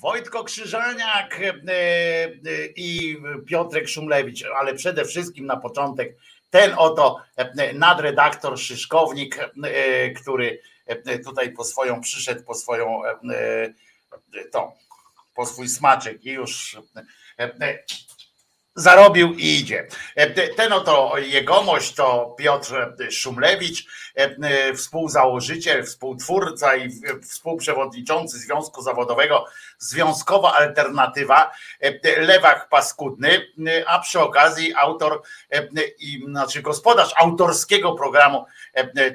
Wojtko Krzyżaniak i Piotrek Szumlewicz, ale przede wszystkim na początek ten oto nadredaktor Szyszkownik, który tutaj po swoją przyszedł, po swoją tą, po swój smaczek i już zarobił i idzie. Ten oto jegomość to Piotr Szumlewicz, współzałożyciel, współtwórca i współprzewodniczący Związku Zawodowego Związkowa Alternatywa, lewak paskudny, a przy okazji autor, znaczy gospodarz autorskiego programu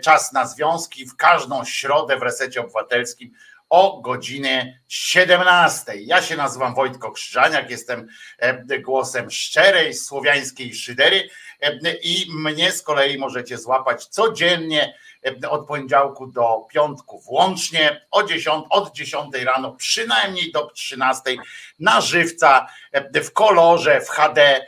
Czas na Związki w każdą środę w Resecie Obywatelskim o godzinie 17. Ja się nazywam Wojtko Krzyżaniak, jestem e, głosem szczerej słowiańskiej szydery e, i mnie z kolei możecie złapać codziennie e, od poniedziałku do piątku włącznie o 10, od 10 rano przynajmniej do 13 na żywca w kolorze, w HD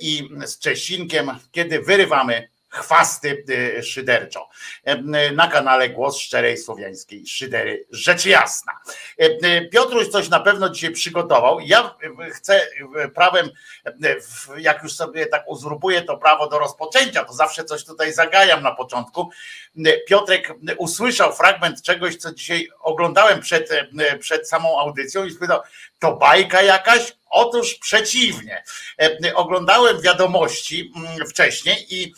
i z Czesinkiem, kiedy wyrywamy chwasty y, szyderczo. E, na kanale Głos Szczerej Słowiańskiej Szydery, rzecz jasna. E, Piotruś coś na pewno dzisiaj przygotował. Ja chcę prawem, jak już sobie tak uzurpuję to prawo do rozpoczęcia, to zawsze coś tutaj zagajam na początku. Piotrek usłyszał fragment czegoś, co dzisiaj oglądałem przed, przed samą audycją i spytał, to bajka jakaś? Otóż przeciwnie. E, oglądałem wiadomości mm, wcześniej i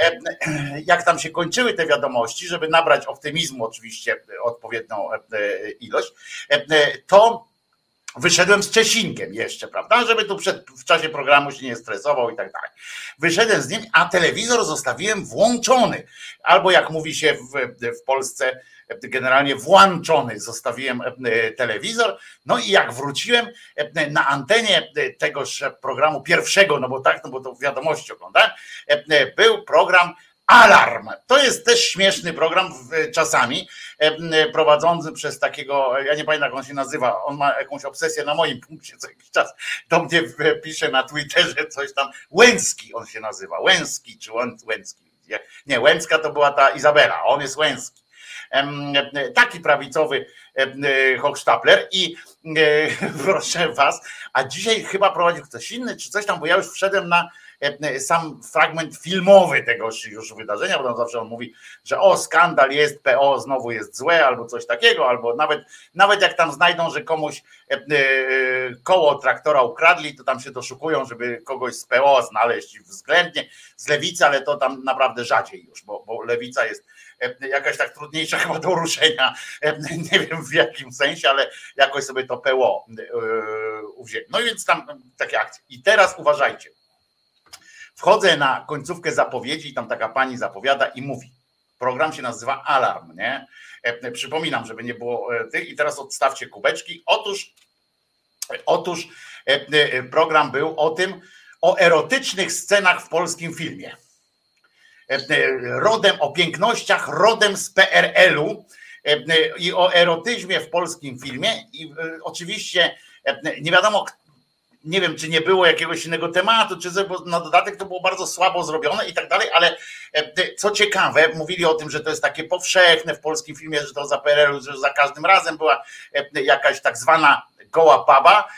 e, jak tam się kończyły te wiadomości, żeby nabrać optymizmu, oczywiście odpowiednią e, ilość, to Wyszedłem z Czesinkiem jeszcze, prawda? Żeby tu przed, w czasie programu się nie stresował i tak dalej. Wyszedłem z nim, a telewizor zostawiłem włączony. Albo jak mówi się w, w Polsce, generalnie włączony zostawiłem e, telewizor. No i jak wróciłem e, na antenie tegoż programu pierwszego, no bo tak, no bo to wiadomości oglądałem, e, był program Alarm. To jest też śmieszny program czasami, prowadzony przez takiego, ja nie pamiętam jak on się nazywa, on ma jakąś obsesję na moim punkcie co jakiś czas. Do mnie pisze na Twitterze coś tam, Łęcki on się nazywa, Łęcki czy Łęcki. Nie, Łęcka to była ta Izabela, on jest Łęcki taki prawicowy Hochstapler i e, proszę was, a dzisiaj chyba prowadził ktoś inny czy coś tam, bo ja już wszedłem na sam fragment filmowy tego już wydarzenia, bo tam zawsze on mówi, że o skandal jest, PO znowu jest złe albo coś takiego, albo nawet, nawet jak tam znajdą, że komuś e, koło traktora ukradli, to tam się doszukują, żeby kogoś z PO znaleźć względnie z lewicy, ale to tam naprawdę rzadziej już, bo, bo lewica jest E, jakaś tak trudniejsza chyba do ruszenia, e, nie wiem w jakim sensie, ale jakoś sobie to PO e, uwzięli. No i więc tam takie akcje. I teraz uważajcie. Wchodzę na końcówkę zapowiedzi i tam taka pani zapowiada i mówi. Program się nazywa Alarm, nie? Przypominam, żeby nie było tych i teraz odstawcie kubeczki. Otóż, otóż program był o tym, o erotycznych scenach w polskim filmie. E, e, rodem o pięknościach, rodem z PRL-u e, i o erotyzmie w polskim filmie. I oczywiście nie wiadomo, nie wiem, czy nie było jakiegoś innego tematu, czy na dodatek to było bardzo słabo zrobione i tak dalej, ale co ciekawe, mówili o tym, że to jest takie powszechne w polskim filmie, że to za PRL-u, że za każdym razem była jakaś tak zwana goła baba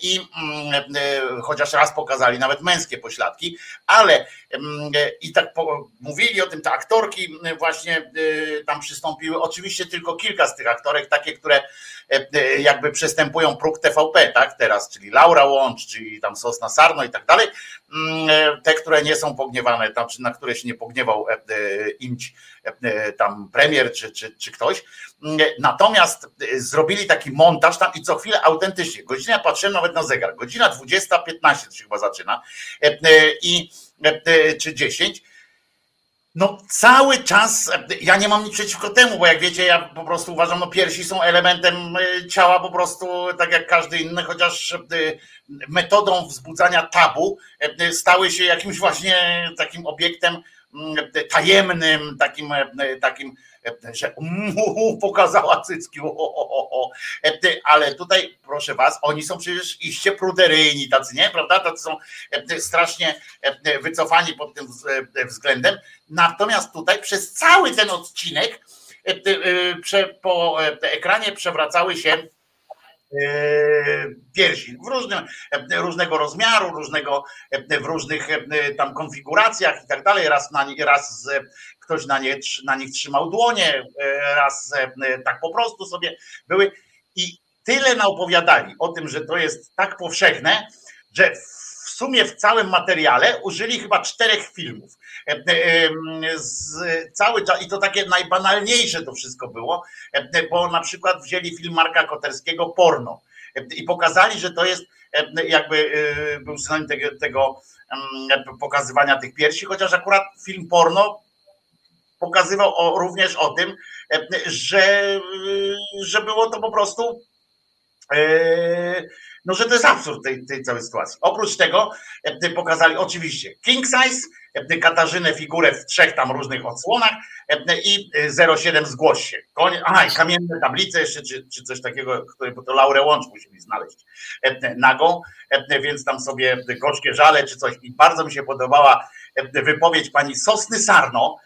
i mm, chociaż raz pokazali nawet męskie pośladki, ale i tak mówili o tym, te aktorki właśnie tam przystąpiły, oczywiście tylko kilka z tych aktorek, takie, które jakby przestępują próg TVP, tak, teraz, czyli Laura Łącz, czyli tam Sosna Sarno i tak dalej, te, które nie są pogniewane, tam, czy na które się nie pogniewał imć tam premier, czy, czy, czy ktoś, natomiast zrobili taki montaż tam i co chwilę autentycznie, godzina, patrzyłem nawet na zegar, godzina 20.15 to się chyba zaczyna. I czy 10 no cały czas, ja nie mam nic przeciwko temu, bo jak wiecie, ja po prostu uważam, no piersi są elementem ciała po prostu tak jak każdy inny, chociaż metodą wzbudzania tabu stały się jakimś właśnie takim obiektem tajemnym, takim, takim że pokazała cycki, ale tutaj proszę was, oni są przecież iście pruderyjni tacy, nie, prawda, tacy są strasznie wycofani pod tym względem, natomiast tutaj przez cały ten odcinek po ekranie przewracały się piersi w różnym, różnego rozmiaru, różnego, w różnych tam konfiguracjach i tak dalej. Raz, na, raz ktoś na, nie, na nich trzymał dłonie, raz tak po prostu sobie były. I tyle naopowiadali o tym, że to jest tak powszechne, że w sumie w całym materiale użyli chyba czterech filmów. E, e, z cały czas, i to takie najbanalniejsze to wszystko było, e, bo na przykład wzięli film Marka Koterskiego porno i pokazali, że to jest jakby był synonim tego, tego pokazywania tych piersi, chociaż akurat film porno pokazywał o, również o tym, że, że było to po prostu no, że to jest absurd tej, tej całej sytuacji. Oprócz tego pokazali oczywiście king size, Katarzynę figurę w trzech tam różnych odsłonach i 07 zgłoś się. Aha, i kamienne tablice jeszcze, czy, czy coś takiego, które, bo to Laurę Łącz musimy znaleźć nagą, więc tam sobie gorzkie żale czy coś. I bardzo mi się podobała wypowiedź pani Sosny Sarno,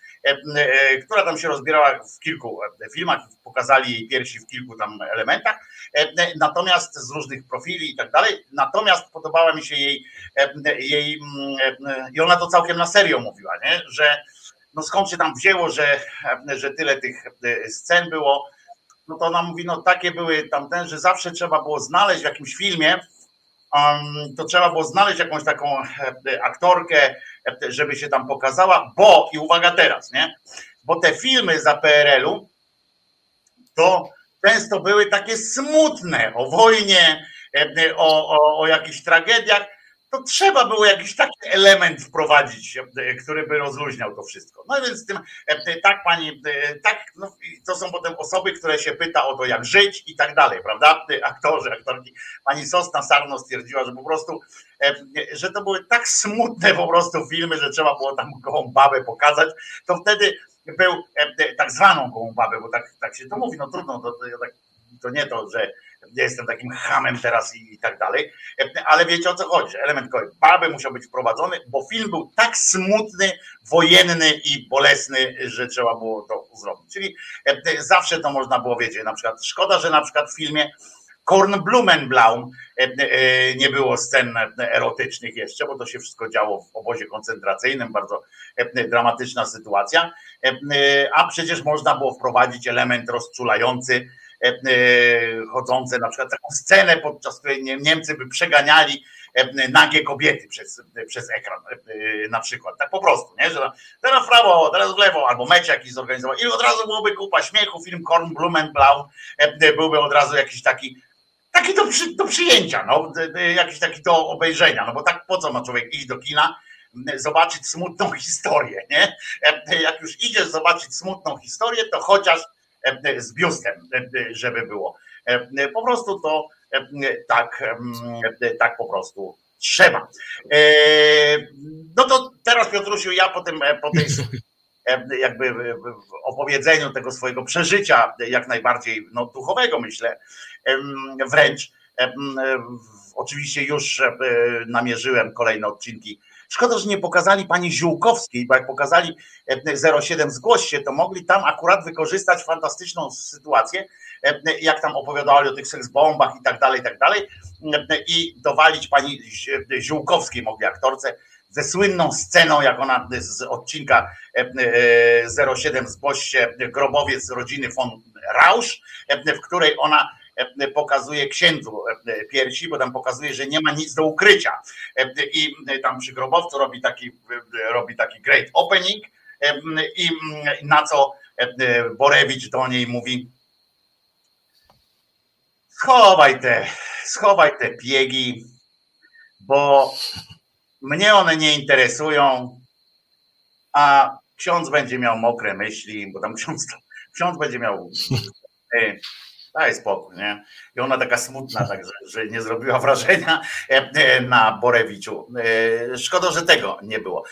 która tam się rozbierała w kilku filmach, pokazali jej piersi w kilku tam elementach E, natomiast z różnych profili i tak dalej. Natomiast podobała mi się jej, e, jej e, i ona to całkiem na serio mówiła, nie? że no skąd się tam wzięło, że, że tyle tych scen było. No to ona mówi, no takie były tamten, że zawsze trzeba było znaleźć w jakimś filmie, to trzeba było znaleźć jakąś taką aktorkę, żeby się tam pokazała, bo i uwaga teraz, nie? Bo te filmy za PRL-u to często były takie smutne o wojnie, e, o, o, o jakichś tragediach, to trzeba było jakiś taki element wprowadzić, e, który by rozluźniał to wszystko. No więc tym, e, tak pani, tak, no, to są potem osoby, które się pyta o to, jak żyć i tak dalej, prawda? Aktorzy, aktorki. Pani Sosna Sarno stwierdziła, że po prostu, że to były tak smutne po prostu filmy, że trzeba było tam gołą babę pokazać, to wtedy był e, tak zwaną gołą babę, bo tak, tak się to mówi, no trudno, to, to, to nie to, że jestem takim hamem teraz i, tak dalej, e, ale wiecie o co chodzi, element baby musiał być wprowadzony, bo film był tak smutny, wojenny i bolesny, że trzeba było to zrobić, czyli e, zawsze to można było wiedzieć, na przykład szkoda, że na przykład w filmie Kornblumenblaum nie było scen erotycznych jeszcze, bo to się wszystko działo w obozie koncentracyjnym, bardzo dramatyczna sytuacja. E, a przecież można było wprowadzić element rozczulający, e, e, chodzące na przykład taką scenę, podczas której Niemcy by przeganiali nagie kobiety przez, przez ekran na przykład, tak po prostu, nie? że teraz w prawo, teraz w lewo, albo mecz jakiś zorganizował i od razu byłoby kupa śmiechu, film Korn Blumenblau byłby od razu jakiś taki taki do, przy, do przyjęcia, no, jakiś taki do obejrzenia, no bo tak po co ma człowiek iść do kina, zobaczyć smutną historię, nie? Jak już idziesz zobaczyć smutną historię, to chociaż z biustem, żeby było. Po prostu to tak, tak po prostu trzeba. No to teraz Piotrusiu, ja po tym, po tej jakby opowiedzeniu tego swojego przeżycia, jak najbardziej no, duchowego myślę, wręcz oczywiście już namierzyłem kolejne odcinki Szkoda, że nie pokazali pani Ziółkowskiej, bo jak pokazali 07 e, zgłoś się, to mogli tam akurat wykorzystać fantastyczną sytuację, e, jak tam opowiadali o tych seksbombach i tak dalej, i tak dalej. E, i dowalić pani Ziółkowskiej mogli aktorce ze słynną sceną, jak ona z odcinka 07 zgłoś się grobowiec rodziny von Rausch, w której ona E, pokazuje księdzu e, piersi, bo tam pokazuje, że nie ma nic do ukrycia. E, I tam przy grobowcu robi taki, robi taki great opening i na co Borewicz do niej mówi schowaj te, schowaj te piegi, bo mnie one nie interesują, a ksiądz będzie miał mokre myśli, bo tam ksiądz, ksiądz będzie miał daj spokój, nie? I ona taka smutna, tak, że, nie zrobiła wrażenia e, e, na Borewiczu. E, szkoda, że tego nie było.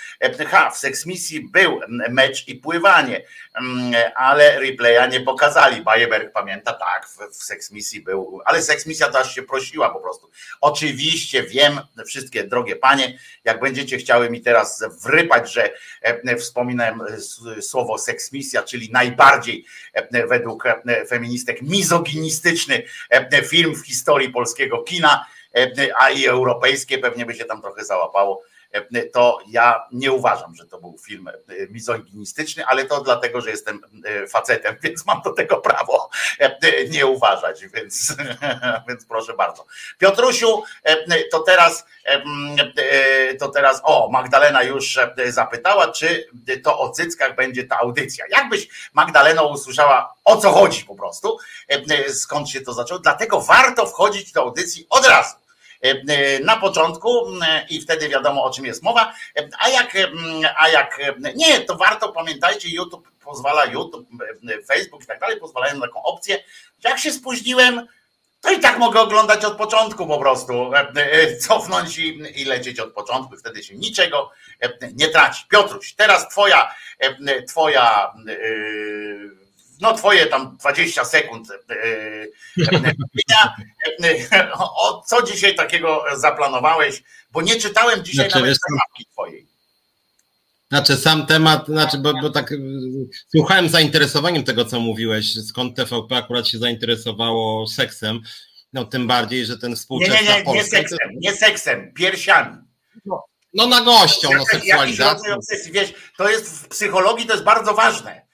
Ha, w seksmisji był mecz i pływanie, mm, ale replaya nie pokazali. Bajeberg pamięta, tak, w, seksmisji był, ale seksmisja to się prosiła po prostu. Oczywiście wiem, wszystkie drogie panie, jak będziecie chciały mi teraz wrypać, że wspominałem słowo seksmisja, czyli najbardziej według feministek mizoginistyczne mizoginistyczny film w historii polskiego kina, a i europejskie pewnie by się tam trochę załapało to ja nie uważam, że to był film e, mizoginistyczny, ale to dlatego, że jestem e, facetem, więc mam do tego prawo e, nie uważać, więc, więc proszę bardzo. Piotrusiu, to teraz to teraz, o, Magdalena już zapytała, czy to o cyckach będzie ta audycja. Jakbyś Magdalena usłyszała, o co chodzi po prostu, skąd się to zaczęło, dlatego warto wchodzić do audycji od razu E, e, na początku e, i wtedy wiadomo o czym jest mowa. A jak, a jak nie, to warto pamiętajcie, YouTube pozwala, YouTube, Facebook i tak dalej pozwalają na taką opcję, że jak się spóźniłem, to i tak mogę oglądać od początku po prostu, cofnąć i, i lecieć od początku, wtedy się niczego nie traci. Piotruś, teraz twoja, twoja yy, no twoje tam 20 sekund. E, e, e, o co dzisiaj takiego zaplanowałeś? Bo nie czytałem dzisiaj znaczy, nawet tematki twojej. Znaczy sam temat, znaczy, bo, bo tak słuchałem zainteresowaniem tego, co mówiłeś, skąd TVP akurat się zainteresowało seksem, no tym bardziej, że ten współczesny. Nie, nie, nie, nie seksem, nie seksem, piersiami. No, no na gością, no seksualizacją. Wiesz, to jest w psychologii to jest bardzo ważne.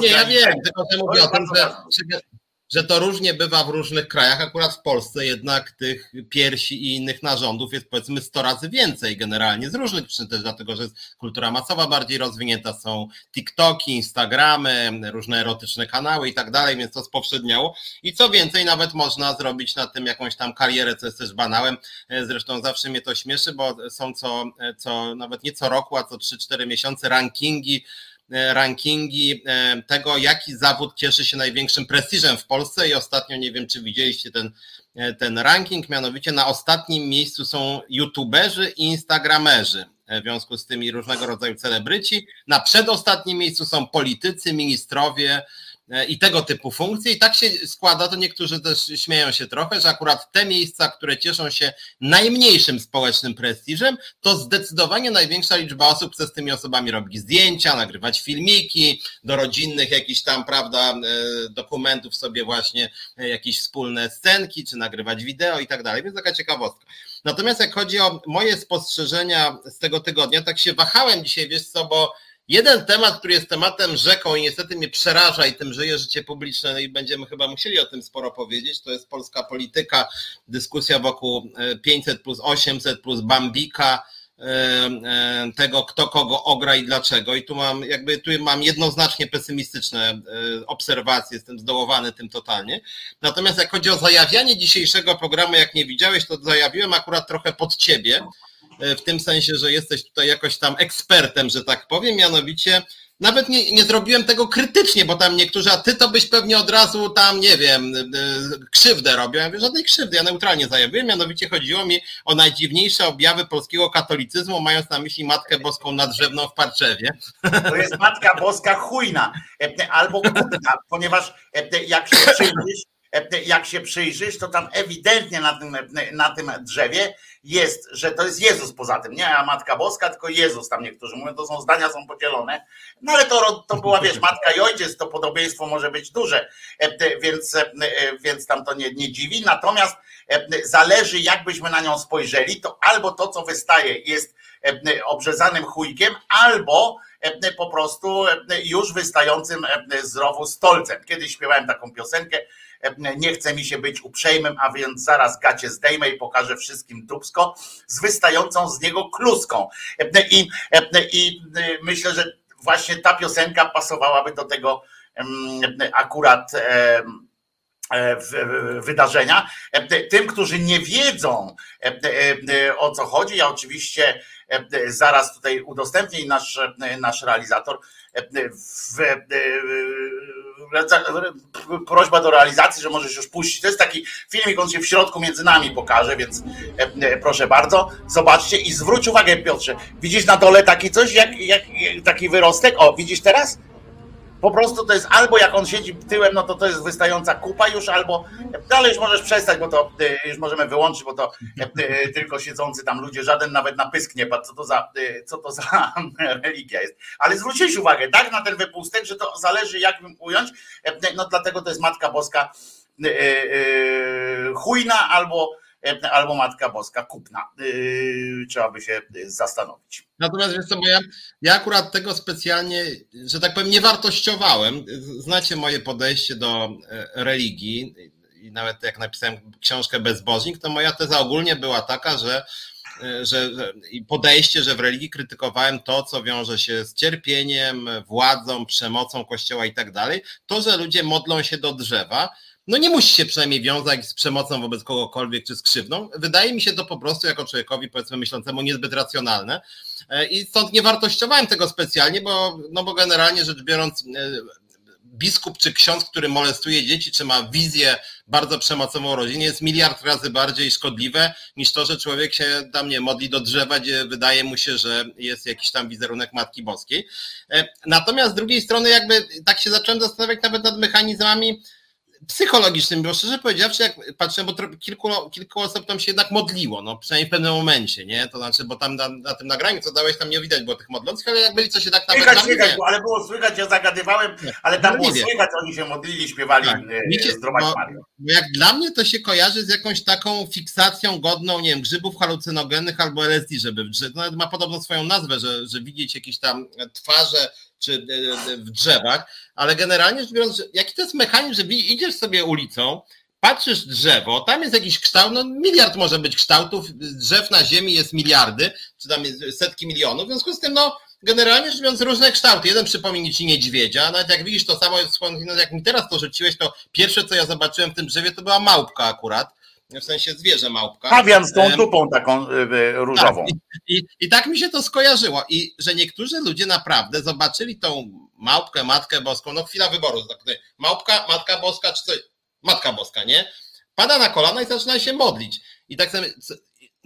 Nie, ja wiem, tylko że mówię o tym, że, że to różnie bywa w różnych krajach. Akurat w Polsce jednak tych piersi i innych narządów jest powiedzmy 100 razy więcej generalnie z różnych przyczyn też, dlatego że jest kultura masowa bardziej rozwinięta, są TikToki, Instagramy, różne erotyczne kanały i tak dalej, więc to spowszedniało. I co więcej, nawet można zrobić na tym jakąś tam karierę, co jest też banałem. Zresztą zawsze mnie to śmieszy, bo są co, co nawet nie co roku, a co 3-4 miesiące rankingi E, rankingi e, tego, jaki zawód cieszy się największym prestiżem w Polsce i ostatnio nie wiem, czy widzieliście ten, e, ten ranking, mianowicie na ostatnim miejscu są youtuberzy i instagramerzy. W związku z tymi różnego rodzaju celebryci. Na przedostatnim miejscu są politycy, ministrowie, E, i tego typu funkcje. I tak się składa, to niektórzy też śmieją się trochę, że akurat te miejsca, które cieszą się najmniejszym społecznym prestiżem, to zdecydowanie największa liczba osób chce z tymi osobami robić zdjęcia, nagrywać filmiki, do rodzinnych jakichś tam, prawda, e, dokumentów sobie właśnie e, jakieś wspólne scenki, czy nagrywać wideo i tak dalej, więc taka ciekawostka. Natomiast jak chodzi o moje spostrzeżenia z tego tygodnia, tak się wahałem dzisiaj, wiesz co, bo Jeden temat, który jest tematem rzeką i niestety mnie przeraża i tym żyje życie publiczne no i będziemy chyba musieli o tym sporo powiedzieć, to jest polska polityka, dyskusja wokół 500 e, plus 800 plus Bambika, e, e, tego, kto kogo ogra i dlaczego. I tu mam jakby tu mam jednoznacznie pesymistyczne obserwacje, jestem zdołowany tym totalnie. Natomiast jak chodzi o zajawianie dzisiejszego programu, jak nie widziałeś, to zajawiłem akurat trochę pod ciebie w tym sensie, że jesteś tutaj jakoś tam ekspertem, że tak powiem, mianowicie nawet nie, nie zrobiłem tego krytycznie, bo tam niektórzy, a ty to byś pewnie od razu tam, nie wiem, e, krzywdę robił. Ja mówię, żadnej krzywdy, ja neutralnie zajawiłem, mianowicie chodziło mi o najdziwniejsze objawy polskiego katolicyzmu, mając na myśli Matkę Boską nadrzewną w Parczewie. To jest Matka Boska chujna, e, albo kupna, ponieważ jak się przyjrzysz, jak się przyjrzysz, to tam ewidentnie na tym, na tym drzewie jest, że to jest Jezus poza tym, nie Matka Boska, tylko Jezus, tam niektórzy mówią, to są zdania są podzielone, no ale to, to była, wiesz, Matka i Ojciec, to podobieństwo może być duże, e, więc, e, więc tam to nie, nie dziwi, natomiast e, zależy jakbyśmy na nią spojrzeli, to albo to, co wystaje jest obrzezanym chujkiem, albo po prostu już wystającym z rowu stolcem. Kiedyś śpiewałem taką piosenkę, nie chce mi się być uprzejmym, a więc zaraz gacie zdejmę i pokażę wszystkim dubsko z wystającą z niego kluską. I, i myślę, że właśnie ta piosenka pasowałaby do tego akurat e, wydarzenia. Tym, którzy nie wiedzą o co chodzi, ja oczywiście zaraz tutaj udostępnię nasz, nasz realizator w, prośba do realizacji, że możesz już puścić. To jest taki filmik, on się w środku między nami pokaże, więc proszę bardzo, zobaczcie i zwróć uwagę Piotrze, widzisz na dole taki coś, jak, jak taki wyrostek? O, widzisz teraz? Po prostu to jest albo jak on siedzi tyłem, no to to jest wystająca kupa już, albo dalej już możesz przestać, bo to e, już możemy wyłączyć, bo to e, e, tylko siedzący tam ludzie, żaden nawet na pysk nie padł, co to za, co to za religia jest. Ale zwróciłeś uwagę, tak, na ten wypustek, że to zależy jak ująć, no dlatego to jest Matka Boska chujna albo albo Matka Boska kupna. Trzeba by się zastanowić. Natomiast wiesz co, bo ja, ja akurat tego specjalnie, że tak powiem, nie wartościowałem. Znacie moje podejście do religii i nawet jak napisałem książkę Bezbożnik, to moja teza ogólnie była taka, że że, podejście, że w religii krytykowałem to, co wiąże się z cierpieniem, władzą, przemocą kościoła i tak dalej. To, że ludzie modlą się do drzewa, no nie musi się przynajmniej wiązać z przemocą wobec kogokolwiek czy z krzywdą. Wydaje mi się to po prostu jako człowiekowi, powiedzmy myślącemu, niezbyt racjonalne. I stąd nie wartościowałem tego specjalnie, bo, no bo generalnie rzecz biorąc, biskup czy ksiądz, który molestuje dzieci, czy ma wizję bardzo przemocową rodzinie, jest miliard razy bardziej szkodliwe niż to, że człowiek się tam nie modli do drzewa, gdzie wydaje mu się, że jest jakiś tam wizerunek Matki Boskiej. E, natomiast z drugiej strony, jakby tak się zacząłem zastanawiać nawet nad mechanizmami, psychologicznym, bo szczerze powiedziawszy, jak patrzę, bo kilku, kilku osób tam się jednak modliło, no przynajmniej w pewnym momencie, nie? To znaczy, bo tam na, na tym nagraniu, co dałeś, tam nie widać było tych modlących, ale jak byli, co się tak nawet Słychać, słychać, ale było słychać, ja zagadywałem, ale tam no, było słychać, oni się modlili, śpiewali tak. E, zdrować Marię. Bo jak dla mnie to się kojarzy z jakąś taką fiksacją godną, nie wiem, grzybów halucynogennych albo LSD, żeby, że no, ma podobno swoją nazwę, że, że widzieć jakieś tam twarze czy e, e, w drzewach, ale generalnie rzecz biorąc, jaki to jest mechanizm, że idziesz sobie ulicą, patrzysz drzewo, tam jest jakiś kształt, no miliard może być kształtów, drzew na ziemi jest miliardy, czy tam jest setki milionów, w związku z tym, no generalnie rzecz biorąc różne kształty. Jeden przypomina ci niedźwiedzia, nawet jak widzisz to samo, jak mi teraz to rzuciłeś, to pierwsze co ja zobaczyłem w tym drzewie to była małpka akurat, w sensie zwierzę małpka. Pawian z tą dupą taką y, y, różową. Tak, i, i, I tak mi się to skojarzyło. I że niektórzy ludzie naprawdę zobaczyli tą małpkę, matkę boską, no chwila wyboru, małpka, matka boska, czy coś, matka boska, nie? Pada na kolana i zaczyna się modlić. I tak sobie,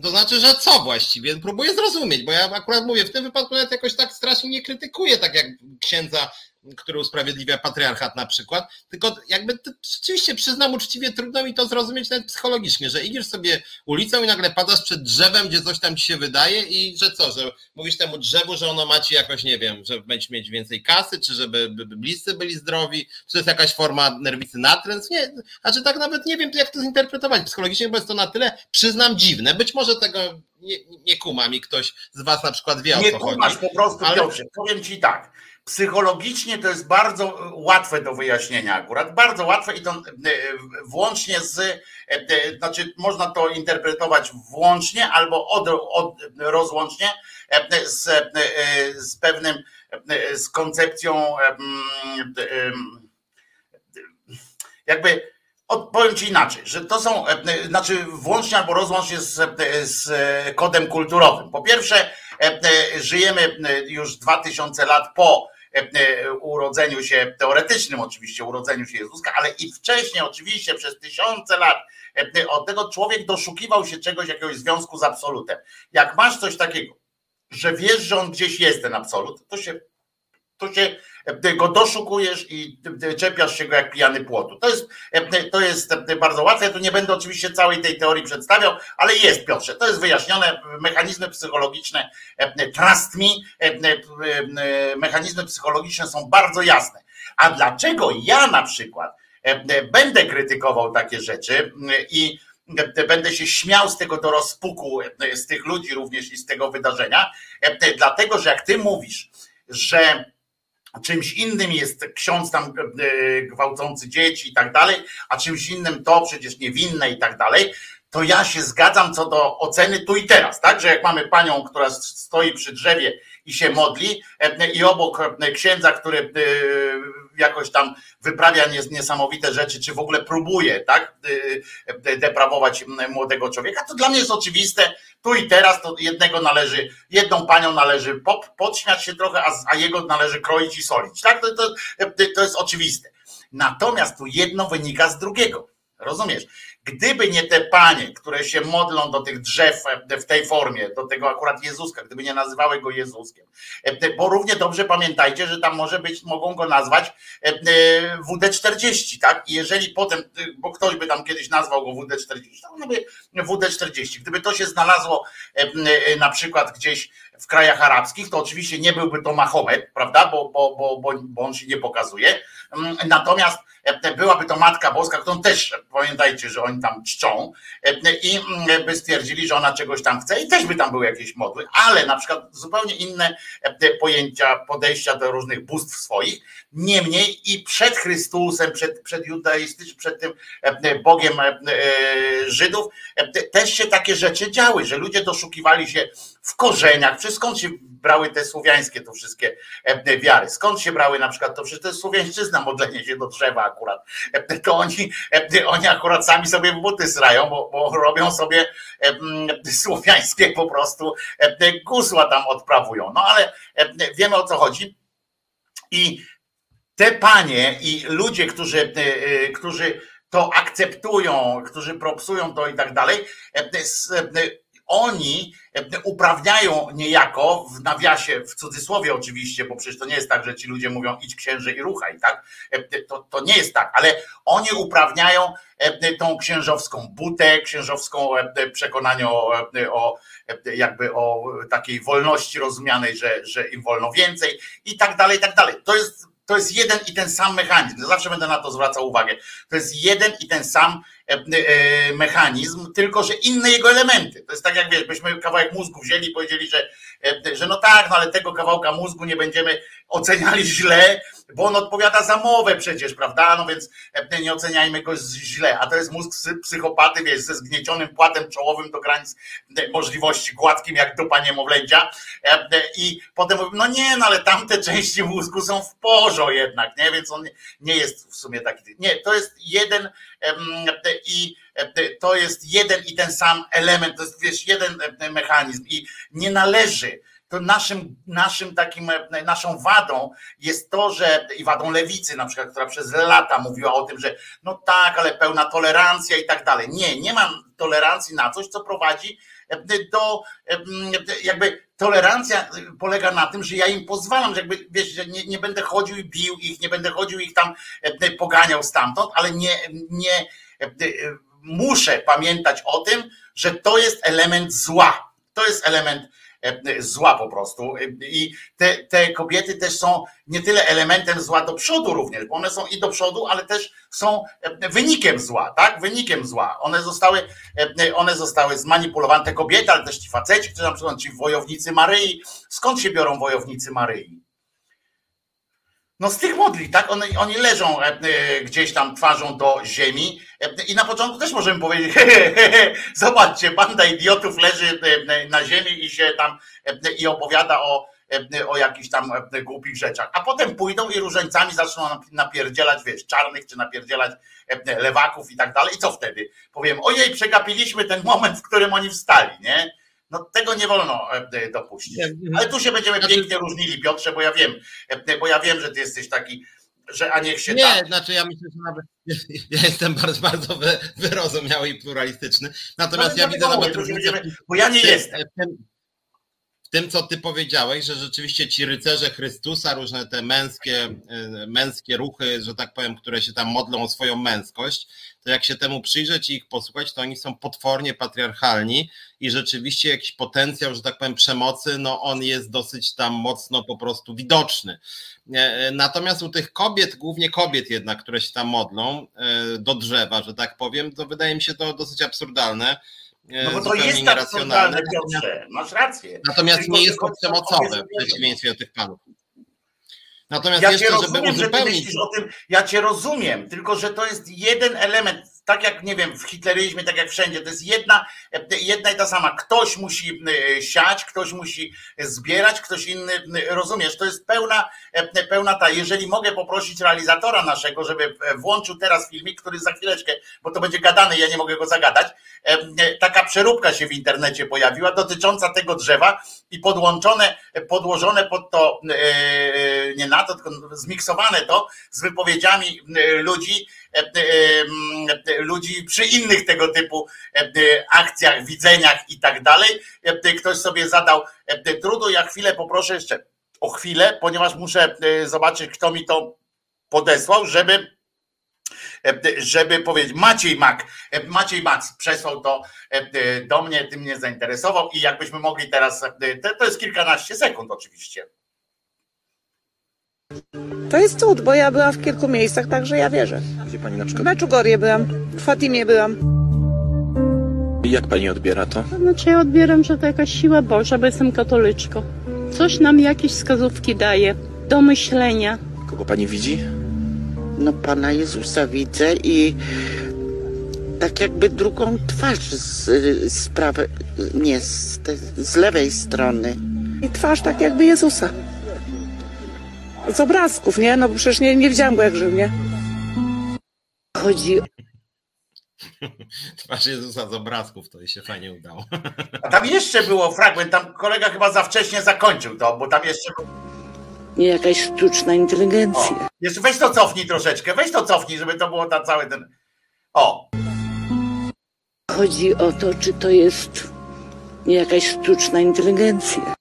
to znaczy, że co właściwie? Próbuję zrozumieć, bo ja akurat mówię, w tym wypadku nawet jakoś tak strasznie nie krytykuję, tak jak księdza który usprawiedliwia patriarchat na przykład, tylko jakby rzeczywiście przyznam uczciwie, trudno mi to zrozumieć nawet psychologicznie, że idziesz sobie ulicą i nagle padasz przed drzewem, gdzie coś tam ci się wydaje i że co, że mówisz temu drzewu, że ono ma ci jakoś, nie wiem, że będzie mieć więcej kasy, czy żeby bliscy byli zdrowi, czy to jest jakaś forma nerwicy natręt, nie, a czy tak nawet nie wiem, jak to zinterpretować psychologicznie, bo jest to na tyle, przyznam, dziwne, być może tego nie, nie kuma mi ktoś z was na przykład wie o nie co chodzi. Nie kumasz po prostu, ale... Piotrze, powiem ci tak, Psychologicznie to jest bardzo łatwe do wyjaśnienia akurat, bardzo łatwe i to e, włącznie z, e, e, znaczy można to interpretować włącznie albo od, od, rozłącznie z, z pewnym, z koncepcją jakby Odpowiem Ci inaczej, że to są, znaczy włącznie albo rozłącznie z, z kodem kulturowym. Po pierwsze, żyjemy już 2000 lat po E, e, urodzeniu się, teoretycznym oczywiście urodzeniu się Jezuska, ale i wcześniej oczywiście przez tysiące lat e, od tego człowiek doszukiwał się czegoś, jakiegoś związku z absolutem. Jak masz coś takiego, że wiesz, że on gdzieś jest ten absolut, to się to się go doszukujesz i czepiasz się go jak pijany płotu. To jest, to jest bardzo łatwe. Ja tu nie będę oczywiście całej tej teorii przedstawiał, ale jest, Piotrze. To jest wyjaśnione. Mechanizmy psychologiczne, trust me, mechanizmy psychologiczne są bardzo jasne. A dlaczego ja na przykład będę krytykował takie rzeczy i będę się śmiał z tego do rozpuku, z tych ludzi również i z tego wydarzenia, dlatego że jak ty mówisz, że czymś innym jest ksiądz tam e, gwałcący dzieci i tak dalej, a czymś innym to przecież niewinne i tak dalej, to ja się zgadzam co do oceny tu i teraz, tak? Że jak mamy panią, która stoi przy drzewie i się modli, e, i obok e, księdza, który jakoś tam wyprawia niesamowite rzeczy, czy w ogóle próbuje, tak? Deprawować młodego człowieka, to dla mnie jest oczywiste, tu i teraz to jednego należy, jedną panią należy podśmiać się trochę, a, a jego należy kroić i solić. Tak? To, to, to jest oczywiste. Natomiast tu jedno wynika z drugiego. Rozumiesz? Gdyby nie te panie, które się modlą do tych drzew w tej formie, do tego akurat Jezuska, gdyby nie nazywały go Jezuskiem, bo równie dobrze pamiętajcie, że tam może być, mogą go nazwać WD-40, tak? I jeżeli potem, bo ktoś by tam kiedyś nazwał go WD-40, to by WD-40. Gdyby to się znalazło na przykład gdzieś w krajach arabskich, to oczywiście nie byłby to Mahomet, prawda, bo, bo, bo, bo on się nie pokazuje. Mm, natomiast e, byłaby to Matka Boska, którą też pamiętajcie, że oni tam czczą e, i mm, by stwierdzili, że ona czegoś tam chce i też by tam były jakieś modły, ale na przykład zupełnie inne e, pojęcia, podejścia do różnych bóstw swoich. Niemniej i przed Chrystusem, przed, przed judaistycznym, przed tym Bogiem Żydów też się takie rzeczy działy, że ludzie doszukiwali się w korzeniach, czy skąd się brały te słowiańskie to wszystkie e, wiary, skąd się brały na przykład to przecież to jest słowiańszczyzna, modlenie się do drzewa akurat, e, to oni, e, oni akurat sami sobie buty srają, bo, bo robią sobie słowiańskie po prostu gusła tam odprawują, no ale wiemy o co chodzi. I te panie i ludzie, którzy, którzy to akceptują, którzy propsują to i tak dalej, oni e, uprawniają niejako w nawiasie, w cudzysłowie oczywiście, bo przecież to nie jest tak, że ci ludzie mówią idź księże i ruchaj, tak? E, to, to nie jest tak, ale oni uprawniają e, tą księżowską butę, księżowską przekonanie o, o jakby o takiej wolności rozumianej, że, że im wolno więcej i tak dalej, i tak dalej. To jest to jest jeden i ten sam mechanizm. Zawsze będę na to zwracał uwagę. To jest jeden i ten sam e, e, mechanizm, tylko że inne jego elementy. To jest tak jak wiesz, byśmy kawałek mózgu wzięli i powiedzieli, że, e, że no tak, no ale tego kawałka mózgu nie będziemy oceniali źle, bo on odpowiada za mowę przecież, prawda? No więc nie oceniajmy go źle. A to jest mózg psychopaty, wiesz, ze zgniecionym płatem czołowym do granic możliwości gładkim, jak dupa niemowlęcia. I potem no nie, no ale tamte części mózgu są w porządku jednak, nie? Więc on nie jest w sumie taki. Nie, to jest jeden i to jest jeden i ten sam element, to jest wiesz, jeden mechanizm i nie należy to naszym, naszym takim, naszą wadą jest to, że i wadą lewicy na przykład, która przez lata mówiła o tym, że no tak, ale pełna tolerancja i tak dalej. Nie, nie mam tolerancji na coś, co prowadzi do jakby tolerancja polega na tym, że ja im pozwalam, że jakby wiesz, że nie, nie będę chodził i bił ich, nie będę chodził ich tam poganiał stamtąd, ale nie, nie muszę pamiętać o tym, że to jest element zła. To jest element E, zła po prostu. I te, te kobiety też są nie tyle elementem zła do przodu również, bo one są i do przodu, ale też są e, wynikiem zła, tak? Wynikiem zła. One zostały, e, one zostały zmanipulowane, te kobiety, ale też ci faceci, czy na przykład ci wojownicy Maryi. Skąd się biorą wojownicy Maryi? No z tych modli, tak? One, oni leżą e, e, gdzieś tam twarzą do ziemi e, i na początku też możemy powiedzieć, he, he, he, zobaczcie, banda idiotów leży na ziemi i się tam i opowiada o, o jakichś tam głupich rzeczach. A potem pójdą i różańcami zaczną napierdzielać, wiesz, czarnych, czy napierdzielać lewaków i tak dalej. I co wtedy? Powiem, ojej, przegapiliśmy ten moment, w którym oni wstali, nie? No tego nie wolno e, dopuścić. Ale tu się będziemy znaczy- pięknie różnili, Piotrze, bo ja wiem, e, bo ja wiem, że ty jesteś taki, że a niech się Nie, da. znaczy ja myślę, że nawet ja jestem bardzo, bardzo wyrozumiały i pluralistyczny. Natomiast no, ja widzę nawet różnicę. Bo ja nie jestem w tym, co ty powiedziałeś, że rzeczywiście ci rycerze Chrystusa, różne te męskie, e, męskie ruchy, że tak powiem, które się tam modlą o swoją męskość, to jak się temu przyjrzeć i ich posłuchać, to oni są potwornie patriarchalni i rzeczywiście jakiś potencjał, że tak powiem, przemocy, no on jest dosyć tam mocno po prostu widoczny. E, e, natomiast u tych kobiet, głównie kobiet jednak, które się tam modlą do drzewa, że tak powiem, to wydaje mi się to dosyć absurdalne no bo to jest absurdalne, Piotrze, masz rację. Natomiast tylko nie jest to przemocowe w przeciwieństwie do tych panów. Natomiast ja jeszcze, rozumiem, żeby uzupełnić... Że o tym, ja cię rozumiem, tylko że to jest jeden element, tak jak nie wiem, w hitleryzmie, tak jak wszędzie, to jest jedna, jedna i ta sama. Ktoś musi e, siać, ktoś musi zbierać, ktoś inny, rozumiesz, to jest pełna, e, pełna ta, jeżeli mogę poprosić realizatora naszego, żeby włączył teraz filmik, który za chwileczkę, bo to będzie gadany, ja nie mogę go zagadać, e, taka przeróbka się w internecie pojawiła dotycząca tego drzewa i podłączone, podłożone pod to, nie na to, tylko zmiksowane to z wypowiedziami ludzi, ludzi przy innych tego typu akcjach, widzeniach i tak dalej. Ktoś sobie zadał trudu, ja chwilę poproszę jeszcze o chwilę, ponieważ muszę zobaczyć, kto mi to podesłał, żeby E, żeby powiedzieć, Maciej Mak, e, Maciej Max przesłał to e, do mnie, tym mnie zainteresował i jakbyśmy mogli teraz, to jest kilkanaście sekund oczywiście. To jest cud, bo ja byłam w kilku miejscach, także ja wierzę. Gdzie pani na przykład? W Meczugorie byłam, w Fatimie byłam. Jak pani odbiera to? Znaczy ja odbieram, że to jakaś siła Boża, bo jestem katoliczką. Coś nam jakieś wskazówki daje do myślenia. Kogo pani widzi? no Pana Jezusa widzę i tak jakby drugą twarz z, z prawej, nie, z, te, z lewej strony. I twarz tak jakby Jezusa. Z obrazków, nie? No bo przecież nie, nie widziałam go jak żył, nie? Chodzi Twarz Jezusa z obrazków, to się fajnie udało. A tam jeszcze było fragment, tam kolega chyba za wcześnie zakończył to, bo tam jeszcze nie jakaś sztuczna inteligencja. O, jeszcze weź to cofnij troszeczkę, weź to cofnij, żeby to było ta cały ten. O. Chodzi o to, czy to jest nie jakaś sztuczna inteligencja.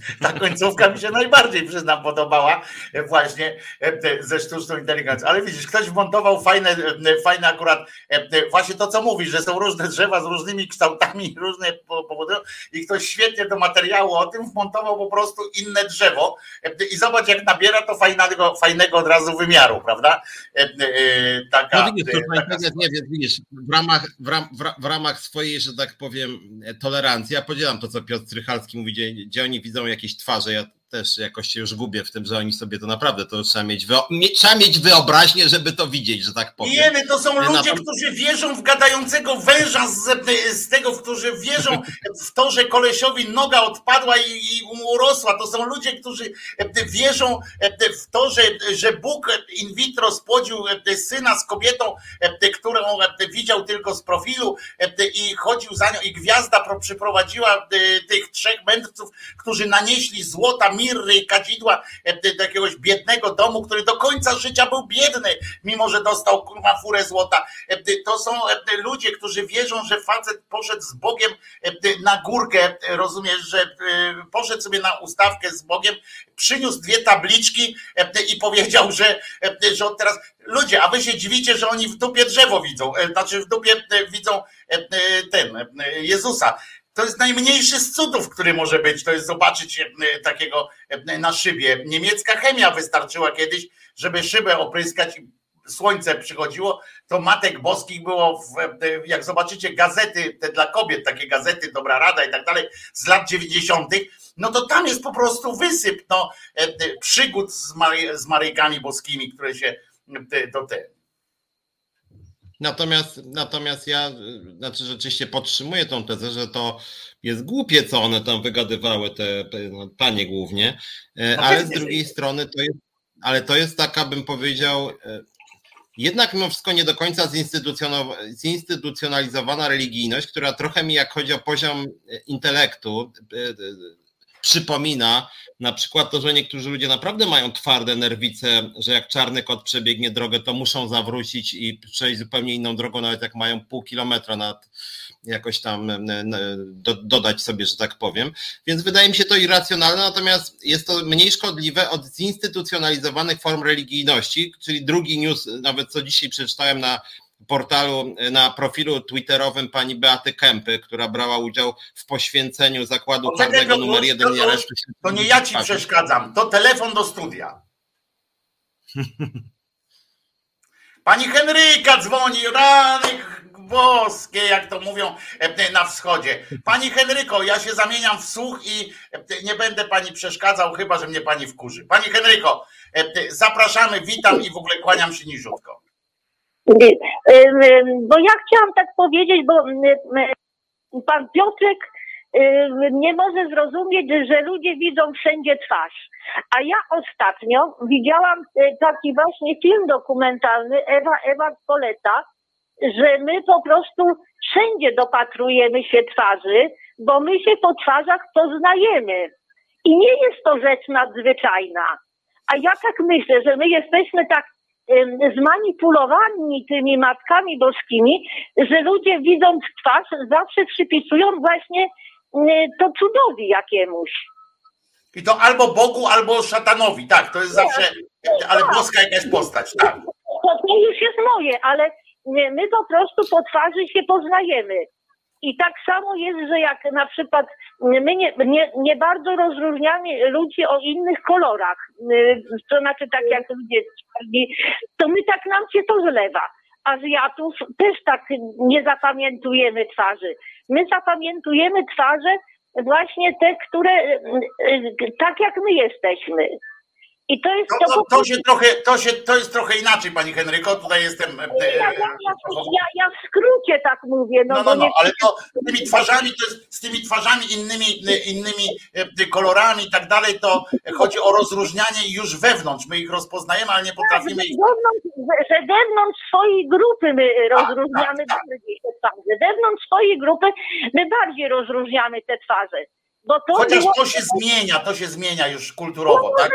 Ta końcówka mi się najbardziej, przyznam, podobała właśnie e, ze sztuczną inteligencją. Ale widzisz, ktoś wmontował fajne, e, fajne akurat e, właśnie to, co mówisz, że są różne drzewa z różnymi kształtami, różne powodują i ktoś świetnie do materiału o tym wmontował po prostu inne drzewo i zobacz, jak nabiera to fajnego, fajnego od razu wymiaru, prawda? Taka, no widzisz, taka... nie widzisz, w ramach, w, ram, w ramach swojej, że tak powiem, tolerancji, ja podzielam to, co Piotr Strychalski mówi, gdzie, gdzie oni widzą jakieś twarze. Ja też jakoś się już gubię w tym, że oni sobie to naprawdę to trzeba mieć, trzeba mieć wyobraźnię, żeby to widzieć, że tak powiem. Nie, to są ludzie, którzy wierzą w gadającego węża z, z tego, którzy wierzą w to, że kolesiowi noga odpadła i, i mu urosła. To są ludzie, którzy wierzą w to, że, że Bóg in vitro spłodził syna z kobietą, którą widział tylko z profilu i chodził za nią i gwiazda przyprowadziła tych trzech mędrców, którzy nanieśli złota mirry i kadzidła e, do jakiegoś biednego domu, który do końca życia był biedny, mimo że dostał kurwa furę złota. E, to są e, ludzie, którzy wierzą, że facet poszedł z Bogiem na górkę, rozumiesz, że poszedł sobie na ustawkę z Bogiem, przyniósł dwie tabliczki i powiedział, że, że teraz ludzie, a wy się dziwicie, że oni w dupie drzewo widzą, znaczy w dupie widzą ten Jezusa. To jest najmniejszy z cudów, który może być. To jest zobaczyć e, takiego e, na szybie. Niemiecka chemia wystarczyła kiedyś, żeby szybę opryskać i słońce przychodziło, to matek boskich było, w, e, jak zobaczycie gazety te dla kobiet, takie gazety Dobra Rada i tak dalej, z lat 90., no to tam jest po prostu wysyp no, przygód z, Mary, z Maryjkami boskimi, które się do te, Natomiast, natomiast ja znaczy rzeczywiście podtrzymuję tą tezę, że to jest głupie, co one tam wygadywały, te, no, panie głównie, e, no ale z drugiej strony to jest, ale to jest taka, bym powiedział, e, jednak mimo wszystko nie do końca zinstytucjonalizowana religijność, która trochę mi, jak chodzi o poziom e, intelektu, przypomina na przykład to, że niektórzy ludzie naprawdę mają twarde nerwice, że jak czarny kot przebiegnie drogę, to muszą zawrócić i przejść zupełnie inną drogą, nawet jak mają pół kilometra nad jakoś tam do, dodać sobie, że tak powiem. Więc wydaje mi się to irracjonalne, natomiast jest to mniej szkodliwe od zinstytucjonalizowanych form religijności, czyli drugi news, nawet co dzisiaj przeczytałem na portalu, na profilu twitterowym pani Beaty Kępy, która brała udział w poświęceniu zakładu karnego numer jeden i aresztu. To nie ja ci przeszkadzam, to telefon do studia. Pani Henryka dzwoni, rany boskie, jak to mówią e, na wschodzie. Pani Henryko, ja się zamieniam w słuch i e, nie będę pani przeszkadzał, chyba że mnie pani wkurzy. Pani Henryko, e, zapraszamy, witam i w ogóle kłaniam się niżutko. Bo ja chciałam tak powiedzieć, bo pan Piotrek nie może zrozumieć, że ludzie widzą wszędzie twarz. A ja ostatnio widziałam e, taki właśnie film dokumentalny Ewa, Ewa Koleta, że my po prostu wszędzie dopatrujemy się twarzy, bo my się po twarzach poznajemy. I nie jest to rzecz nadzwyczajna. A ja tak myślę, że my jesteśmy tak zmanipulowani tymi matkami boskimi, że ludzie widząc twarz zawsze przypisują właśnie to cudowi jakiemuś. I to albo Bogu, albo szatanowi, tak, to jest zawsze, ale boska jakaś postać, tak. To, to już jest moje, ale my po prostu po twarzy się poznajemy. I tak samo jest, że jak na przykład my nie, nie, nie bardzo rozróżniamy ludzi o innych kolorach, y, to znaczy tak jak ludzie to my tak nam się to zlewa. Azjatów też tak nie zapamiętujemy twarzy. My zapamiętujemy twarze właśnie te, które y, y, tak jak my jesteśmy. I to jest To, to, to się trochę, to się, to jest trochę inaczej, pani Henryko, tutaj jestem... e, ja, ja, ja, ja, ja w skrócie tak mówię. No, No, no, no, ale to z tymi twarzami, to jest, z tymi twarzami innymi, innymi e, kolorami i tak dalej, to chodzi o rozróżnianie już wewnątrz. My ich rozpoznajemy, ale nie potrafimy ich. Wewnątrz, że- że wewnątrz swojej grupy my rozróżniamy tak, tak. bardziej te twarze. Wewnątrz swojej grupy my bardziej rozróżniamy te twarze. Bo to Chociaż było, to się zmienia, to się zmienia już kulturowo, tak?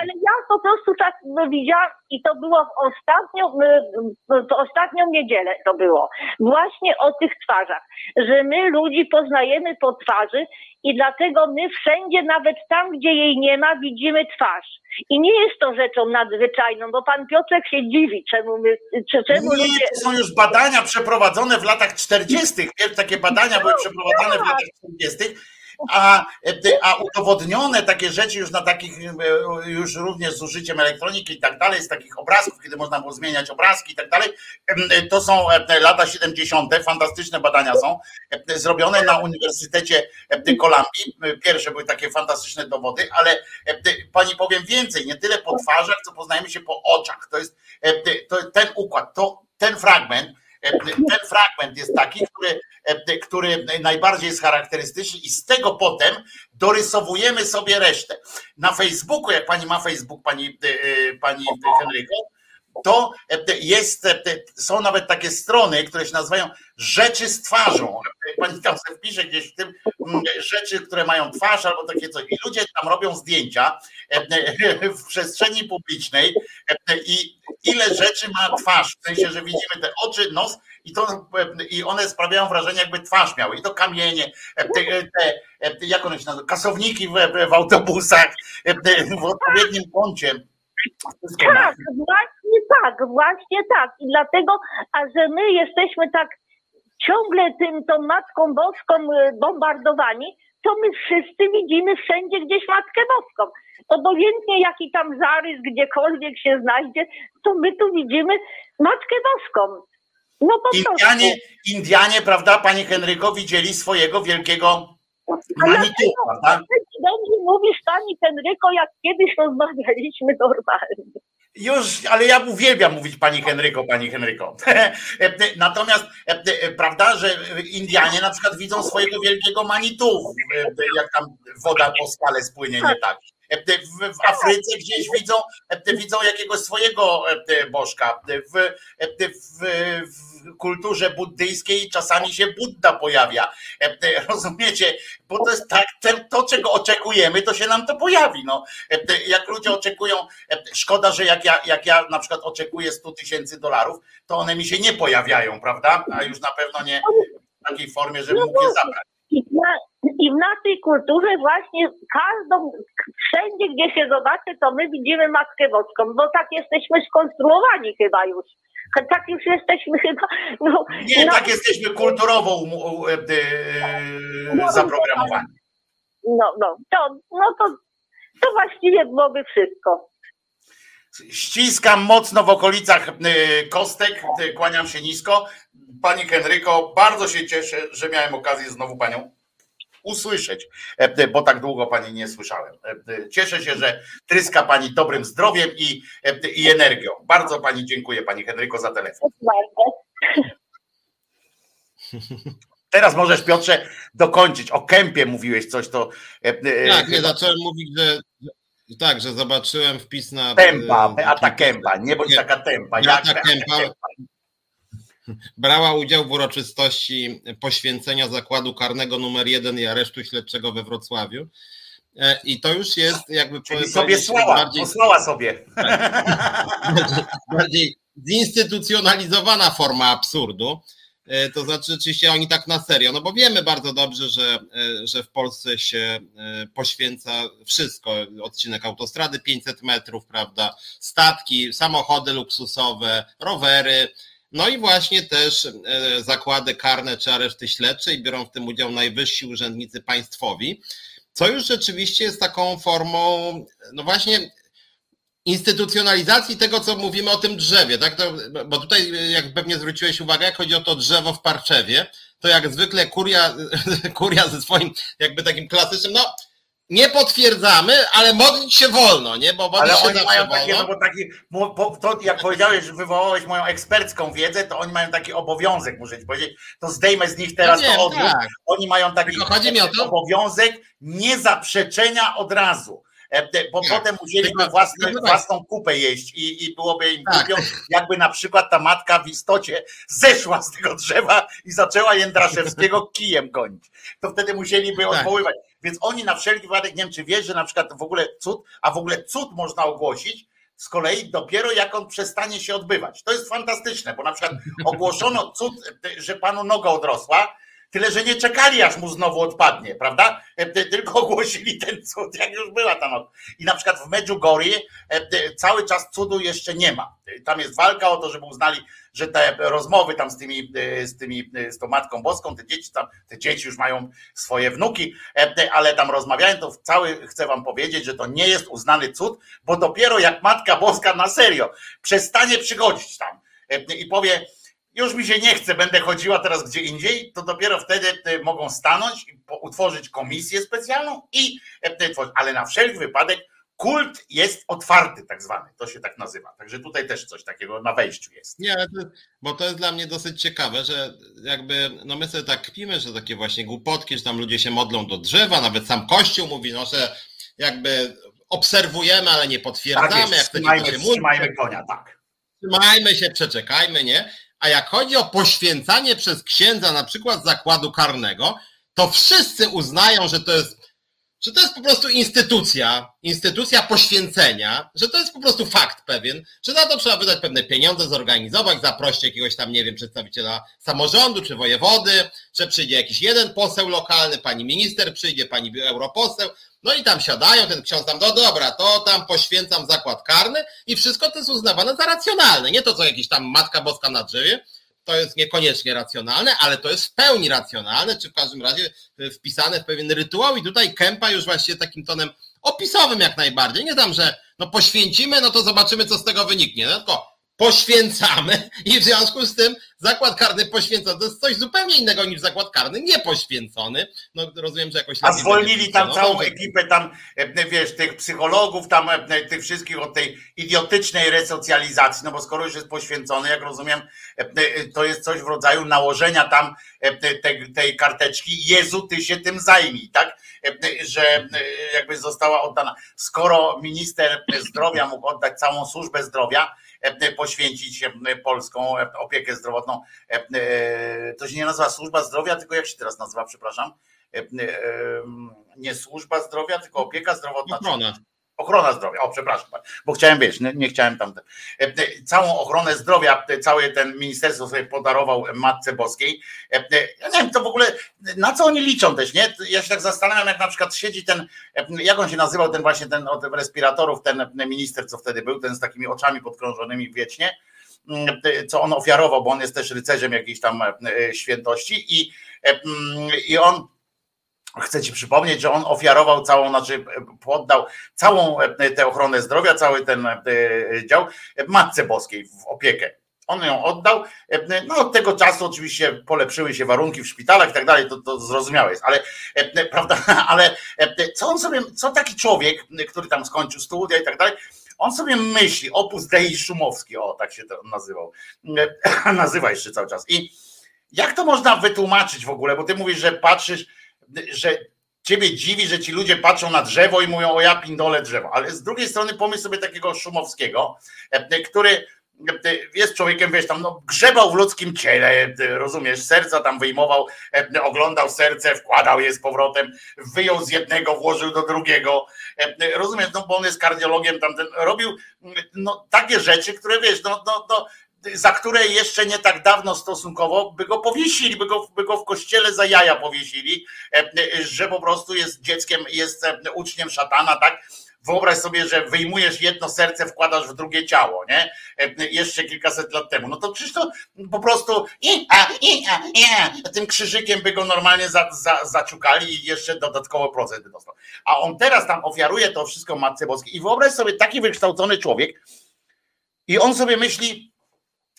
ale ja po prostu tak no, widziałam i to było w ostatnią, y, w ostatnią niedzielę to było. Właśnie o tych twarzach, że my ludzi poznajemy po twarzy i dlatego my wszędzie, nawet tam, gdzie jej nie ma, widzimy twarz. I nie jest to rzeczą nadzwyczajną, bo pan Piotrek się dziwi, czemu my, czy, czemu Nie, ludzie... to są już badania przeprowadzone w latach 40. Pierwsze takie badania były przeprowadzane w latach 40. A, a udowodnione takie rzeczy już na takich, e, już również z użyciem elektroniki i tak dalej, z takich obrazków, kiedy można było zmieniać obrazki i tak dalej, em, to są e, lata 70. Fantastyczne badania są e, zrobione na Uniwersytecie e, Kolumbii. Pierwsze były takie fantastyczne dowody, ale e, pani powiem więcej, nie tyle po twarzach, co poznajemy się po oczach. To jest e, to, ten układ, to, ten fragment, e, ten fragment jest taki, który, e, który najbardziej jest charakterystyczny i z tego potem dorysowujemy sobie resztę. Na Facebooku, jak pani ma Facebook, pani, e, e, pani Henryko, to e, jest, e, są nawet takie strony, które się nazywają rzeczy z twarzą. Pani tam sobie wpisze gdzieś w tym mm, rzeczy, które mają twarz albo takie coś. I ludzie tam robią zdjęcia e, w przestrzeni publicznej i ile rzeczy ma twarz, w sensie, że widzimy te oczy, nos i, to, i one sprawiają wrażenie, jakby twarz miały. I to kamienie, te, te, jak one się nazywają, kasowniki w, w autobusach w odpowiednim kącie. Wszystko. Tak, właśnie tak, właśnie tak. I dlatego, a że my jesteśmy tak ciągle tym, tą Matką Boską y, bombardowani, to my wszyscy widzimy wszędzie gdzieś Matkę Boską. Obojętnie jaki tam zarys gdziekolwiek się znajdzie, to my tu widzimy Matkę Boską. No po prostu. Indianie, Indianie, prawda, pani Henryko, widzieli swojego wielkiego Manitu, prawda? Dobrze mówisz pani Henryko, jak kiedyś rozmawialiśmy normalnie. Już, ale ja uwielbiam mówić pani Henryko, pani Henryko. Natomiast, prawda, że Indianie na przykład widzą swojego wielkiego Manitu, jak tam woda po skale spłynie, nie tak. E, W, w Afryce gdzieś widzą, e, widzą jakiegoś swojego e, bożka. W, e, w, w kulturze buddyjskiej czasami się Budda pojawia. E, Rozumiecie? Bo to jest tak, to czego oczekujemy, to się nam to pojawi. No. E, Jak ludzie oczekują, e, szkoda, że jak ja, jak ja na przykład oczekuję 100 tysięcy dolarów, to one mi się nie pojawiają, prawda? A już na pewno nie w takiej formie, żebym mógł je zabrać. I w, naszej kulturze właśnie każdą, wszędzie gdzie się zobaczy, to my widzimy Matkę Boską, bo tak jesteśmy skonstruowani chyba już. Tak już jesteśmy chyba. No, Nie, no, tak jesteśmy kulturowo um, u- e, e, zaprogramowani. No, no, to, no to, to właściwie byłoby wszystko. Ściskam mocno w okolicach e, kostek, kłaniam się nisko. Pani Henryko, bardzo się cieszę, że miałem okazję znowu panią usłyszeć, e, bo tak długo pani nie słyszałem. E, Cieszę się, że tryska pani dobrym zdrowiem i, e, i energią. Bardzo pani dziękuję, pani Henryko, za telefon. Teraz możesz, Piotrze, dokończyć. O kępie mówiłeś coś, to. e, e, Tak, nie, chyba zacząłem mówić, że tak, że zobaczyłem wpis na. Tempa, e, Beata Kępa, nie bądź taka tempa. Beata Kępa. Brała udział w uroczystości poświęcenia zakładu karnego numer 1 i aresztu śledczego we Wrocławiu. E, I to już jest jakby Czyli sobie słała, bardziej, posłała sobie. Bardziej, zinstytucjonalizowana forma absurdu. E, to znaczy, rzeczywiście oni tak na serio, no bo wiemy bardzo dobrze, że, e, że w Polsce się poświęca wszystko. Odcinek autostrady 500 metrów, prawda? Statki, samochody luksusowe, rowery. No i właśnie też zakłady karne czy areszty śledcze i biorą w tym udział najwyżsi urzędnicy państwowi co już rzeczywiście jest taką formą, no właśnie, instytucjonalizacji tego, co mówimy o tym drzewie, tak? To, bo tutaj, jak pewnie zwróciłeś uwagę, jak chodzi o to drzewo w Parczewie, to jak zwykle kuria, kuria ze swoim jakby takim klasycznym, no nie potwierdzamy, ale modlić się wolno, nie? Bo ale oni mają wolno. takie, no bo taki, to jak powiedziałeś, że wywołałeś moją ekspercką wiedzę, to oni mają taki obowiązek, muszę ci powiedzieć, to zdejmę z nich teraz ja to odwrót. Tak. Oni mają taki obowiązek niezaprzeczenia od razu. E, bo tak. potem musieliby własne, własną kupę jeść i, i byłoby im tak. głupio, jakby na przykład ta matka w istocie zeszła z tego drzewa i zaczęła Jędraszewskiego kijem gonić. To wtedy musieliby tak. odwoływać. Więc oni na wszelki wypadek, nie wiem czy wiesz, że na przykład w ogóle cud, a w ogóle cud można ogłosić, z kolei dopiero jak on przestanie się odbywać. To jest fantastyczne, bo na przykład ogłoszono cud, że panu noga odrosła, Tyle, że nie czekali, aż mu znowu odpadnie, prawda? E, tylko ogłosili ten cud, jak już była ta noc. I na przykład w Medjugorje e, cały czas cudu jeszcze nie ma. Tam jest walka o to, żeby uznali, że te rozmowy tam z tymi, e, z tymi, z tą Matką Boską, te dzieci tam, te dzieci już mają swoje wnuki, ale tam rozmawiają, to cały chcę wam powiedzieć, że to nie jest uznany cud, bo dopiero jak Matka Boska na serio przestanie przychodzić tam i powie, już mi się nie chce, będę chodziła teraz gdzie indziej, to dopiero wtedy mogą stanąć, utworzyć komisję specjalną i e, tworzyć. Ale na wszelki wypadek kult jest otwarty, tak zwany, to się tak nazywa. Także tutaj też coś takiego na wejściu jest. Nie, bo to jest dla mnie dosyć ciekawe, że jakby, no my sobie tak kpimy, że takie właśnie głupotki, że tam ludzie się modlą do drzewa, nawet sam Kościół mówi, no że jakby obserwujemy, ale nie potwierdzamy. Tak jest, jak trzymajmy, się trzymajmy konia, tak. Trzymajmy się, przeczekajmy, nie? A jak chodzi o poświęcanie przez księdza na przykład zakładu karnego, to wszyscy uznają, że to jest, że to jest po prostu instytucja, instytucja poświęcenia, że to jest po prostu fakt pewien, że na to trzeba wydać pewne pieniądze, zorganizować, zaprosić jakiegoś tam, nie wiem, przedstawiciela samorządu czy wojewody, że przyjdzie jakiś jeden poseł lokalny, pani minister przyjdzie, pani europoseł, no i tam siadają, ten ksiądz tam, no dobra, to tam poświęcam zakład karny i wszystko to jest uznawane za racjonalne. Nie to, co jakiś tam Matka Boska na drzewie, to jest niekoniecznie racjonalne, ale to jest w pełni racjonalne, czy w każdym razie wpisane w pewien rytuał i tutaj Kępa już właściwie takim tonem opisowym jak najbardziej. Nie tam, że no poświęcimy, no to zobaczymy, co z tego wyniknie. No, tylko poświęcamy i w związku z tym zakład karny poświęcony to jest coś zupełnie innego niż zakład karny niepoświęcony. No rozumiem, że jakoś... A zwolnili tam całą ekipę tam, e, wiesz, tych psychologów, tam e, tych wszystkich od tej idiotycznej resocjalizacji, no bo skoro już jest poświęcony, jak rozumiem, e, to jest coś w rodzaju nałożenia tam tej, tej karteczki, Jezu, ty się tym zajmij, tak? Że jakby została oddana. Skoro minister zdrowia mógł oddać całą służbę zdrowia, E, poświęcić e, polską e, opiekę zdrowotną. To się nie nazywa służba zdrowia, tylko jak się teraz nazywa, przepraszam? Nie służba zdrowia, tylko opieka zdrowotna. Ochrona. Ochrona zdrowia, o przepraszam, bo chciałem wiesz, nie, nie chciałem tam. E, e, całą ochronę zdrowia, cały ten ministerstwo sobie podarował Matce Boskiej. E, ja nie wiem, to w ogóle na co oni liczą też, nie? Ja się tak zastanawiam, jak na przykład siedzi ten, jak on się nazywał, ten właśnie ten od respiratorów, ten minister, co wtedy był, ten z takimi oczami podkrążonymi wiecznie mm, co on ofiarował, bo on jest też rycerzem jakiejś tam świętości i, i on Chcę ci przypomnieć, że on ofiarował całą, znaczy poddał całą e, tę ochronę zdrowia, cały ten e, dział Matce Boskiej w opiekę. On ją oddał. E, no od tego czasu oczywiście polepszyły się warunki w szpitalach i tak dalej, to, to zrozumiałe jest, ale prawda, ale co on sobie, co taki człowiek, który tam skończył studia i tak dalej, on sobie myśli, opus Dei Szumowski, o tak się to nazywał, nazywa jeszcze cały czas. I jak to można wytłumaczyć w ogóle, bo ty mówisz, że patrzysz, że ciebie dziwi, że ci ludzie patrzą na drzewo i mówią o ja pindole drzewo, ale z drugiej strony pomyśl sobie takiego Szumowskiego, e, który jest człowiekiem, wiesz, tam no, grzebał w ludzkim ciele, rozumiesz, serca tam wyjmował, oglądał serce, wkładał je z powrotem, wyjął z jednego, włożył do drugiego, rozumiesz, no bo on jest kardiologiem, tamten, robił no, takie rzeczy, które wiesz, no, no, no za które jeszcze nie tak dawno stosunkowo by go powiesili, by go, by go w kościele za jaja powiesili, że po prostu jest dzieckiem, jest uczniem szatana, tak? Wyobraź sobie, że wyjmujesz jedno serce, wkładasz w drugie ciało, nie? Jeszcze kilkaset lat temu. No to przecież to po prostu i, a, i, a, i, a. tym krzyżykiem by go normalnie za, za, zaciukali i jeszcze dodatkowo procent dostał. A on teraz tam ofiaruje to wszystko Matce Boskiej. I wyobraź sobie taki wykształcony człowiek i on sobie myśli,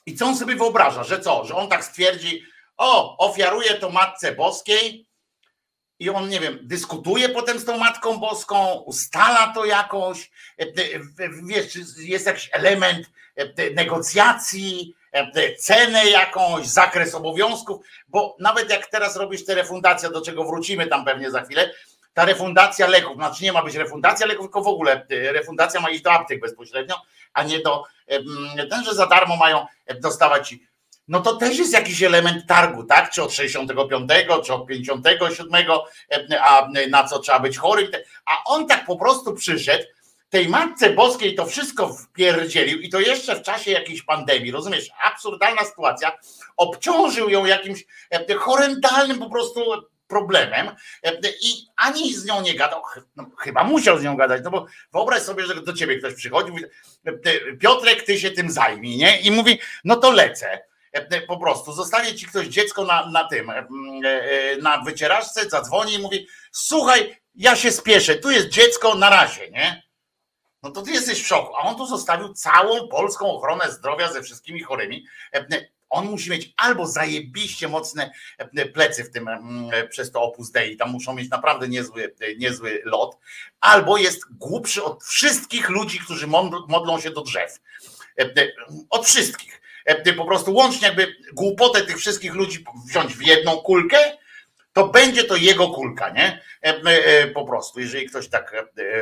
i co on sobie wyobraża, że co? Że on tak stwierdzi, o, ofiaruje to Matce Boskiej i on, nie wiem, dyskutuje potem z tą Matką Boską, ustala to jakoś, e, wiesz, jest jakiś element e, negocjacji, e, cenę jakąś, zakres obowiązków, bo nawet jak teraz robisz te refundacje, do czego wrócimy tam pewnie za chwilę, ta refundacja leków, znaczy nie ma być refundacja leków, tylko w ogóle refundacja ma iść do aptek bezpośrednio, a nie do, ten, że za darmo mają dostawać no to też jest jakiś element targu, tak? Czy od 65, czy od 57, a na co trzeba być chorym. A on tak po prostu przyszedł, tej Matce Boskiej to wszystko wpierdzielił i to jeszcze w czasie jakiejś pandemii, rozumiesz? Absurdalna sytuacja. Obciążył ją jakimś horrendalnym po prostu problemem i ani z nią nie gadał, no, chyba musiał z nią gadać, no bo wyobraź sobie, że do ciebie ktoś przychodzi, mówi, Piotrek, ty się tym zajmij, nie? I mówi, no to lecę. E, po prostu zostanie ci ktoś dziecko na, na tym, e, e, na wycieraczce, zadzwoni i mówi: Słuchaj, ja się spieszę, tu jest dziecko na razie, nie? No to ty jesteś w szoku. A on tu zostawił całą polską ochronę zdrowia ze wszystkimi chorymi. On musi mieć albo zajebiście mocne plecy w tym przez to Opus Dei, tam muszą mieć naprawdę niezły, niezły lot, albo jest głupszy od wszystkich ludzi, którzy modlą się do drzew. Od wszystkich. E, po prostu łącznie jakby głupotę tych wszystkich ludzi wziąć w jedną kulkę, to będzie to jego kulka, nie? E, e, po prostu, jeżeli ktoś tak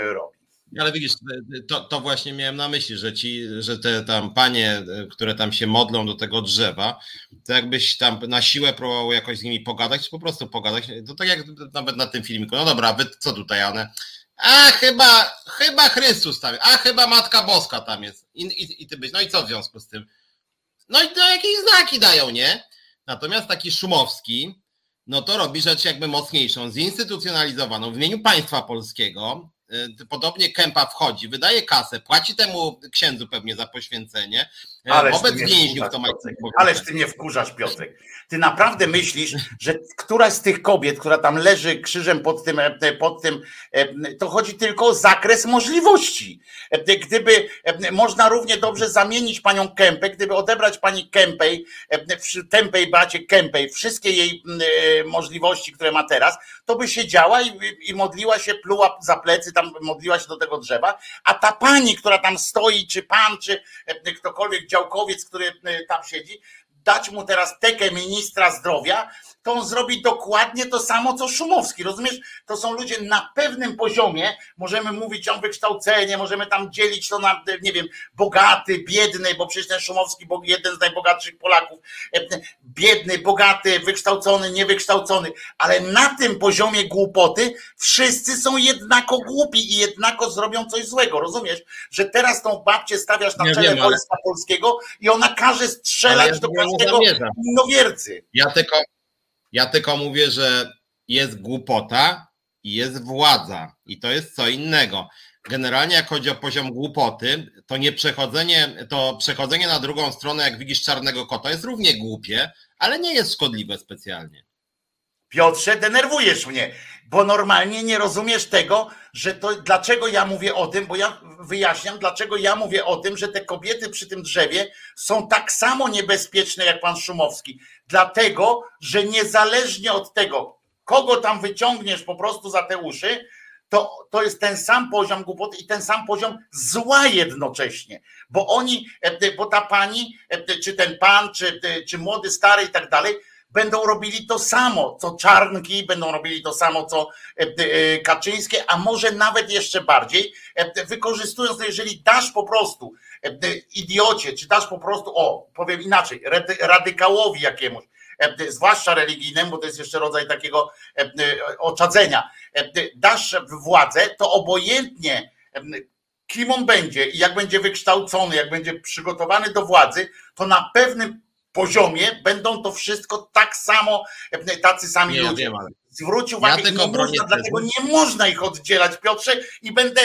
robi. Ale widzisz, to, to właśnie miałem na myśli, że ci, że te tam panie, które tam się modlą do tego drzewa, to jakbyś tam na siłę próbował jakoś z nimi pogadać, czy po prostu pogadać, to tak jak nawet na tym filmiku, no dobra, wy co tutaj, one, a chyba, chyba Chrystus tam, a chyba Matka Boska tam jest i, i, i ty byś, no i co w związku z tym? No i to jakieś znaki dają, nie? Natomiast taki Szumowski, no to robi rzecz jakby mocniejszą, zinstytucjonalizowaną w imieniu państwa polskiego. Y, podobnie Kępa wchodzi, wydaje kasę, płaci temu księdzu pewnie za poświęcenie. Ależ wobec więźniów to ma. Ależ ty nie wkurzasz, Piotrek. Ty naprawdę myślisz, że któraś z tych kobiet, która tam leży krzyżem pod tym, e, pod tym, e, to chodzi tylko o zakres możliwości. E, gdyby można równie dobrze zamienić panią Kępę, gdyby odebrać pani Kępej, Kępej Bacie Kępej, wszystkie jej możliwości, które ma teraz, to by siedziała i, i modliła się, pluła za plecy, tam modliła się do tego drzewa, a ta pani, która tam stoi, czy pan, czy ktokolwiek działkowiec, który tam siedzi, dać mu teraz tekę ministra zdrowia, to on zrobi dokładnie to samo, co Szumowski. Rozumiesz? To są ludzie na pewnym poziomie. Możemy mówić o wykształcenie, możemy tam dzielić to na, nie wiem, bogaty, biedny, bo przecież ten Szumowski, bo jeden z najbogatszych Polaków, e, biedny, bogaty, wykształcony, niewykształcony, ale na tym poziomie głupoty wszyscy są jednako głupi i jednako zrobią coś złego. Rozumiesz? Że teraz tą babcię stawiasz na czele wiem, wojska ale... polskiego i ona każe strzelać ja do każdego innowiercy. Ja tylko ja tylko mówię, że jest głupota i jest władza. I to jest co innego. Generalnie jak chodzi o poziom głupoty, to nie przechodzenie, to przechodzenie na drugą stronę, jak widzisz czarnego kota, jest równie głupie, ale nie jest szkodliwe specjalnie. Piotrze, denerwujesz mnie, bo normalnie nie rozumiesz tego, że to dlaczego ja mówię o tym, bo ja wyjaśniam, dlaczego ja mówię o tym, że te kobiety przy tym drzewie są tak samo niebezpieczne jak pan Szumowski. Dlatego, że niezależnie od tego, kogo tam wyciągniesz po prostu za te uszy, to, to jest ten sam poziom głupoty i ten sam poziom zła jednocześnie, bo oni, e, bo ta pani, e, czy ten pan, czy, czy młody, stary i tak dalej, będą robili to samo, co Czarnki, będą robili to samo, co e, e, Kaczyńskie, a może nawet jeszcze bardziej, e, wykorzystując, no jeżeli dasz po prostu idiocie, czy dasz po prostu, o, powiem inaczej, radykałowi jakiemuś, zwłaszcza religijnemu, bo to jest jeszcze rodzaj takiego oczadzenia, dasz władzę, to obojętnie kim on będzie i jak będzie wykształcony, jak będzie przygotowany do władzy, to na pewnym poziomie będą to wszystko tak samo, tacy sami nie, ludzie. Zwróć uwagę, ja nie można, dlatego nie można ich oddzielać, Piotrze, i będę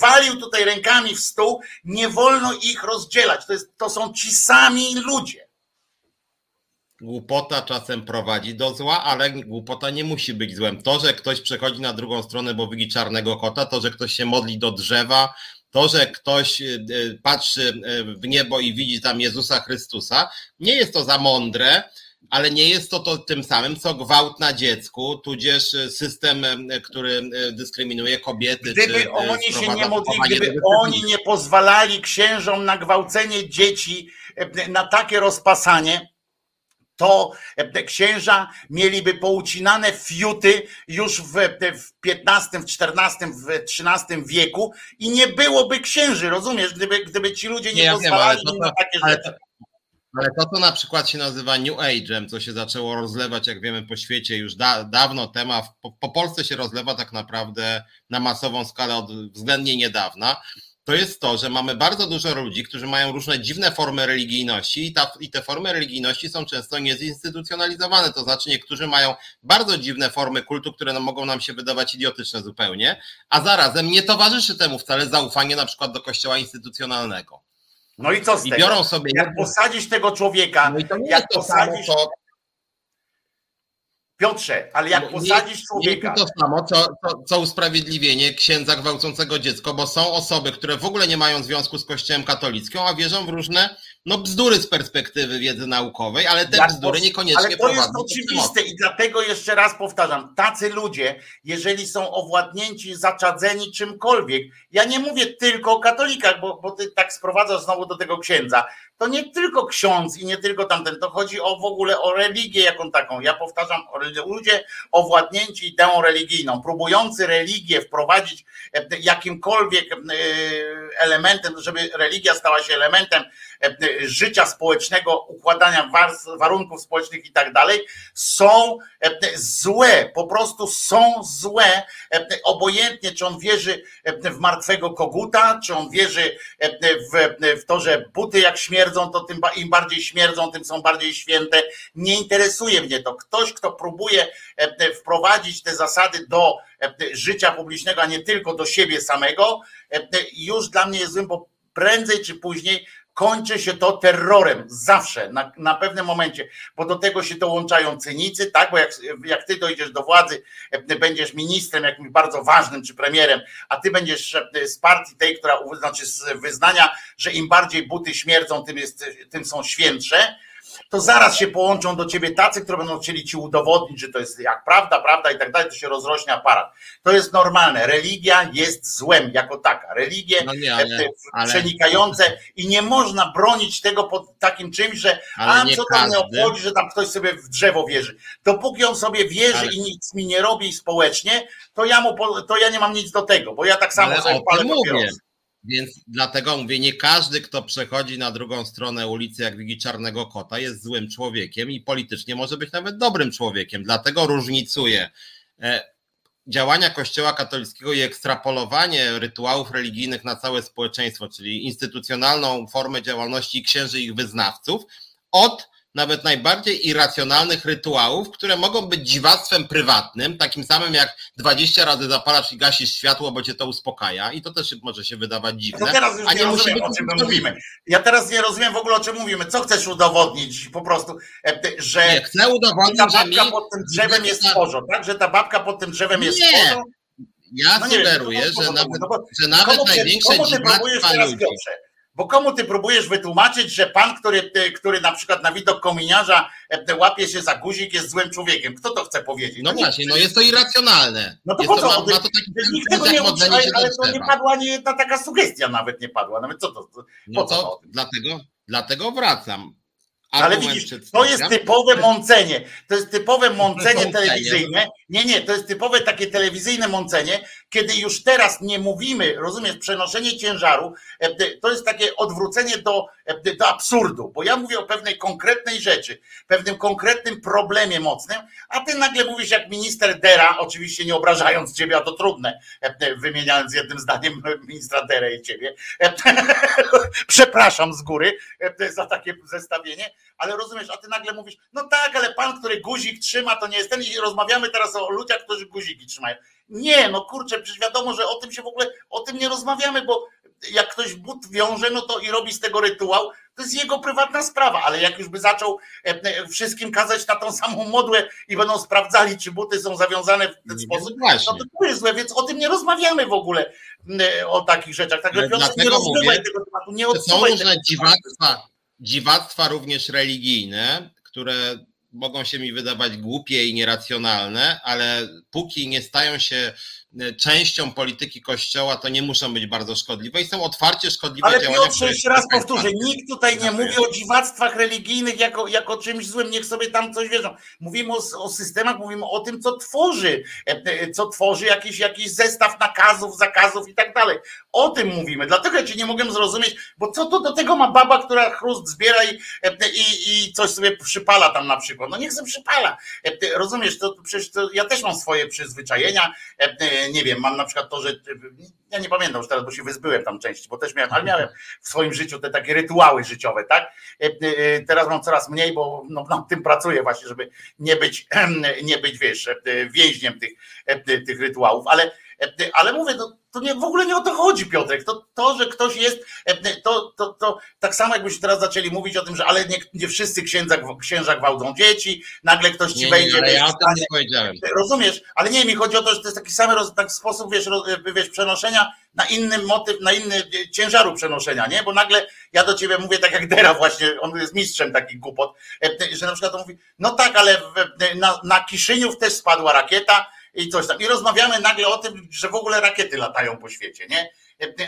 walił tutaj rękami w stół, nie wolno ich rozdzielać. To, jest, to są ci sami ludzie. Głupota czasem prowadzi do zła, ale głupota nie musi być złem. To, że ktoś przechodzi na drugą stronę, bo widzi czarnego kota, to, że ktoś się modli do drzewa, to, że ktoś y, y, patrzy y, w niebo i widzi tam Jezusa Chrystusa, nie jest to za mądre, ale nie jest to, to tym samym, co gwałt na dziecku, tudzież system, który dyskryminuje kobiety. Gdyby oni się nie modlili, gdyby oni nie pozwalali księżom na gwałcenie dzieci, na takie rozpasanie, to e, księża mieliby poucinane fiuty już w, w XV, w XIV, w XIII wieku i nie byłoby księży, rozumiesz, gdyby, gdyby ci ludzie nie, nie pozwalali ja wiem, to, na takie ale, rzeczy. Ale to, co na przykład się nazywa New Age'em, co się zaczęło rozlewać, jak wiemy, po świecie już da, dawno temat, po, po Polsce się rozlewa tak naprawdę na masową skalę od względnie niedawna, to jest to, że mamy bardzo dużo ludzi, którzy mają różne dziwne formy religijności i, ta, i te formy religijności są często niezinstytucjonalizowane. To znaczy, niektórzy mają bardzo dziwne formy kultu, które no, mogą nam się wydawać idiotyczne zupełnie, a zarazem nie towarzyszy temu wcale zaufanie na przykład do kościoła instytucjonalnego. No i co z I tego? biorą sobie. Jak posadzisz tego człowieka, no i to nie jak to posadzisz. Co Piotrze, ale jak posadzisz człowieka. Nie to samo, co, co, co usprawiedliwienie księdza gwałcącego dziecko, bo są osoby, które w ogóle nie mają związku z Kościołem katolickim, a wierzą w różne no, bzdury z perspektywy wiedzy naukowej, ale te jak bzdury niekoniecznie Ale to jest oczywiste i dlatego jeszcze raz powtarzam, tacy ludzie, jeżeli są owładnięci, zaczadzeni czymkolwiek, ja nie mówię tylko o katolikach, bo, bo ty tak sprowadzasz znowu do tego księdza, to nie tylko ksiądz i nie tylko tamten, to chodzi o w ogóle o religię jaką taką. Ja powtarzam, ludzie owładnięci ideą religijną, próbujący religię wprowadzić e, jakimkolwiek e, elementem, żeby religia stała się elementem e, życia społecznego, układania warunków społecznych i tak dalej, są złe, po prostu są złe, obojętnie czy on wierzy w martwego koguta, czy on wierzy w, to, że buty jak śmierdzą, to tym im bardziej śmierdzą, tym są bardziej święte. Nie interesuje mnie to. Ktoś, kto próbuje wprowadzić te zasady do życia publicznego, a nie tylko do siebie samego, już dla mnie jest złym, bo prędzej czy później kończy się to terrorem, zawsze, na, na pewnym momencie, bo do tego się dołączają cynicy, tak, bo jak, jak ty dojdziesz do władzy, e, będziesz ministrem jakimś bardzo ważnym, czy premierem, a ty będziesz e, z partii tej, która, znaczy z wyznania, że im bardziej buty śmierdzą, tym, jest, tym są świętsze, to zaraz się połączą do ciebie tacy, którzy będą chcieli ci udowodnić, że to jest jak prawda, prawda i tak dalej, to się rozrośnie aparat. To jest normalne. Religia jest złem jako taka. Religie no nie, ale, ale... przenikające i nie można bronić tego pod takim czymś, że a co tam nie obchodzi, że tam ktoś sobie w drzewo wierzy. Dopóki on sobie wierzy ale... i nic mi nie robi społecznie, to ja, mu, to ja nie mam nic do tego, bo ja tak samo ale sobie palę papierosy. Więc dlatego mówię, nie każdy, kto przechodzi na drugą stronę ulicy, jak widzi czarnego kota, jest złym człowiekiem i politycznie może być nawet dobrym człowiekiem. Dlatego różnicuję e, działania Kościoła katolickiego i ekstrapolowanie rytuałów religijnych na całe społeczeństwo, czyli instytucjonalną formę działalności księży i ich wyznawców, od nawet najbardziej irracjonalnych rytuałów, które mogą być dziwactwem prywatnym, takim samym jak 20 razy zapalasz i gasisz światło, bo cię to uspokaja i to też może się wydawać dziwne. No teraz już nie, nie rozumiem, o czym my mówimy. Ja teraz nie rozumiem w ogóle, o czym mówimy. Co chcesz udowodnić? Po prostu, e, że nie, chcę udowodnić, ta babka pod tym drzewem jest tworzą, tak? Że ta babka pod tym drzewem jest nie. tworzą? Ja no sugeruję, wiem, że, nawet, no bo, że nawet największe dziwactwa ludzi... Bo komu ty próbujesz wytłumaczyć, że pan, który, który na przykład na widok kominiarza e, łapie się za guzik, jest złym człowiekiem? Kto to chce powiedzieć? No, no właśnie, no jest to irracjonalne. No to jest po co? To, ma, ma to taki nikt tego nie uczy, ale to nie padła ani jedna taka sugestia nawet nie padła. Nawet co to? No to, to dlatego, dlatego wracam. Ale widzisz, to jest typowe mącenie. To jest typowe mącenie telewizyjne. Nie, nie, to jest typowe takie telewizyjne mącenie, kiedy już teraz nie mówimy, rozumiesz, przenoszenie ciężaru, e, to jest takie odwrócenie do, e, do absurdu, bo ja mówię o pewnej konkretnej rzeczy, pewnym konkretnym problemie mocnym, a ty nagle mówisz jak minister Dera, oczywiście nie obrażając ciebie, a to trudne, e, wymieniając jednym zdaniem ministra Dera i ciebie. Przepraszam z góry za takie zestawienie, ale rozumiesz, a ty nagle mówisz, no tak, ale pan, który guzik trzyma, to nie jest ten i rozmawiamy teraz o ludziach, którzy guziki trzymają. Nie, no kurczę, przecież wiadomo, że o tym się w ogóle, o tym nie rozmawiamy, bo jak ktoś but wiąże, no to i robi z tego rytuał, to jest jego prywatna sprawa, ale jak już by zaczął e, e, wszystkim kazać na tą samą modłę i będą sprawdzali, czy buty są zawiązane w ten sposób, no to to jest złe, więc o tym nie rozmawiamy w ogóle e, o takich rzeczach. Także Piotr, nie rozmawiaj tego tematu, nie Są różne dziwactwa, dziwactwa również religijne, które mogą się mi wydawać głupie i nieracjonalne, ale póki nie stają się częścią polityki Kościoła, to nie muszą być bardzo szkodliwe i są otwarcie szkodliwe ale działania. Ale jeszcze raz powtórzę, nikt tutaj nie mówi o dziwactwach religijnych jako, jako czymś złym, niech sobie tam coś wierzą. Mówimy o, o systemach, mówimy o tym, co tworzy, e, e, co tworzy jakiś, jakiś zestaw nakazów, zakazów i tak dalej. O tym mówimy, dlatego ja cię nie mogę zrozumieć, bo co to do tego ma baba, która chrust zbiera i, i, i coś sobie przypala tam na przykład. No niech sobie przypala. Rozumiesz, to przecież to ja też mam swoje przyzwyczajenia. Nie wiem, mam na przykład to, że ja nie pamiętam już teraz, bo się wyzbyłem tam części, bo też miałem, ale miałem w swoim życiu te takie rytuały życiowe, tak? Teraz mam coraz mniej, bo no, nad tym pracuję właśnie, żeby nie być, nie być, wiesz, więźniem tych, tych rytuałów, ale, ale mówię, to to nie, w ogóle nie o to chodzi, Piotrek. To, to że ktoś jest, e, to, to, to tak samo jakbyśmy teraz zaczęli mówić o tym, że ale nie, nie wszyscy księdza, księża gwałcą dzieci, nagle ktoś ci nie, wejdzie. Nie, ja o tym nie powiedziałem. Rozumiesz? Ale nie, mi chodzi o to, że to jest taki sam tak sposób, wiesz, wiesz, przenoszenia na inny motyw, na inny e, ciężaru przenoszenia, nie? Bo nagle ja do ciebie mówię tak jak Dera właśnie, on jest mistrzem takich głupot, e, że na przykład on mówi, no tak, ale na, na Kiszyniów też spadła rakieta, i coś tam. I rozmawiamy nagle o tym, że w ogóle rakiety latają po świecie, nie?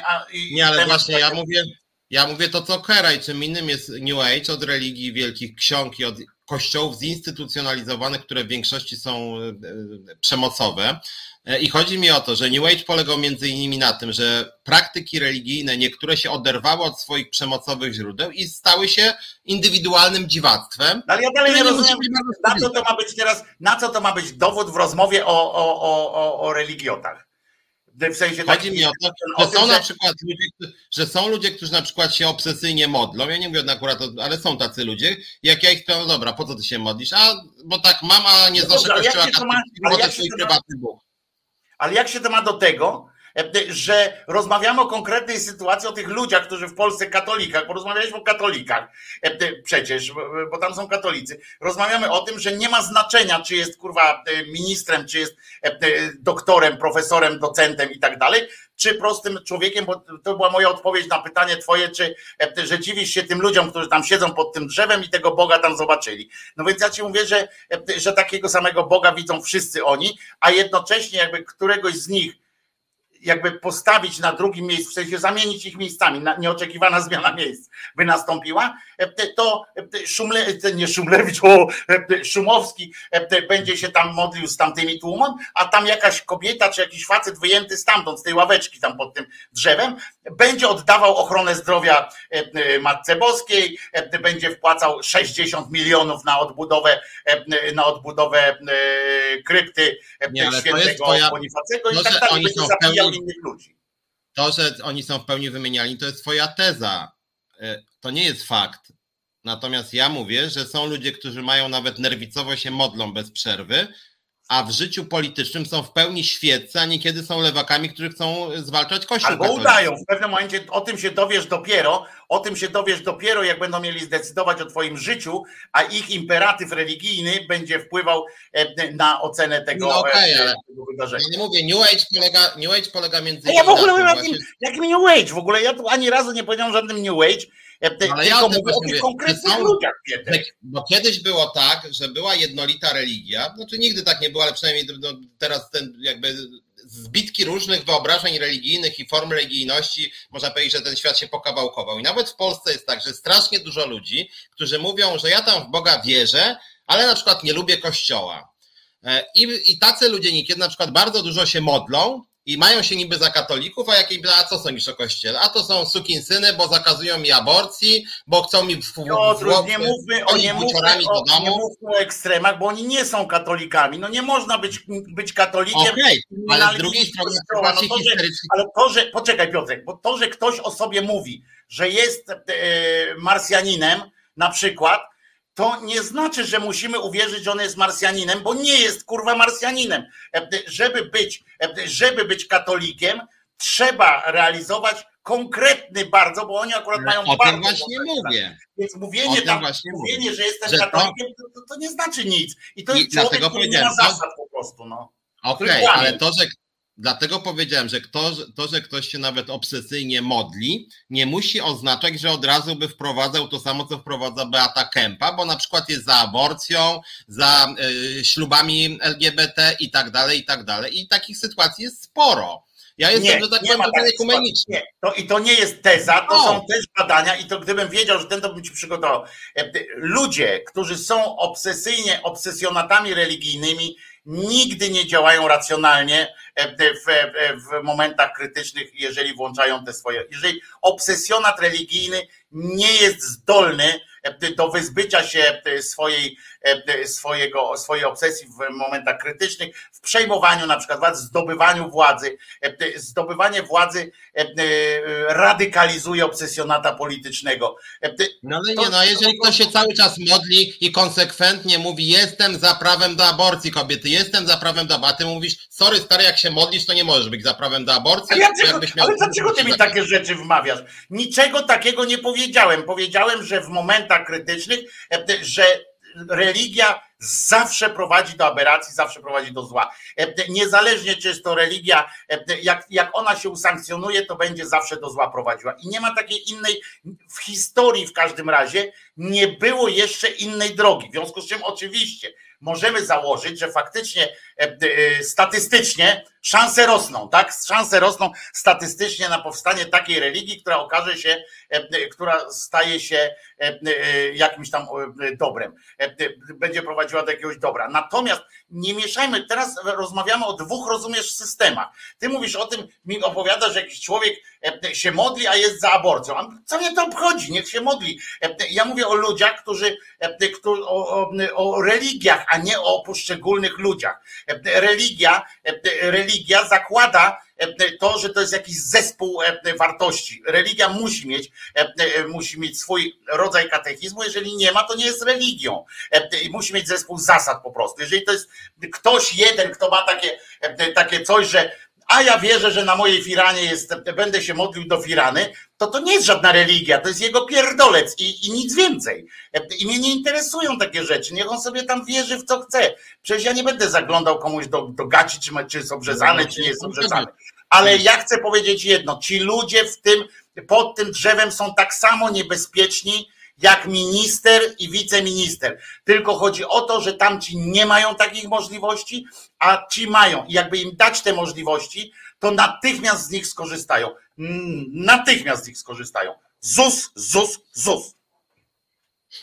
A, nie, ale właśnie ja mówię, ja mówię to co Keraj, czym innym jest New Age od religii wielkich ksiąg i od kościołów zinstytucjonalizowanych, które w większości są e, e, przemocowe. E, I chodzi mi o to, że New Age polegał między innymi na tym, że praktyki religijne niektóre się oderwały od swoich przemocowych źródeł i stały się indywidualnym dziwactwem. No, ale ja dalej nie rozumiem, na co to ma być teraz, na co to ma być dowód w rozmowie o, o, o, o religiotach. W sensie Chodzi mi o to, że są na przykład ludzie, że są ludzie, którzy na przykład się obsesyjnie modlą. Ja nie mówię akurat, ale są tacy ludzie. Jak ja ich to, no dobra, po co ty się modlisz? A, bo tak mama nie no kościoła, bo to swój prywatny Bóg. Ale jak się to ma do tego, e, że rozmawiamy o konkretnej sytuacji, o tych ludziach, którzy w Polsce katolikach, bo rozmawialiśmy o katolikach e, przecież, bo tam są katolicy. Rozmawiamy o tym, że nie ma znaczenia, czy jest kurwa e, ministrem, czy jest doktorem, profesorem, docentem i tak dalej, czy prostym człowiekiem, bo to była moja odpowiedź na pytanie twoje, czy że dziwisz się tym ludziom, którzy tam siedzą pod tym drzewem i tego Boga tam zobaczyli. No więc ja ci mówię, że, że takiego samego Boga widzą wszyscy oni, a jednocześnie jakby któregoś z nich jakby postawić na drugim miejscu, w sensie zamienić ich miejscami, nieoczekiwana zmiana miejsc by nastąpiła, e, to e, Szumle, nie Szumlewicz, o, e, Szumowski będzie się tam modlił z tamtymi tłumem, a tam jakaś kobieta czy jakiś facet wyjęty stamtąd, z tej ławeczki tam pod tym drzewem, będzie oddawał ochronę zdrowia Matce Boskiej, będzie wpłacał 60 milionów na odbudowę, na odbudowę krypty nie, świętego. Bonifacego i tak dalej, będzie zabijał innych ludzi. To, że oni są w pełni wymieniani, to jest twoja teza. E, to nie jest fakt. Natomiast ja mówię, że są ludzie, którzy mają nawet nerwicowo się modlą bez przerwy, a w życiu politycznym są w pełni świeccy, a niekiedy są lewakami, którzy chcą zwalczać Kościół Albo udają. W pewnym momencie o tym się dowiesz dopiero, o tym się dowiesz dopiero, jak będą mieli zdecydować o twoim życiu, a ich imperatyw religijny będzie wpływał e, na ocenę tego, no okay, e, tego wydarzenia. Ja nie mówię, New Age polega, New Age polega między innymi. Ja w ogóle mówię jakim, jakim New Age, w ogóle ja tu ani razu nie powiedziałem żadnym New Age, ale Tylko ja o mówię o tych konkretnych Są- ludziach. Bo kiedyś było tak, że była jednolita religia, znaczy nigdy tak nie było, ale przynajmniej no, teraz ten jakby zbitki różnych wyobrażeń religijnych i form religijności, można powiedzieć, że ten świat się pokawałkował. I nawet w Polsce jest tak, że strasznie dużo ludzi, którzy mówią, że ja tam w Boga wierzę, ale na przykład nie lubię kościoła. E, I, I tacy ludzie niekiedy na przykład bardzo dużo się modlą i mają się niby za katolików, a jakiej, a co sądzisz o kościele? A to są sukinsyny, bo zakazują mi aborcji, bo chcą mi w, w, Piotruś, w, nie mówmy, o, nie, mówmy o, do domu. nie mówmy o ekstremach, bo oni nie są katolikami. No nie można być, być katolikiem. I ale z drugiej strony Kościoła. No to, że, ale to, że, poczekaj Piotrek, bo to, że ktoś o sobie mówi, że jest e, Marsjaninem na przykład, to nie znaczy, że musimy uwierzyć, że on jest Marsjaninem, bo nie jest kurwa Marsjaninem. E, Żeby być, e, żeby być katolikiem, trzeba realizować konkretny bardzo, bo oni akurat mają o bardzo tym właśnie mówię. więc mówienie tam, właśnie mówię. mówienie, że jestem Że to- katolikiem, to, to, to nie znaczy nic. I to I jest człowiek, dlatego który nie ma zasad po prostu. No. Okej, kłamie. ale to, że dlatego powiedziałem, że kto, to, że ktoś się nawet obsesyjnie modli, nie musi oznaczać, że od razu by wprowadzał to samo, co wprowadza Beata Kępa, bo na przykład jest za aborcją, za y, ślubami LGBT i tak dalej, i tak dalej. I takich sytuacji jest sporo. Ja jestem, że tak powiem, tutaj takich ekumeniczny. Nie, to, I to nie jest teza, to O. są też badania i to gdybym wiedział, że ten to bym ci przygotował. E, Ludzie, którzy są obsesyjnie, obsesjonatami religijnymi, nigdy nie działają racjonalnie w, e, w momentach krytycznych, jeżeli włączają te swoje. Jeżeli obsesjonat religijny nie jest zdolny e, do wyzbycia się swojej, e, ty, swojego, swojej obsesji w momentach krytycznych, w przejmowaniu na przykład władzy, zdobywaniu władzy, E, e, zdobywanie władzy e, e, radykalizuje obsesjonata politycznego. E, e, No ale nie, no jeżeli ktoś się cały czas modli i konsekwentnie mówi jestem za prawem do aborcji kobiety, jestem za prawem do aborcji, ty mówisz sorry stary, jak się modlisz, to nie możesz być za prawem do aborcji. Ale, ja miał- ale dlaczego ty mi takie rzeczy wmawiasz? Niczego takiego nie powiedziałem. Powiedziałem, że w momentach krytycznych, e, e, że religia zawsze prowadzi do aberracji, zawsze prowadzi do zła. E, Niezależnie czy jest to religia, e, jak, jak ona się usankcjonuje, to będzie zawsze do zła prowadziła. I nie ma takiej innej, w historii w każdym razie, nie było jeszcze innej drogi. W związku z czym oczywiście możemy założyć, że faktycznie e, statystycznie szanse rosną, tak? Szanse rosną statystycznie na powstanie takiej religii, która okaże się, e, e, która staje się e, jakimś tam dobrem, będzie prowadziła do jakiegoś dobra. Natomiast nie mieszajmy, teraz rozmawiamy o dwóch, rozumiesz, systemach. Ty mówisz o tym, mi opowiadasz, że jakiś człowiek się modli, a jest za aborcją. Co mnie to obchodzi? Niech się modli. Ja mówię o ludziach, którzy, o, o, o religiach, a nie o poszczególnych ludziach. Religia, e, religia zakłada e, to, że to jest jakiś zespół e, wartości. Religia musi mieć, e, e, musi mieć swój rodzaj katechizmu. Jeżeli nie ma, to nie jest religią. E, I musi mieć zespół zasad po prostu. Jeżeli to jest ktoś jeden, kto ma takie, e, takie coś, że a ja wierzę, że na mojej firanie jest, będę się modlił do firany, to to nie jest żadna religia, to jest jego pierdolec i, i nic więcej. I mnie nie interesują takie rzeczy, niech on sobie tam wierzy w co chce. Przecież ja nie będę zaglądał komuś do, do gaci, czy, czy jest obrzezany, czy nie jest obrzezany. Ale ja chcę powiedzieć jedno, ci ludzie w tym, pod tym drzewem są tak samo niebezpieczni, jak minister i wiceminister. Tylko chodzi o to, że tamci nie mają takich możliwości, a ci mają. I jakby im dać te możliwości, to natychmiast z nich skorzystają. Natychmiast z nich skorzystają. ZUS, ZUS, ZUS.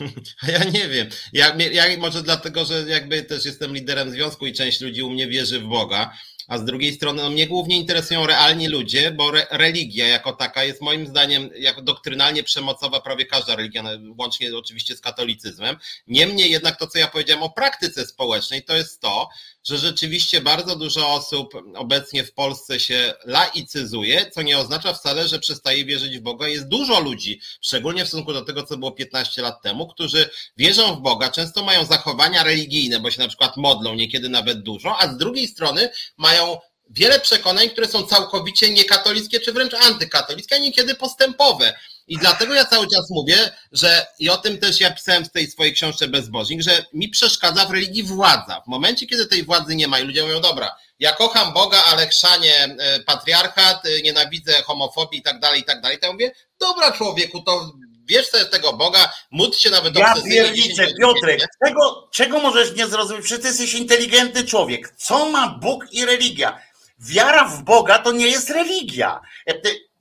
Ja nie wiem. Ja, ja może dlatego, że jakby też jestem liderem związku i część ludzi u mnie wierzy w Boga, a z drugiej strony no, mnie głównie interesują realni ludzie, bo re, religia jako taka jest moim zdaniem jako doktrynalnie przemocowa prawie każda religia, no, łącznie oczywiście z katolicyzmem. Niemniej jednak to, co ja powiedziałem o praktyce społecznej, to jest to, że rzeczywiście bardzo dużo osób obecnie w Polsce się laicyzuje, co nie oznacza wcale, że przestaje wierzyć w Boga. Jest dużo ludzi, szczególnie w stosunku do tego, co było 15 lat temu, którzy wierzą w Boga, często mają zachowania religijne, bo się na przykład modlą, niekiedy nawet dużo, a z drugiej strony mają wiele przekonań, które są całkowicie niekatolickie, czy wręcz antykatolickie, a niekiedy postępowe. I dlatego ja cały czas mówię, że i o tym też ja pisałem w tej swojej książce Bezbożnik, że mi przeszkadza w religii władza. W momencie, kiedy tej władzy nie ma i ludzie mówią, dobra, ja kocham Boga, ale chrzanie e, patriarchat, e, nienawidzę homofobii i tak dalej, i tak dalej, to ja mówię, dobra człowieku, to wiesz co jest tego Boga, módl się nawet Ja pierniczę, 10 Piotrek, czego, czego możesz nie zrozumieć? Przecież ty jesteś inteligentny człowiek. Co ma Bóg i religia? Wiara w Boga to nie jest religia.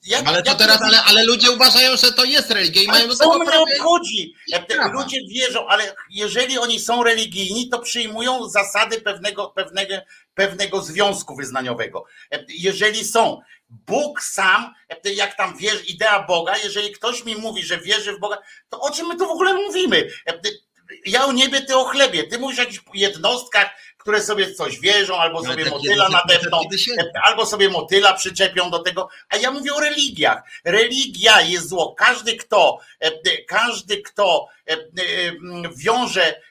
E, jak- Ale to jak- teraz, ale, ale ludzie uważają, że to jest religia i mają do tego mnie obchodzi? E. Ludzie wierzą, ale jeżeli oni są religijni, to przyjmują zasady pewnego, pewnego, pewnego związku wyznaniowego. E, Jeżeli są, Bóg sam, e, jak tam wierzy, idea Boga, jeżeli ktoś mi mówi, że wierzy w Boga, to o czym my tu w ogóle mówimy? Ja o niebie, ty o chlebie. Ty mówisz o jakichś jednostkach, które sobie coś wierzą, albo Ale sobie tak motyla nadepną, tysięcy. albo sobie motyla przyczepią do tego, a ja mówię o religiach. Religia jest zło. Każdy, kto, e, e, każdy, kto e, wiąże,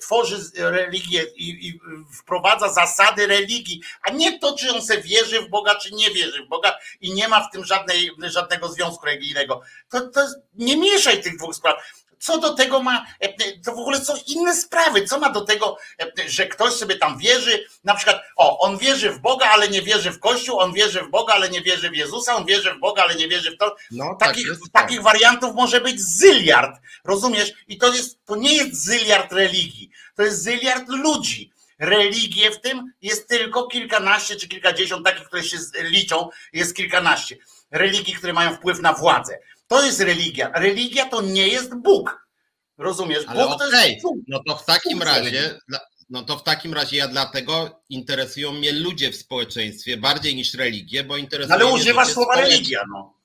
tworzy religię i, wprowadza zasady religii, a nie to, czy on se wierzy w Boga, czy nie wierzy w Boga i nie ma w tym żadnej, żadnego związku religijnego. To, to nie mieszaj tych dwóch spraw. Co do tego ma, e, e, to w ogóle są inne sprawy. Co ma do tego, e, że ktoś sobie tam wierzy, na przykład, o, on wierzy w Boga, ale nie wierzy w Kościół, on wierzy w Boga, ale nie wierzy w Jezusa, on wierzy w Boga, ale nie wierzy w to. No, tak Takich, jest, takich wariantów może być zyliard, rozumiesz? I to jest, to nie jest zyliard religii, to jest zyliard ludzi. Religie w tym jest tylko kilkanaście czy kilkadziesiąt, takich, które się liczą, jest kilkanaście. Religii, które mają wpływ na władzę. To jest religia. Religia to nie jest Bóg. Rozumiesz? Ale Bóg to okej, jest Bóg. no to w takim razie, no to w takim razie ja dlatego interesują mnie ludzie w społeczeństwie bardziej niż religie, bo interesuje Ale mnie używasz życie słowa religia, no.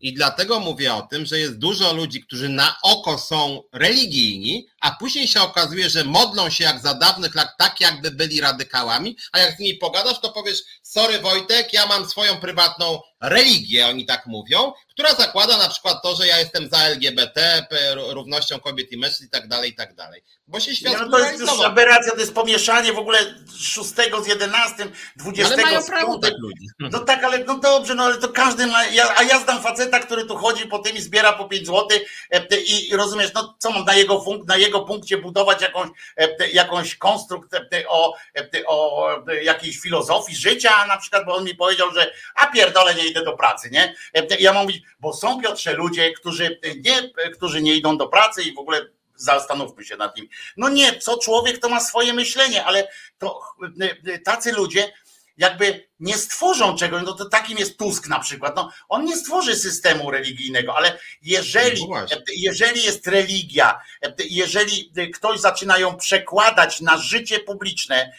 I dlatego mówię o tym, że jest dużo ludzi, którzy na oko są religijni, a później się okazuje, że modlą się jak za dawnych lat, tak jakby byli radykałami, a jak z nimi pogadasz, to powiesz, sorry Wojtek, ja mam swoją prywatną religię, oni tak mówią, która zakłada na przykład to, że ja jestem za LGBT, równością kobiet i mężczyzn i tak dalej, i tak dalej. Bo się świat no to jest już aberracja, to jest pomieszanie w ogóle 6 z 11, 20 Ale mają prawo 5. tak ludzi. No tak, ale no dobrze, no ale to każdy ma, ja, a ja znam faceta, który tu chodzi po tym i zbiera po 5 zł i, i rozumiesz, no co mam na jego, funk, na jego punkcie budować jakąś, e, jakąś konstrukt e, o, e, o e, jakiejś filozofii życia na przykład, bo on mi powiedział, że a pierdolę, nie idę do pracy, nie? E, Ja mam mówić, bo są Piotrze ludzie, którzy nie, którzy nie idą do pracy i w ogóle zastanówmy się nad tym. No nie, co człowiek to ma swoje myślenie, ale to e, e, tacy ludzie jakby nie stworzą czegoś, no to takim jest Tusk na przykład, no on nie stworzy systemu religijnego, ale jeżeli, No jeżeli jest religia, jeżeli ktoś zaczyna ją przekładać na życie publiczne,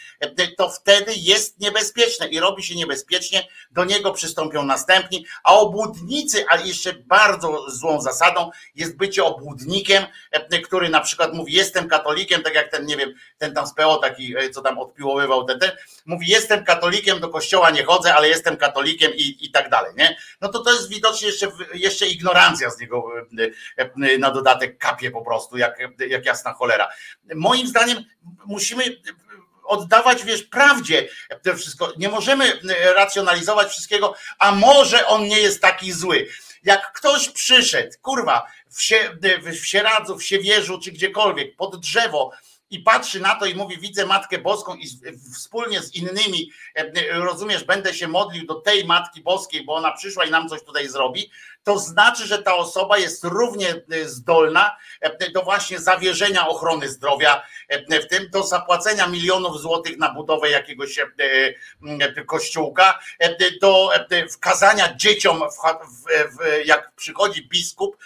to wtedy jest niebezpieczne i robi się niebezpiecznie, do niego przystąpią następni, a obłudnicy, a jeszcze bardzo złą zasadą jest bycie obłudnikiem, który na przykład mówi jestem katolikiem, tak jak ten, nie wiem, ten tam z PO taki, co tam odpiłowywał ten, ten mówi jestem katolikiem, do kościoła nie chodzę, ale jestem katolikiem i, i tak dalej, nie? No to to jest widocznie jeszcze, jeszcze ignorancja z niego e, na dodatek kapie po prostu, jak, jak jasna cholera. Moim zdaniem musimy oddawać, wiesz, prawdzie to wszystko. Nie możemy racjonalizować wszystkiego, a może on nie jest taki zły. Jak ktoś przyszedł, kurwa, w Sieradzu, w Siewierzu, czy gdziekolwiek, pod drzewo, i patrzy na to i mówi, widzę Matkę Boską i wspólnie z innymi, rozumiesz, będę się modlił do tej Matki Boskiej, bo ona przyszła i nam coś tutaj zrobi, to znaczy, że ta osoba jest równie zdolna do właśnie zawierzenia ochrony zdrowia, w tym do zapłacenia milionów złotych na budowę jakiegoś kościółka, do wkazania dzieciom, jak przychodzi biskup,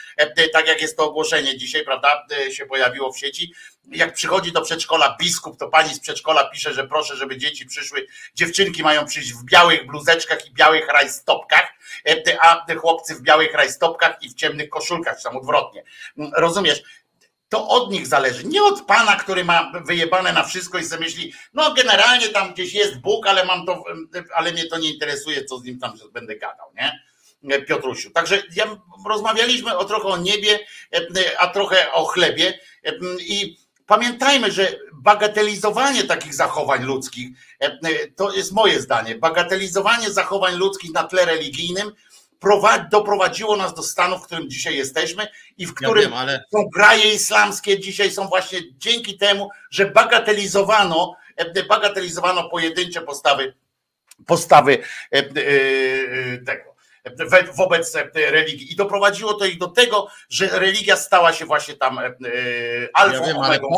tak jak jest to ogłoszenie dzisiaj, prawda, się pojawiło w sieci, jak przychodzi do przedszkola biskup, to pani z przedszkola pisze, że proszę, żeby dzieci przyszły, dziewczynki mają przyjść w białych bluzeczkach i białych rajstopkach, a chłopcy w białych rajstopkach i w ciemnych koszulkach, czy tam odwrotnie. Rozumiesz? To od nich zależy, nie od pana, który ma wyjebane na wszystko i sobie myśli, no generalnie tam gdzieś jest Bóg, ale mam to, ale mnie to nie interesuje, co z nim tam będę gadał, nie? Piotrusiu. Także ja, rozmawialiśmy o trochę o niebie, a trochę o chlebie i Pamiętajmy, że bagatelizowanie takich zachowań ludzkich, to jest moje zdanie, bagatelizowanie zachowań ludzkich na tle religijnym doprowadziło nas do stanu, w którym dzisiaj jesteśmy i w którym ja wiem, ale... są kraje islamskie dzisiaj są właśnie dzięki temu, że bagatelizowano, bagatelizowano pojedyncze postawy, postawy tego. wobec religii. I doprowadziło to ich do tego, że religia stała się właśnie tam alfą ja wiem, swojego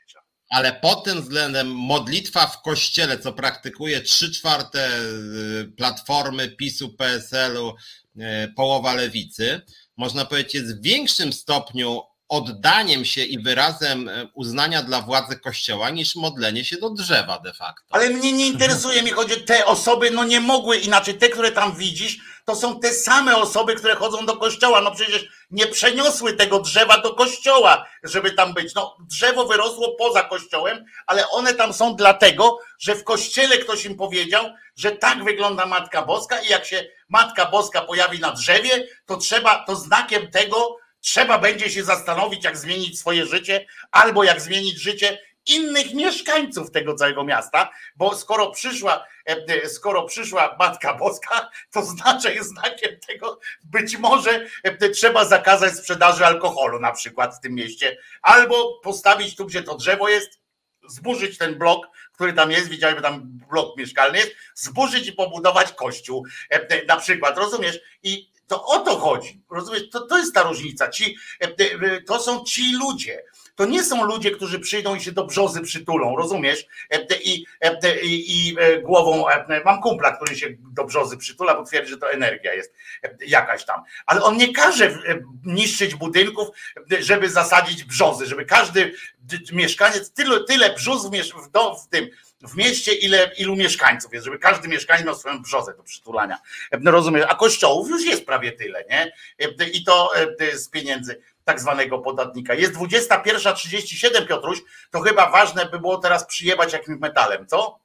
życia ale pod tym względem modlitwa w kościele, co praktykuje trzy czwarte platformy PiSu, PSL-u, połowa lewicy, można powiedzieć, jest w większym stopniu oddaniem się i wyrazem e, uznania dla władzy kościoła niż modlenie się do drzewa de facto. Ale mnie nie interesuje, mi chodzi, te osoby no nie mogły inaczej, te, które tam widzisz, to są te same osoby, które chodzą do kościoła, no przecież nie przeniosły tego drzewa do kościoła, żeby tam być. No drzewo wyrosło poza kościołem, ale one tam są dlatego, że w kościele ktoś im powiedział, że tak wygląda Matka Boska i jak się Matka Boska pojawi na drzewie, to trzeba, to znakiem tego trzeba będzie się zastanowić, jak zmienić swoje życie, albo jak zmienić życie innych mieszkańców tego całego miasta, bo skoro przyszła, e, skoro przyszła Matka Boska, to znaczy jest znakiem tego, być może e, trzeba zakazać sprzedaży alkoholu na przykład w tym mieście, albo postawić tu, gdzie to drzewo jest, zburzyć ten blok, który tam jest, widziałem, tam blok mieszkalny jest, zburzyć i pobudować kościół e, na przykład, rozumiesz? I to o to chodzi. Rozumiesz? To, to jest ta różnica. Ci, e, e, to są ci ludzie. To nie są ludzie, którzy przyjdą i się do brzozy przytulą, rozumiesz? E, I, i, i głową, mam kumpla, który się do brzozy przytula, bo twierdzi, że to energia jest jakaś tam. Ale on nie każe niszczyć budynków, żeby zasadzić brzozy, żeby każdy mieszkaniec, tyle, tyle brzus w, w, w tym w mieście, ile, ilu mieszkańców jest, żeby każdy mieszkaniec miał swoją brzozę do przytulania. No rozumiesz, a kościołów już jest prawie tyle, nie? I to z pieniędzy tak zwanego podatnika. Jest 21.37, Piotruś, to chyba ważne by było teraz przyjebać jakimś metalem, co?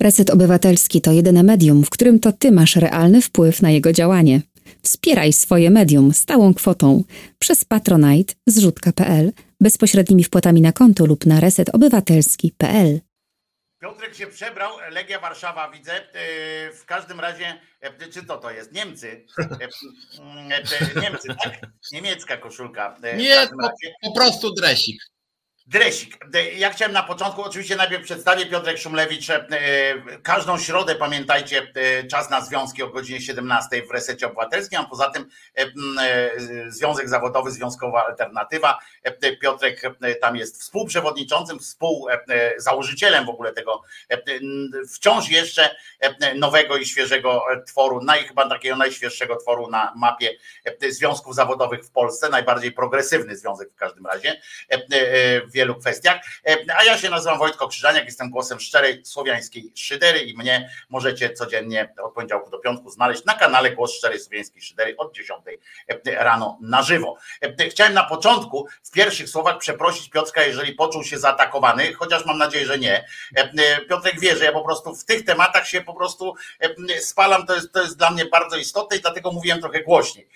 Reset Obywatelski to jedyne medium, w którym to ty masz realny wpływ na jego działanie. Wspieraj swoje medium stałą kwotą przez Patronite zrzutka.pl, bezpośrednimi wpłatami na konto lub na resetobywatelski.pl. Piotrek się przebrał, Legia Warszawa widzę. E, w każdym razie, e, czy to to jest? Niemcy. E, Niemcy, tak? Niemiecka koszulka. Nie, po, po prostu dresik. Dresik. Ja chciałem na początku, oczywiście najpierw przedstawię Piotrek Szumlewicz. E, każdą środę, pamiętajcie, e, czas na związki o godzinie 17 w Resecie Obywatelskim, a poza tym e, Związek Zawodowy, Związkowa Alternatywa. Piotrek tam jest współprzewodniczącym, współzałożycielem w ogóle tego wciąż jeszcze nowego i świeżego tworu, naj, chyba takiego najświeższego tworu na mapie związków zawodowych w Polsce, najbardziej progresywny związek w każdym razie wielu kwestiach. E, a ja się nazywam Wojtko Krzyżaniak, jestem głosem szczerej słowiańskiej szydery i mnie możecie codziennie od poniedziałku do piątku znaleźć na kanale Głos Szczerej Słowiańskiej Szydery od 10 e, rano na żywo. E, chciałem na początku w pierwszych słowach przeprosić Piotrka, jeżeli poczuł się zaatakowany, chociaż mam nadzieję, że nie. Piotrek wie, że ja po prostu w tych tematach się po prostu spalam, to jest, to jest dla mnie bardzo istotne i dlatego mówiłem trochę głośniej.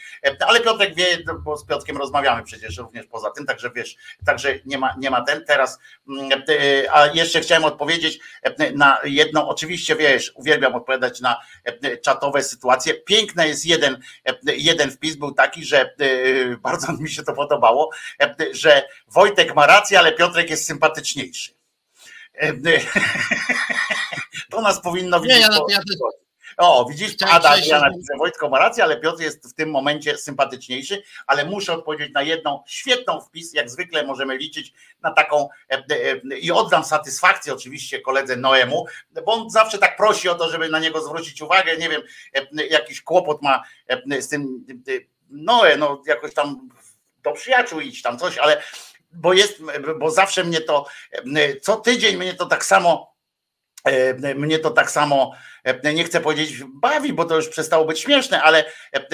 Ale Piotrek wie, bo z Piotrkiem rozmawiamy przecież również poza tym, także wiesz, także nie ma, nie ma ten teraz. Mm, e, a jeszcze chciałem odpowiedzieć e, na jedną, oczywiście wiesz, uwielbiam odpowiadać na e, czatowe sytuacje. Piękny jest jeden, jeden wpis był taki, że bardzo mi się to podobało, że Wojtek ma rację, ale Piotrek jest sympatyczniejszy. To nas powinno widzieć. Nie, ja, ja, o, widzisz, Ada, ja napisałem, Wojtko ma rację, ale Piotr jest w tym momencie sympatyczniejszy, ale muszę odpowiedzieć na jedną świetną wpis, jak zwykle możemy liczyć na taką e, e, i oddam satysfakcję oczywiście koledze Noemu, bo on zawsze tak prosi o to, żeby na niego zwrócić uwagę, nie wiem, e, jakiś kłopot ma z tym Noe, no jakoś tam do przyjaciół iść tam coś, ale bo jest, bo zawsze mnie to, co tydzień mnie to tak samo mnie to tak samo, e, nie chcę powiedzieć bawi, bo to już przestało być śmieszne, ale e,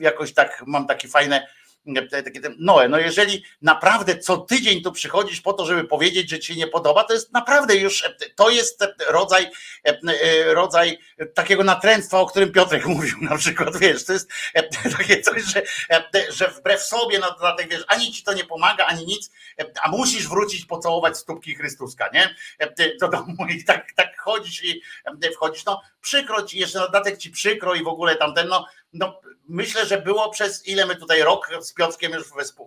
jakoś tak mam takie fajne takie, no, no jeżeli naprawdę co tydzień tu przychodzisz po to, żeby powiedzieć, że ci nie podoba, to jest naprawdę już, to jest rodzaj, rodzaj takiego natręctwa, o którym Piotrek mówił na przykład, wiesz, to jest takie coś, że, że wbrew sobie, no dlatego wiesz, ani ci to nie pomaga, ani nic, a musisz wrócić pocałować stópki Chrystuska, nie? Do domu i tak, tak wchodzisz i wchodzisz, no przykro ci, jeszcze na dodatek ci przykro i w ogóle tamten, no, no myślę, że było przez ile my tutaj rok z Piotrkiem już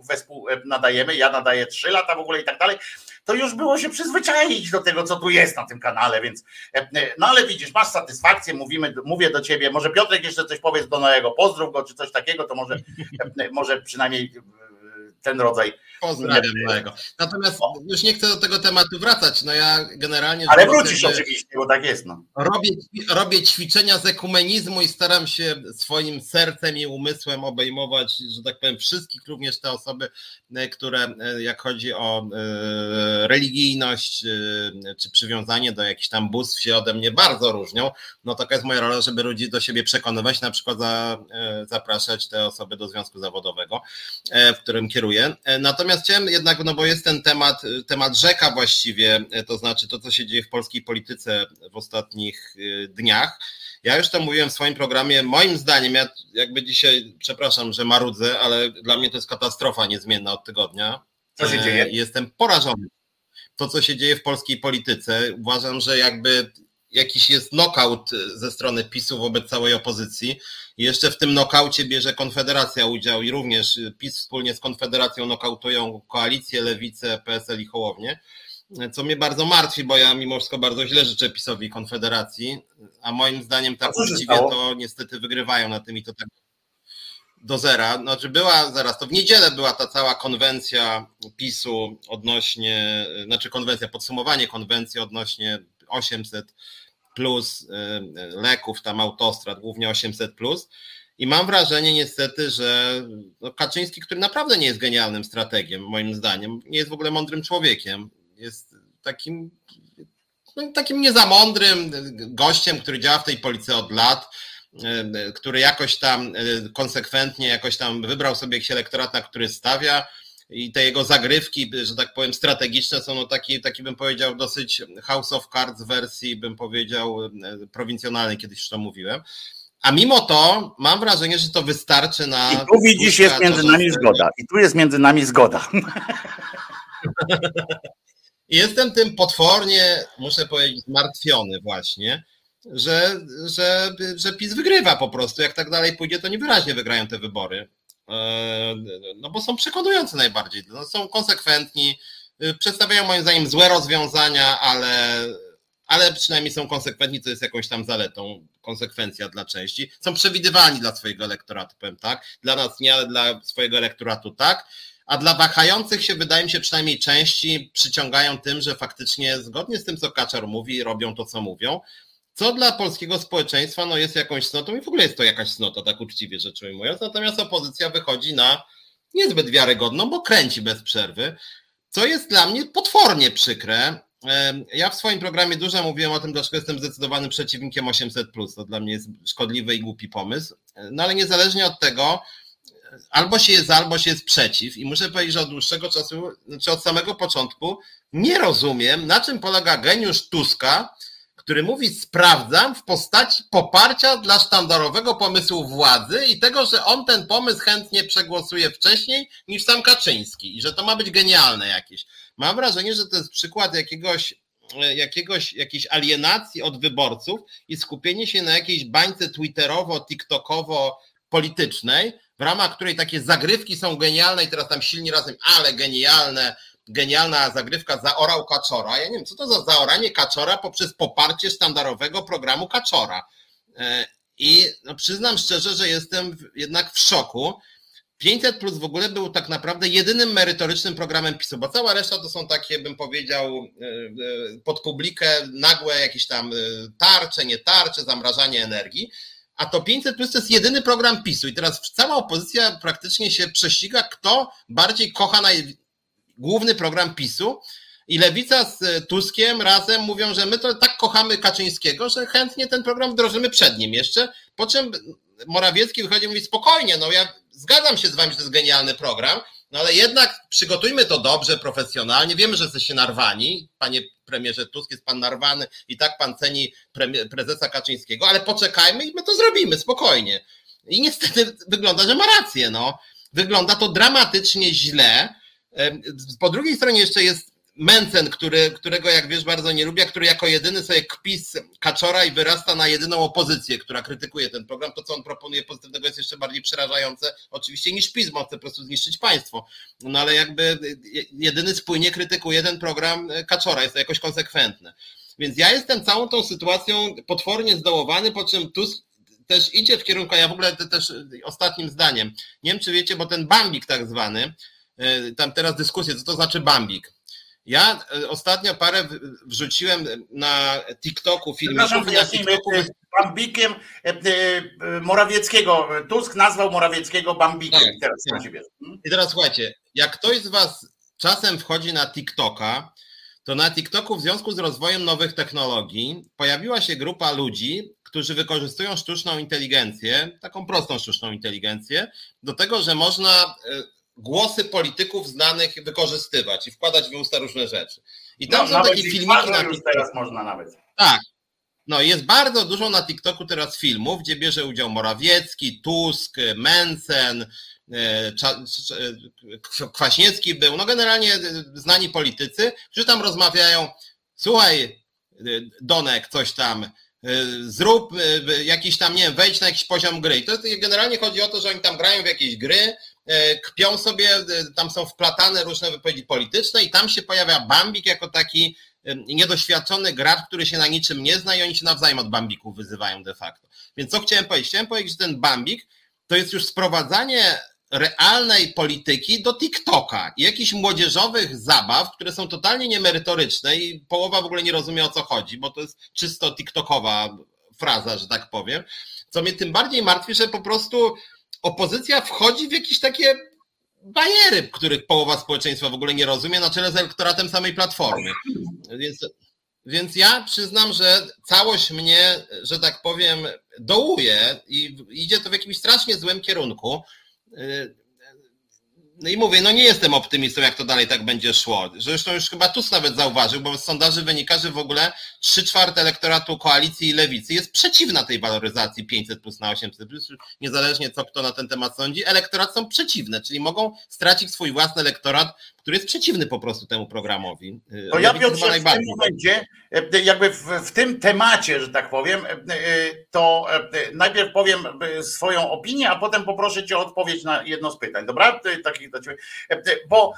wespół, nadajemy, ja nadaję trzy lata w ogóle i tak dalej, to już było się przyzwyczaić do tego, co tu jest na tym kanale, więc no ale widzisz, masz satysfakcję, mówimy, mówię do ciebie, może Piotrek jeszcze coś powiedz do Nowego, pozdrów go, czy coś takiego, to może, może przynajmniej ten rodzaj. Pozdrawiam mojego. Natomiast już nie chcę do tego tematu wracać. No ja generalnie. Ale wrócisz oczywiście, bo tak jest. No. Robię, robię ćwiczenia z ekumenizmu i staram się swoim sercem i umysłem obejmować, że tak powiem, wszystkich, również te osoby, e, które e, jak chodzi o e, religijność czy przywiązanie do jakichś tam bóstw się ode mnie bardzo różnią. No taka jest moja rola, żeby ludzi do siebie przekonywać, na przykład za, zapraszać te osoby do związku zawodowego, w którym kieruję E, natomiast chciałem jednak, no bo jest ten temat, temat rzeka właściwie, e, to znaczy to, co się dzieje w polskiej polityce w ostatnich e, dniach. Ja już to mówiłem w swoim programie. Moim zdaniem, ja jakby dzisiaj, przepraszam, że marudzę, ale dla mnie to jest katastrofa niezmienna od tygodnia. Co się dzieje? Jestem porażony. To, co się dzieje w polskiej polityce, uważam, że jakby jakiś jest knockout ze strony PiSu wobec całej opozycji. I jeszcze w tym nokaucie bierze Konfederacja udział i również PiS wspólnie z Konfederacją nokautują koalicję, lewicę, PSL i Hołownię. Co mnie bardzo martwi, bo ja mimo wszystko bardzo źle życzę PiSowi Konfederacji, a moim zdaniem tak właściwie to niestety wygrywają na tym i to tak do zera. Znaczy była zaraz, to w niedzielę była ta cała konwencja PiSu odnośnie, znaczy konwencja, podsumowanie konwencji odnośnie 800 plus y, y, leków, tam autostrad, głównie 800 plus. I mam wrażenie niestety, że no Kaczyński, który naprawdę nie jest genialnym strategiem, moim zdaniem, nie jest w ogóle mądrym człowiekiem. Jest takim, no, takim niezamądrym gościem, który działa w tej policji od lat, y, który jakoś tam konsekwentnie, jakoś tam wybrał sobie jakiś elektorat, na który stawia i te jego zagrywki, że tak powiem, strategiczne są no taki, taki bym powiedział dosyć House of Cards wersji, bym powiedział, e, prowincjonalnej, kiedyś już to mówiłem. A mimo to mam wrażenie, że to wystarczy na. I tu widzisz, jest między nami zgoda. I tu jest między nami zgoda. Jestem tym potwornie, muszę powiedzieć, zmartwiony właśnie, że, że, że PiS wygrywa po prostu. Jak tak dalej pójdzie, to niewyraźnie wygrają te wybory. E, no bo są przekonujące najbardziej, no są konsekwentni, y, przedstawiają moim zdaniem złe rozwiązania, ale, ale przynajmniej są konsekwentni, co jest jakąś tam zaletą, konsekwencja dla części. Są przewidywalni dla swojego elektoratu, powiem tak. Dla nas nie, ale dla swojego elektoratu tak. A dla wahających się, wydaje mi się, przynajmniej części przyciągają tym, że faktycznie zgodnie z tym, co Kaczor mówi, robią to, co mówią co dla polskiego społeczeństwa no jest jakąś cnotą i w ogóle jest to jakaś cnota, tak uczciwie rzecz ujmując. Natomiast opozycja wychodzi na niezbyt wiarygodną, bo kręci bez przerwy, co jest dla mnie potwornie przykre. Ja w swoim programie dużo mówiłem o tym, dlaczego jestem zdecydowanym przeciwnikiem 800. To dla mnie jest szkodliwy i głupi pomysł. No ale niezależnie od tego, albo się jest, albo się jest przeciw. I muszę powiedzieć, że od dłuższego czasu, znaczy od samego początku, nie rozumiem, na czym polega geniusz Tuska, który mówi sprawdzam w postaci poparcia dla sztandarowego pomysłu władzy i tego, że on ten pomysł chętnie przegłosuje wcześniej niż sam Kaczyński i że to ma być genialne jakieś. Mam wrażenie, że to jest przykład jakiegoś jakiegoś, jakiejś alienacji od wyborców i skupienie się na jakiejś bańce twitterowo, tiktokowo politycznej, w ramach której takie zagrywki są genialne i teraz tam silni razem, ale genialne, genialna zagrywka zaorał Kaczora. Ja nie wiem, co to za zaoranie Kaczora poprzez poparcie sztandarowego programu Kaczora. E, I no, przyznam szczerze, że jestem jednak w szoku. 500 plus w ogóle był tak naprawdę jedynym merytorycznym programem PiSu, bo cała reszta to są takie, bym powiedział, e, e, pod publikę nagłe jakieś tam tarcze, nie tarcze, zamrażanie energii. A to 500 plus to jest jedyny program PiSu. I teraz cała opozycja praktycznie się prześciga, kto bardziej kocha naj, główny program PiSu. I Lewica z e, Tuskiem razem mówią, że my to tak kochamy Kaczyńskiego, że chętnie ten program wdrożymy przed nim jeszcze. Po czym Morawiecki wychodzi i mówi: spokojnie, no ja zgadzam się z wami, że to jest genialny program, no ale jednak przygotujmy to dobrze, profesjonalnie. Wiemy, że jesteście narwani. Panie premierze Tusk, jest pan narwany i tak pan ceni prezesa Kaczyńskiego, ale poczekajmy i my to zrobimy spokojnie. I niestety wygląda, że ma rację. No. Wygląda to dramatycznie źle. Po drugiej stronie jeszcze jest Mencen, który, którego jak wiesz bardzo nie lubię, który jako jedyny sobie kpi z Kaczora i wyrasta na jedyną opozycję, która krytykuje ten program. To, co on proponuje pozytywnego jest jeszcze bardziej przerażające oczywiście niż PiS, bo chce po prostu zniszczyć państwo. No ale jakby jedyny spójnie krytykuje ten program Kaczora, jest to jakoś konsekwentne. Więc ja jestem całą tą sytuacją potwornie zdołowany, po czym Tusk też idzie w kierunku, ja w ogóle też ostatnim zdaniem, nie wiem czy wiecie, bo ten Bambik tak zwany, tam teraz dyskusję, co to znaczy Bambik. Ja e, ostatnio parę wrzuciłem na TikToku filmików na TikToku... Bambikiem e, Morawieckiego. Tusk nazwał Morawieckiego Bambikiem. Tak, teraz tak. I teraz słuchajcie, jak ktoś z Was czasem wchodzi na TikToka, to na TikToku w związku z rozwojem nowych technologii pojawiła się grupa ludzi, którzy wykorzystują sztuczną inteligencję, taką prostą sztuczną inteligencję, do tego, że można e, głosy polityków znanych wykorzystywać i wkładać w usta różne rzeczy. I tam no, są takie filmiki na już teraz można nawet. Tak. No jest bardzo dużo na TikToku teraz filmów, gdzie bierze udział Morawiecki, Tusk, Mencen, e, e, Kwaśniewski był, no generalnie znani politycy, którzy tam rozmawiają, słuchaj Donek, coś tam, zrób jakiś tam, nie wiem, wejdź na jakiś poziom gry. I to generalnie chodzi o to, że oni tam grają w jakieś gry, kpią sobie, tam są wplatane różne wypowiedzi polityczne i tam się pojawia Bambik jako taki niedoświadczony gracz, który się na niczym nie zna i oni się nawzajem od Bambików wyzywają de facto. Więc co chciałem powiedzieć? Chciałem powiedzieć, że ten Bambik to jest już sprowadzanie realnej polityki do TikToka i jakichś młodzieżowych zabaw, które są totalnie niemerytoryczne i połowa w ogóle nie rozumie o co chodzi, bo to jest czysto TikTokowa fraza, że tak powiem. Co mnie tym bardziej martwi, że po prostu opozycja wchodzi w jakieś takie bajery, których połowa społeczeństwa w ogóle nie rozumie, na czele z elektoratem samej platformy. Więc, więc ja przyznam, że całość mnie, że tak powiem, dołuje i idzie to w jakimś strasznie złym kierunku. No i mówię, no nie jestem optymistą, jak to dalej tak będzie szło. Zresztą już chyba Tusk nawet zauważył, bo z sondaży wynika, że w ogóle 3 czwarte elektoratu koalicji i lewicy jest przeciwna tej waloryzacji 500 plus na 800 plus, niezależnie co kto na ten temat sądzi, elektorat są przeciwne, czyli mogą stracić swój własny elektorat który jest przeciwny po prostu temu programowi. To ja Piotrze, w tym momencie, e, jakby w, w, tym temacie, że tak powiem, e, e, to najpierw powiem swoją opinię, a potem poproszę cię o odpowiedź na jedno z pytań, dobra? Takich do ciebie. Bo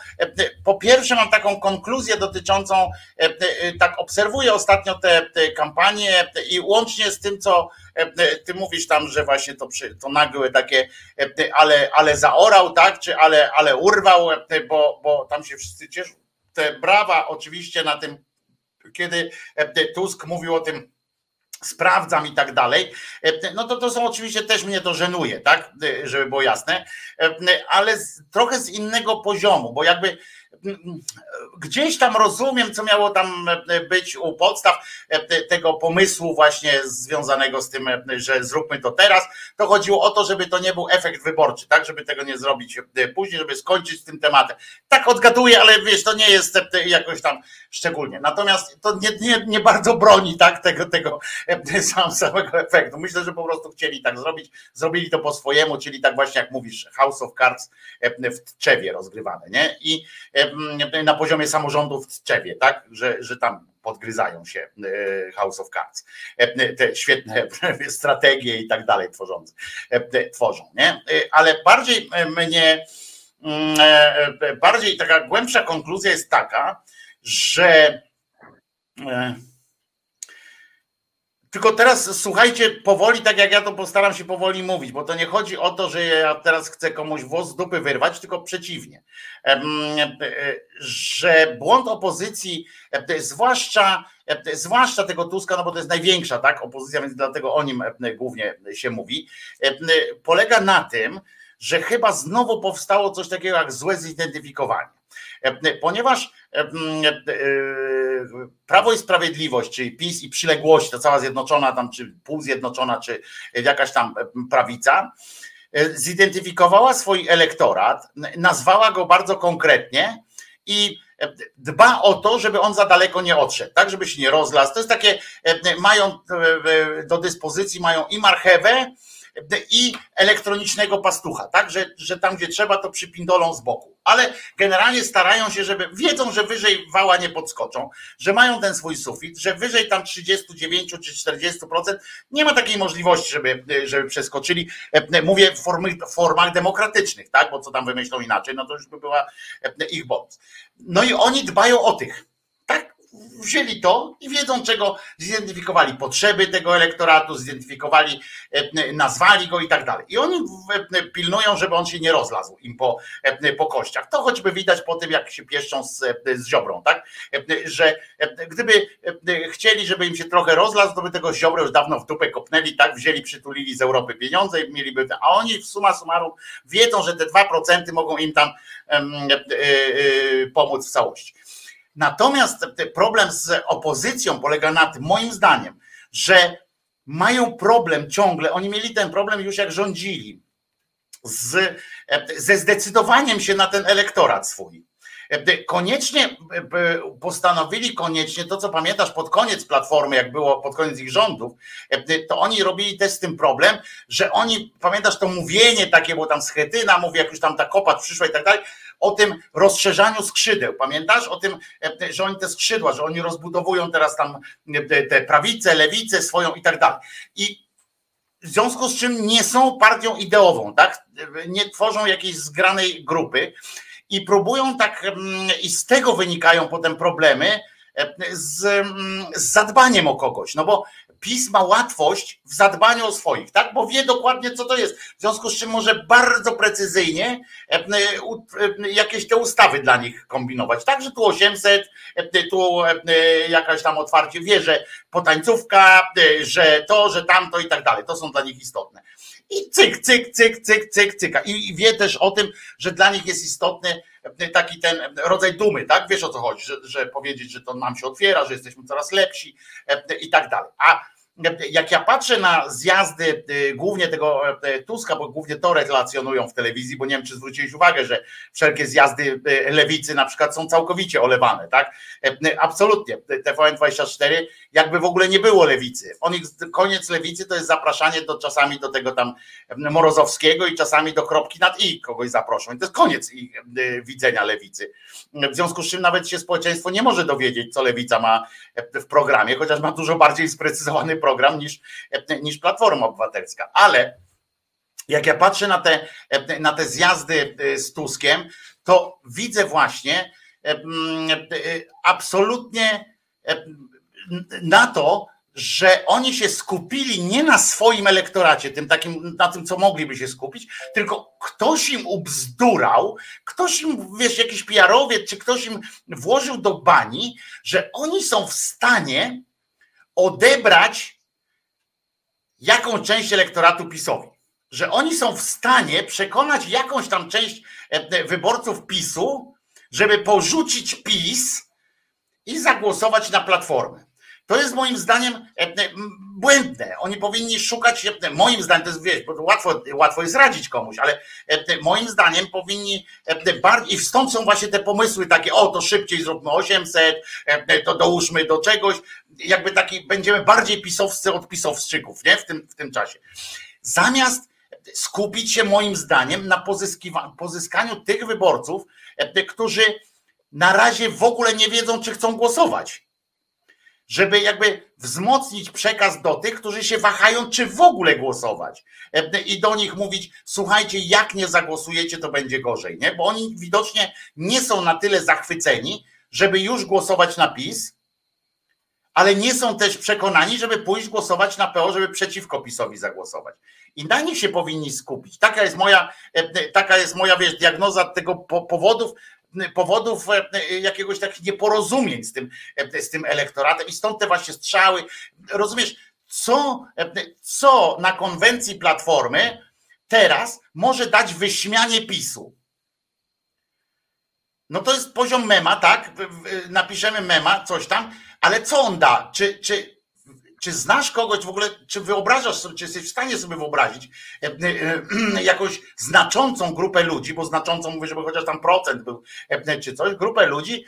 po pierwsze mam taką konkluzję dotyczącą, tak obserwuję ostatnio te, te kampanie i łącznie z tym, co ty mówisz tam, że właśnie to, to nagłe takie, ale, ale zaorał, tak, czy ale, ale urwał, bo, bo tam się wszyscy cieszą. Te brawa oczywiście na tym, kiedy Tusk mówił o tym, sprawdzam i tak dalej, no to to są oczywiście też mnie to żenuje, tak, żeby było jasne, ale z, trochę z innego poziomu, bo jakby gdzieś tam rozumiem, co miało tam być u podstaw tego pomysłu właśnie związanego z tym, że zróbmy to teraz. To chodziło o to, żeby to nie był efekt wyborczy, tak, żeby tego nie zrobić później, żeby skończyć z tym tematem. Tak odgaduję, ale wiesz, to nie jest jakoś tam szczególnie. Natomiast to nie, nie, nie bardzo broni tak tego, tego sam, samego efektu. Myślę, że po prostu chcieli tak zrobić, zrobili to po swojemu, czyli tak właśnie jak mówisz, House of Cards w Tczewie rozgrywane, nie? I na poziomie samorządów w Tczewie, tak? Że, że tam podgryzają się e, House of Cards. E, te świetne strategie i tak dalej tworzące, e, tworzą, nie? Ale bardziej mnie, mm, bardziej taka głębsza konkluzja jest taka, że tylko teraz słuchajcie powoli, tak jak ja to postaram się powoli mówić, bo to nie chodzi o to, że ja teraz chcę komuś włos z dupy wyrwać, tylko przeciwnie. Że błąd opozycji, zwłaszcza, zwłaszcza tego Tuska, no bo to jest największa tak, opozycja, więc dlatego o nim głównie się mówi, polega na tym, że chyba znowu powstało coś takiego jak złe zidentyfikowanie. Ponieważ Prawo i Sprawiedliwość, czyli PiS i przyległość, ta cała zjednoczona tam, czy półzjednoczona, czy jakaś tam prawica, zidentyfikowała swój elektorat, nazwała go bardzo konkretnie i dba o to, żeby on za daleko nie odszedł, tak, żeby się nie rozlasł. To jest takie, mają do dyspozycji, mają i marchewę, i elektronicznego pastucha, tak, że, że tam gdzie trzeba to przypindolą z boku, ale generalnie starają się, żeby, wiedzą, że wyżej wała nie podskoczą, że mają ten swój sufit, że wyżej tam 39 czy 40% nie ma takiej możliwości, żeby, żeby przeskoczyli, mówię w formy, formach demokratycznych, tak, bo co tam wymyślą inaczej, no to już by była ich bonus. No i oni dbają o tych, wzięli to i wiedzą czego, zidentyfikowali potrzeby tego elektoratu, zidentyfikowali, e, nazwali go i tak dalej. I oni e, pilnują, żeby on się nie rozlazł im po, e, po kościach. To choćby widać po tym, jak się pieszczą z, z ziobrą, tak? Że gdyby chcieli, żeby im się trochę rozlazł, to by tego ziobra już dawno w dupę kopnęli, tak? Wzięli, przytulili z Europy pieniądze i mieliby, a oni w suma summarum wiedzą, że te 2% mogą im tam pomóc w całości. Natomiast problem z opozycją polega na tym, moim zdaniem, że mają problem ciągle, oni mieli ten problem już jak rządzili, z, ze zdecydowaniem się na ten elektorat swój. Koniecznie postanowili koniecznie to, co pamiętasz pod koniec platformy, jak było pod koniec ich rządów, to oni robili też z tym problem, że oni, pamiętasz to mówienie takie, bo tam schetyna mówi, jak już tam ta kopat przyszła i tak dalej, o tym rozszerzaniu skrzydeł. Pamiętasz o tym, e, że oni te skrzydła, że oni rozbudowują teraz tam e, te prawice, lewice swoją i tak dalej. I w związku z czym nie są partią ideową, tak? Nie tworzą jakiejś zgranej grupy i próbują tak, mm, i z tego wynikają potem problemy e, z, mm, z zadbaniem o kogoś. No bo PiS ma łatwość w zadbaniu o swoich, tak? Bo wie dokładnie, co to jest. W związku z czym może bardzo precyzyjnie e, e, e, jakieś te ustawy dla nich kombinować. Tak, że tu 800, tu jakaś tam otwarcie wie, że potańcówka, że to, że tamto i tak dalej. To są dla nich istotne. I cyk, cyk, cyk, cyk, cyk, cyka. I wie też o tym, że dla nich jest istotny taki ten rodzaj dumy, tak? Wiesz o co chodzi, że, że powiedzieć, że to nam się otwiera, że jesteśmy coraz lepsi i tak dalej. A jak ja patrzę na zjazdy y, głównie tego y, Tuska, bo głównie to relacjonują w telewizji, bo nie wiem, czy zwróciłeś uwagę, że wszelkie zjazdy y, lewicy na przykład są całkowicie olewane, tak? Absolutnie. TVN24 jakby w ogóle nie było lewicy. On ich, koniec lewicy to jest zapraszanie do czasami do tego tam Morozowskiego i czasami do kropki nad i kogoś zaproszą. I to jest koniec ich widzenia lewicy. W związku z czym nawet się społeczeństwo nie może dowiedzieć, co lewica ma w programie, chociaż ma dużo bardziej sprecyzowany program niż, niż Platforma Obywatelska. Ale jak ja patrzę na te, na te zjazdy e, z Tuskiem, to widzę właśnie e, absolutnie na to, że oni się skupili nie na swoim elektoracie, tym takim, na tym, co mogliby się skupić, tylko ktoś im ubzdurał, ktoś im, wiesz, jakiś PR-owiec, czy ktoś im włożył do bani, że oni są w stanie odebrać jaką część elektoratu PiSowi. Że oni są w stanie przekonać jakąś tam część e, e, wyborców PiSu, żeby porzucić PiS i zagłosować na platformę. To jest moim zdaniem e, błędne. Oni powinni szukać, moim zdaniem, to jest wiesz, bo łatwo, łatwo jest radzić komuś, ale moim zdaniem powinni bardziej, i stąd są właśnie te pomysły takie, o to szybciej zróbmy 800, to dołóżmy do czegoś, jakby taki, będziemy bardziej pisowscy od pisowszczyków, nie? W tym, w tym czasie. Zamiast skupić się moim zdaniem na pozyskaniu tych wyborców, którzy na razie w ogóle nie wiedzą, czy chcą głosować żeby jakby wzmocnić przekaz do tych, którzy się wahają, czy w ogóle głosować. E, I do nich mówić, słuchajcie, jak nie zagłosujecie, to będzie gorzej, nie? Bo oni widocznie nie są na tyle zachwyceni, żeby już głosować na PiS, ale nie są też przekonani, żeby pójść głosować na PO, żeby przeciwko PiSowi zagłosować. I na nich się powinni skupić. Taka jest moja, e, taka jest moja wiesz, diagnoza tego powodów, powodów e, jakiegoś takich nieporozumień z tym, e, z tym elektoratem i stąd te właśnie strzały. Rozumiesz, co, e, co na konwencji Platformy teraz może dać wyśmianie PiSu? No to jest poziom mema, tak? Napiszemy mema, coś tam, ale co on da? Czy, czy, czy znasz kogoś w ogóle, czy wyobrażasz sobie, czy jesteś w stanie sobie wyobrazić e, e, jakąś znaczącą grupę ludzi, bo znaczącą mówię, żeby chociaż tam procent był, e, czy coś, grupę ludzi,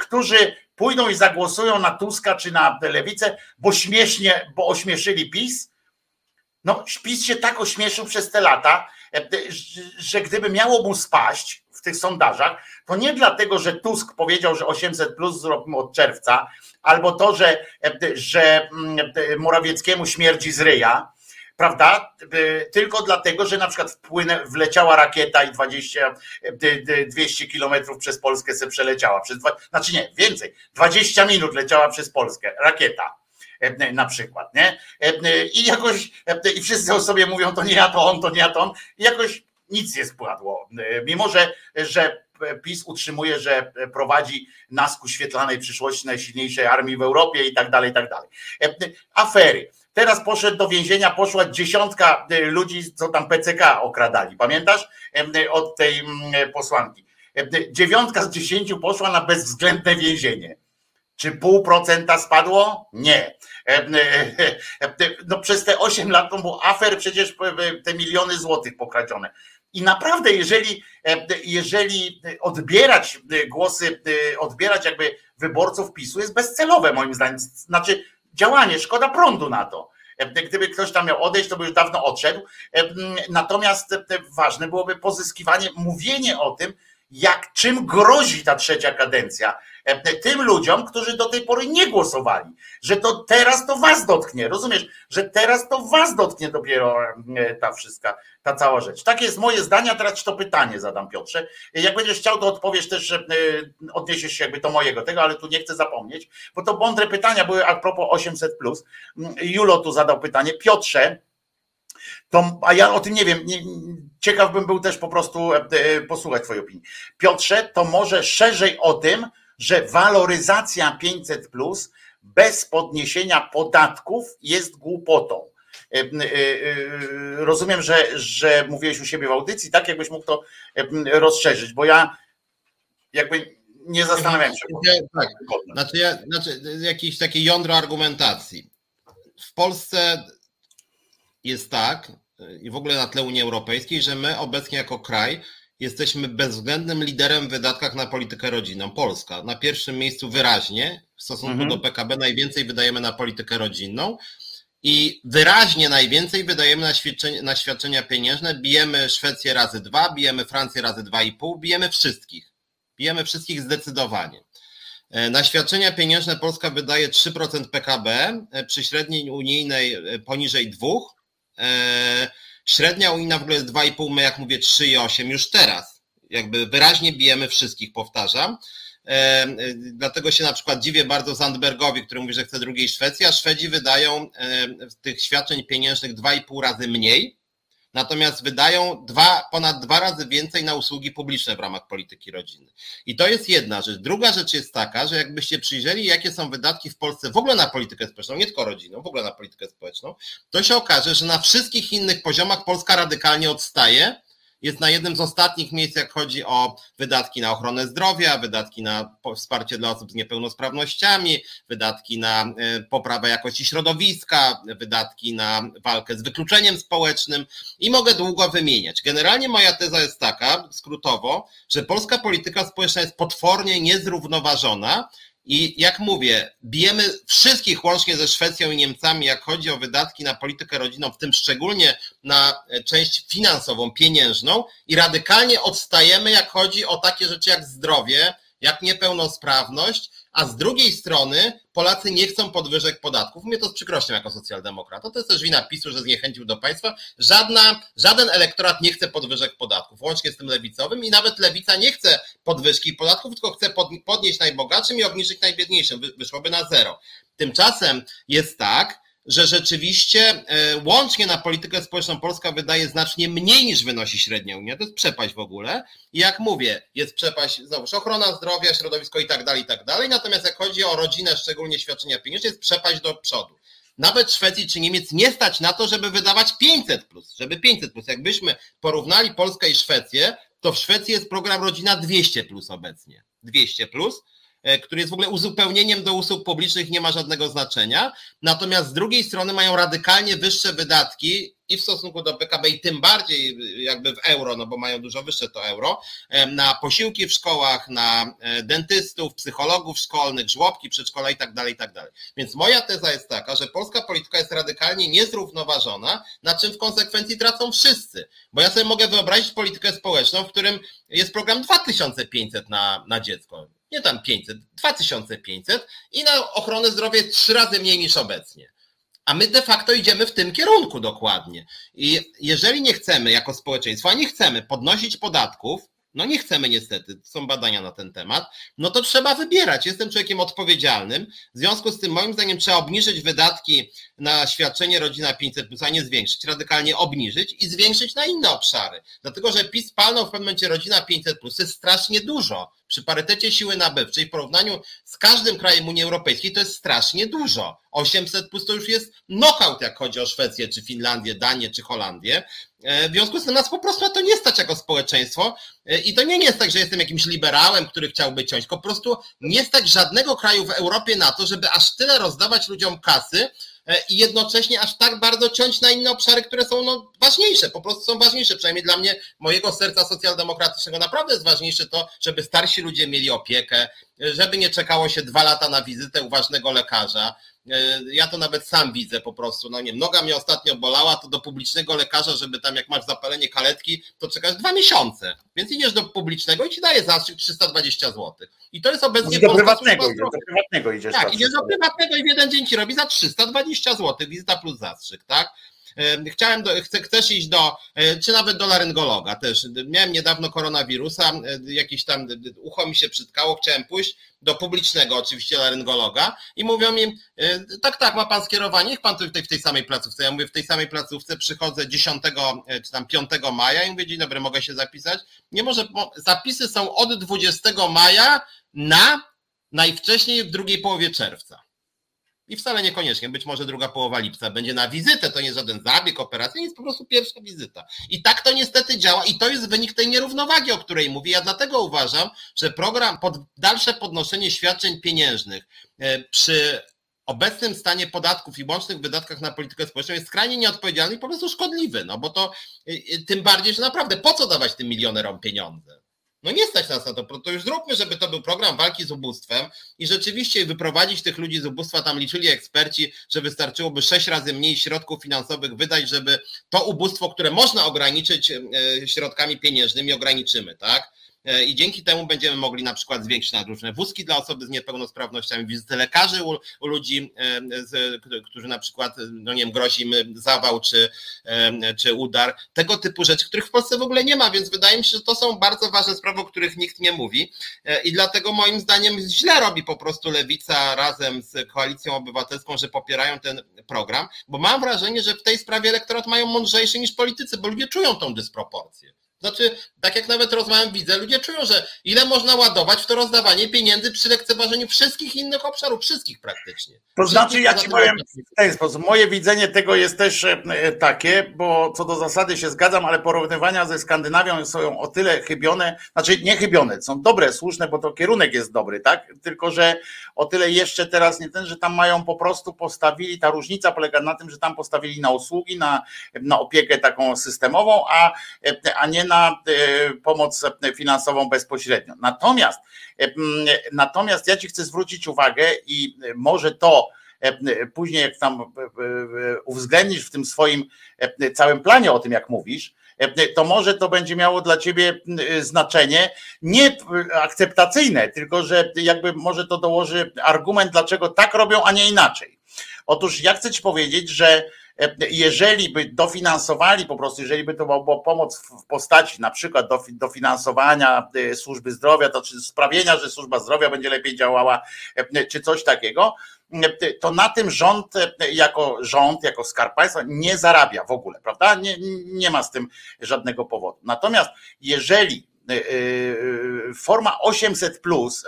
którzy pójdą i zagłosują na Tuska czy na lewicę, bo śmiesznie, bo ośmieszyli PiS, No, PiS się tak ośmieszył przez te lata, że gdyby miało mu spaść w tych sondażach, to nie dlatego, że Tusk powiedział, że 800 plus zrobimy od czerwca, albo to, że, że mm, Morawieckiemu śmierdzi z ryja, prawda? Tylko dlatego, że na przykład wpłynę, wleciała rakieta i 20, 200 kilometrów przez Polskę se przeleciała. Przez znaczy nie, więcej, 20 minut leciała przez Polskę rakieta na przykład, nie? I jakoś, i wszyscy sobie mówią, to nie ja, to on, to nie ja, to on. I jakoś nic nie spadło. Mimo, że, że PiS utrzymuje, że prowadzi nas ku świetlanej przyszłości najsilniejszej armii w Europie i tak dalej, i tak dalej. Afery. Teraz poszedł do więzienia, poszła dziesiątka ludzi, co tam PCK okradali. Pamiętasz? Od tej posłanki. Dziewiątka z dziesięciu poszła na bezwzględne więzienie. Czy pół procenta spadło? Nie. No przez te 8 lat to był afer, przecież te miliony złotych pokradzione. I naprawdę, jeżeli, jeżeli odbierać głosy, odbierać jakby wyborców PiSu jest bezcelowe moim zdaniem. Znaczy działanie, szkoda prądu na to. Gdyby ktoś tam miał odejść, to by już dawno odszedł. Natomiast ważne byłoby pozyskiwanie, mówienie o tym, jak czym grozi ta trzecia kadencja tym ludziom, którzy do tej pory nie głosowali, że to teraz to was dotknie, rozumiesz, że teraz to was dotknie dopiero ta wszystka, ta cała rzecz. Takie jest moje zdanie, a teraz ci to pytanie zadam Piotrze. Jak będziesz chciał, to odpowiesz też, odniesiesz się jakby do mojego tego, ale tu nie chcę zapomnieć, bo to mądre pytania były a propos 800+. Julo tu zadał pytanie. Piotrze, to, a ja o tym nie wiem, ciekaw bym był też po prostu posłuchać twojej opinii. Piotrze, to może szerzej o tym, że waloryzacja 500 plus bez podniesienia podatków jest głupotą. E, e, e, rozumiem, że, że mówiłeś u siebie w audycji, tak jakbyś mógł to rozszerzyć, bo ja jakby nie zastanawiam się. Tak. Znaczy, ja, znaczy jakieś takie jądro argumentacji. W Polsce jest tak, i w ogóle na tle Unii Europejskiej, że my obecnie jako kraj jesteśmy bezwzględnym liderem w wydatkach na politykę rodzinną. Polska na pierwszym miejscu wyraźnie w stosunku mhm. do PKB najwięcej wydajemy na politykę rodzinną i wyraźnie najwięcej wydajemy na świadczenia, na świadczenia pieniężne. Bijemy Szwecję razy dwa, bijemy Francję razy dwa i pół, bijemy wszystkich. Bijemy wszystkich zdecydowanie. E, na świadczenia pieniężne Polska wydaje 3% PKB, e, przy średniej unijnej e, poniżej 2%. Średnia unijna w ogóle jest 2,5, my jak mówię 3,8 już teraz. Jakby wyraźnie bijemy wszystkich, powtarzam. E, e, dlatego się na przykład dziwię bardzo Zandbergowi, który mówi, że chce drugiej Szwecji, a Szwedzi wydają e, tych świadczeń pieniężnych 2,5 razy mniej natomiast wydają dwa, ponad dwa razy więcej na usługi publiczne w ramach polityki rodziny. I to jest jedna rzecz. Druga rzecz jest taka, że jakbyście przyjrzeli, jakie są wydatki w Polsce w ogóle na politykę społeczną, nie tylko rodzinną, w ogóle na politykę społeczną, to się okaże, że na wszystkich innych poziomach Polska radykalnie odstaje jest na jednym z ostatnich miejsc, jak chodzi o wydatki na ochronę zdrowia, wydatki na wsparcie dla osób z niepełnosprawnościami, wydatki na e, poprawę jakości środowiska, wydatki na walkę z wykluczeniem społecznym i mogę długo wymieniać. Generalnie moja teza jest taka, skrótowo, że polska polityka społeczna jest potwornie niezrównoważona i jak mówię, bijemy wszystkich łącznie ze Szwecją i Niemcami, jak chodzi o wydatki na politykę rodzinną, w tym szczególnie na e, część finansową, pieniężną, i radykalnie odstajemy, jak chodzi o takie rzeczy jak zdrowie, jak niepełnosprawność, a z drugiej strony Polacy nie chcą podwyżek podatków. Mnie to z przykrością jako socjaldemokrata. To jest też wina PiSu, że zniechęcił do państwa. Żadna, żaden elektorat nie chce podwyżek podatków, łącznie z tym lewicowym i nawet lewica nie chce podwyżki podatków, tylko chce podnieść najbogatszym i obniżyć najbiedniejszym. Wyszłoby na zero. Tymczasem jest tak, że rzeczywiście e, łącznie na politykę społeczną Polska wydaje znacznie mniej niż wynosi średnia Unia. To jest przepaść w ogóle. I jak mówię, jest przepaść, znowuż ochrona zdrowia, środowisko i tak dalej, i tak dalej. Natomiast jak chodzi o rodzinę, szczególnie świadczenia pieniężne, jest przepaść do przodu. Nawet Szwecji czy Niemiec nie stać na to, żeby wydawać 500 plus, żeby 500 plus. Jakbyśmy porównali Polskę i Szwecję, to w Szwecji jest program Rodzina 200 plus obecnie. 200 plus który jest w ogóle uzupełnieniem do usług publicznych, nie ma żadnego znaczenia. Natomiast z drugiej strony mają radykalnie wyższe wydatki i w stosunku do PKB, i tym bardziej jakby w euro, no bo mają dużo wyższe to euro, e, na posiłki w szkołach, na e, dentystów, psychologów szkolnych, żłobki, przedszkola i tak dalej, i tak dalej. Więc moja teza jest taka, że polska polityka jest radykalnie niezrównoważona, na czym w konsekwencji tracą wszyscy. Bo ja sobie mogę wyobrazić politykę społeczną, w którym jest program 2500 na, na dziecko nie tam 500, 2500 i na ochronę zdrowia trzy razy mniej niż obecnie. A my de facto idziemy w tym kierunku dokładnie. I jeżeli nie chcemy jako społeczeństwo, a nie chcemy podnosić podatków, no nie chcemy niestety, są badania na ten temat, no to trzeba wybierać. Jestem człowiekiem odpowiedzialnym. W związku z tym, moim zdaniem, trzeba obniżyć wydatki na świadczenie rodzina 500, a nie zwiększyć, radykalnie obniżyć i zwiększyć na inne obszary. Dlatego, że PiS palnął w pewnym momencie rodzina 500, plus jest strasznie dużo. Przy parytecie siły nabywczej w porównaniu z każdym krajem Unii Europejskiej to jest strasznie dużo. 800 plus to już jest knockout, jak chodzi o Szwecję, czy Finlandię, Danię, czy Holandię. E, w związku z tym nas po prostu na to nie stać jako społeczeństwo. E, i to nie jest tak, że jestem jakimś liberałem, który chciałby ciąć, po prostu nie stać żadnego kraju w Europie na to, żeby aż tyle rozdawać ludziom kasy, E, i jednocześnie aż tak bardzo ciąć na inne obszary, które są no, ważniejsze, po prostu są ważniejsze. Przynajmniej dla mnie, mojego serca socjaldemokratycznego, naprawdę jest ważniejsze to, żeby starsi ludzie mieli opiekę, żeby nie czekało się dwa lata na wizytę u ważnego lekarza, ja to nawet sam widzę po prostu, no nie noga mnie ostatnio bolała, to do publicznego lekarza, żeby tam jak masz zapalenie kaletki, to czekasz dwa miesiące, więc idziesz do publicznego i ci daje zastrzyk 320 zł. I to jest obecnie do prywatnego, idziesz, do prywatnego idziesz. Tak, idziesz do prywatnego i w jeden dzień ci robi za 320 zł, wizyta plus zastrzyk, tak? Chciałem, do, chcę, chcesz iść do, e, czy nawet do laryngologa też. Miałem niedawno koronawirusa, e, jakiś tam ucho mi się przytkało, chciałem pójść do publicznego oczywiście laryngologa i mówią mi, e, tak, tak, ma pan skierowanie, niech pan tutaj w tej samej placówce. Ja mówię, w tej samej placówce przychodzę 10 czy tam 5 maja i mówię, dzień dobry, mogę się zapisać? Nie może, zapisy są od 20 maja na najwcześniej w drugiej połowie czerwca. I wcale niekoniecznie, być może druga połowa lipca będzie na wizytę, to nie żaden zabieg, operacja, jest po prostu pierwsza wizyta. I tak to niestety działa i to jest wynik tej nierównowagi, o której mówię. Ja dlatego uważam, że program pod dalsze podnoszenie świadczeń pieniężnych e, przy obecnym stanie podatków i łącznych wydatkach na politykę społeczną jest skrajnie nieodpowiedzialny i po prostu szkodliwy, no bo to e, e, tym bardziej, że naprawdę po co dawać tym milionerom pieniądze? No nie stać nas na to, to już zróbmy, żeby to był program walki z ubóstwem i rzeczywiście wyprowadzić tych ludzi z ubóstwa, tam liczyli eksperci, że wystarczyłoby sześć razy mniej środków finansowych wydać, żeby to ubóstwo, które można ograniczyć e, środkami pieniężnymi, ograniczymy, tak? E, i dzięki temu będziemy mogli na przykład zwiększyć na różne wózki dla osoby z niepełnosprawnościami, wizyty lekarzy u, u ludzi, e, z, którzy na przykład, no nie wiem, grozi im zawał czy, e, czy udar, tego typu rzeczy, których w Polsce w ogóle nie ma, więc wydaje mi się, że to są bardzo ważne sprawy, o których nikt nie mówi i dlatego moim zdaniem źle robi po prostu Lewica razem z Koalicją Obywatelską, że popierają ten program, bo mam wrażenie, że w tej sprawie elektorat mają mądrzejszy niż politycy, bo ludzie czują tą dysproporcję. Znaczy, tak jak nawet rozmawiam, widzę, ludzie czują, że ile można ładować w to rozdawanie pieniędzy przy lekceważeniu wszystkich innych obszarów, wszystkich praktycznie. To znaczy, ja ci powiem w ten sposób. Moje widzenie tego jest też e, takie, bo co do zasady się zgadzam, ale porównywania ze Skandynawią są o tyle chybione, znaczy nie chybione, są dobre, słuszne, bo to kierunek jest dobry, tak? Tylko, że o tyle jeszcze teraz nie ten, że tam mają po prostu postawili, ta różnica polega na tym, że tam postawili na usługi, na, na opiekę taką systemową, a, a nie na e, pomoc finansową bezpośrednio. Natomiast, e, natomiast ja Ci chcę zwrócić uwagę i może to e, później jak tam uwzględnisz w tym swoim całym planie o tym, jak mówisz, to może to będzie miało dla ciebie znaczenie nie akceptacyjne, tylko że jakby może to dołoży argument, dlaczego tak robią, a nie inaczej. Otóż ja chcę ci powiedzieć, że jeżeli by dofinansowali po prostu, jeżeli by to była pomoc w postaci na przykład dofinansowania e, służby zdrowia, to czy sprawienia, że służba zdrowia będzie lepiej działała, e, czy coś takiego, e, to na tym rząd jako rząd, jako skarb państwa nie zarabia w ogóle, prawda? Nie, nie ma z tym żadnego powodu. Natomiast jeżeli forma 800 plus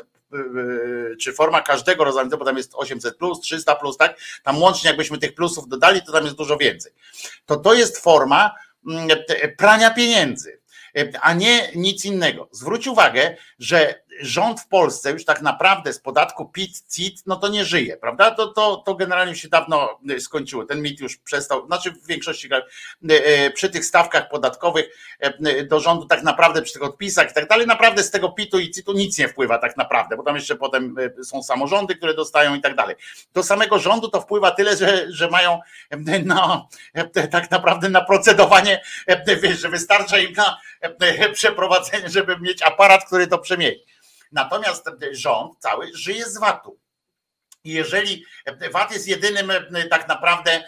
czy forma każdego rodzaju, bo tam jest 800 plus, 300 plus, tak? Tam łącznie jakbyśmy tych plusów dodali, to tam jest dużo więcej. To to jest forma mm, prania pieniędzy a nie nic innego. Zwróć uwagę, że rząd w Polsce już tak naprawdę z podatku PIT, CIT, no to nie żyje, prawda? To, to, to generalnie się dawno skończyło. Ten mit już przestał, znaczy w większości przy tych stawkach podatkowych do rządu tak naprawdę, przy tych odpisach i tak dalej, naprawdę z tego PIT-u i CIT-u nic nie wpływa tak naprawdę, bo tam jeszcze potem są samorządy, które dostają i tak dalej. Do samego rządu to wpływa tyle, że, że mają no, tak naprawdę na procedowanie, wiesz, że wystarcza im na przeprowadzenie, żeby mieć aparat, który to przemieni. Natomiast rząd cały żyje z VAT-u. Jeżeli VAT jest jedynym tak naprawdę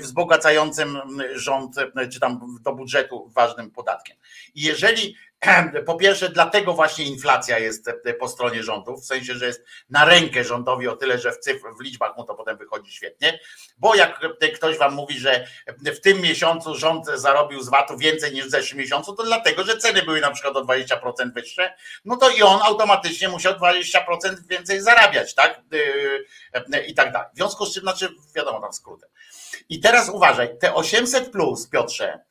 wzbogacającym rząd, czy tam do budżetu ważnym podatkiem. Jeżeli po pierwsze, dlatego właśnie inflacja jest po stronie rządu, w sensie, że jest na rękę rządowi o tyle, że w cyfr, w liczbach mu to potem wychodzi świetnie, bo jak ktoś wam mówi, że w tym miesiącu rząd zarobił z VAT-u więcej niż w zeszłym miesiącu, to dlatego, że ceny były na przykład o 20% wyższe, no to i on automatycznie musiał 20% więcej zarabiać, tak? I tak dalej. W związku z czym, znaczy, wiadomo tam skrótem. I teraz uważaj, te 800 plus, Piotrze,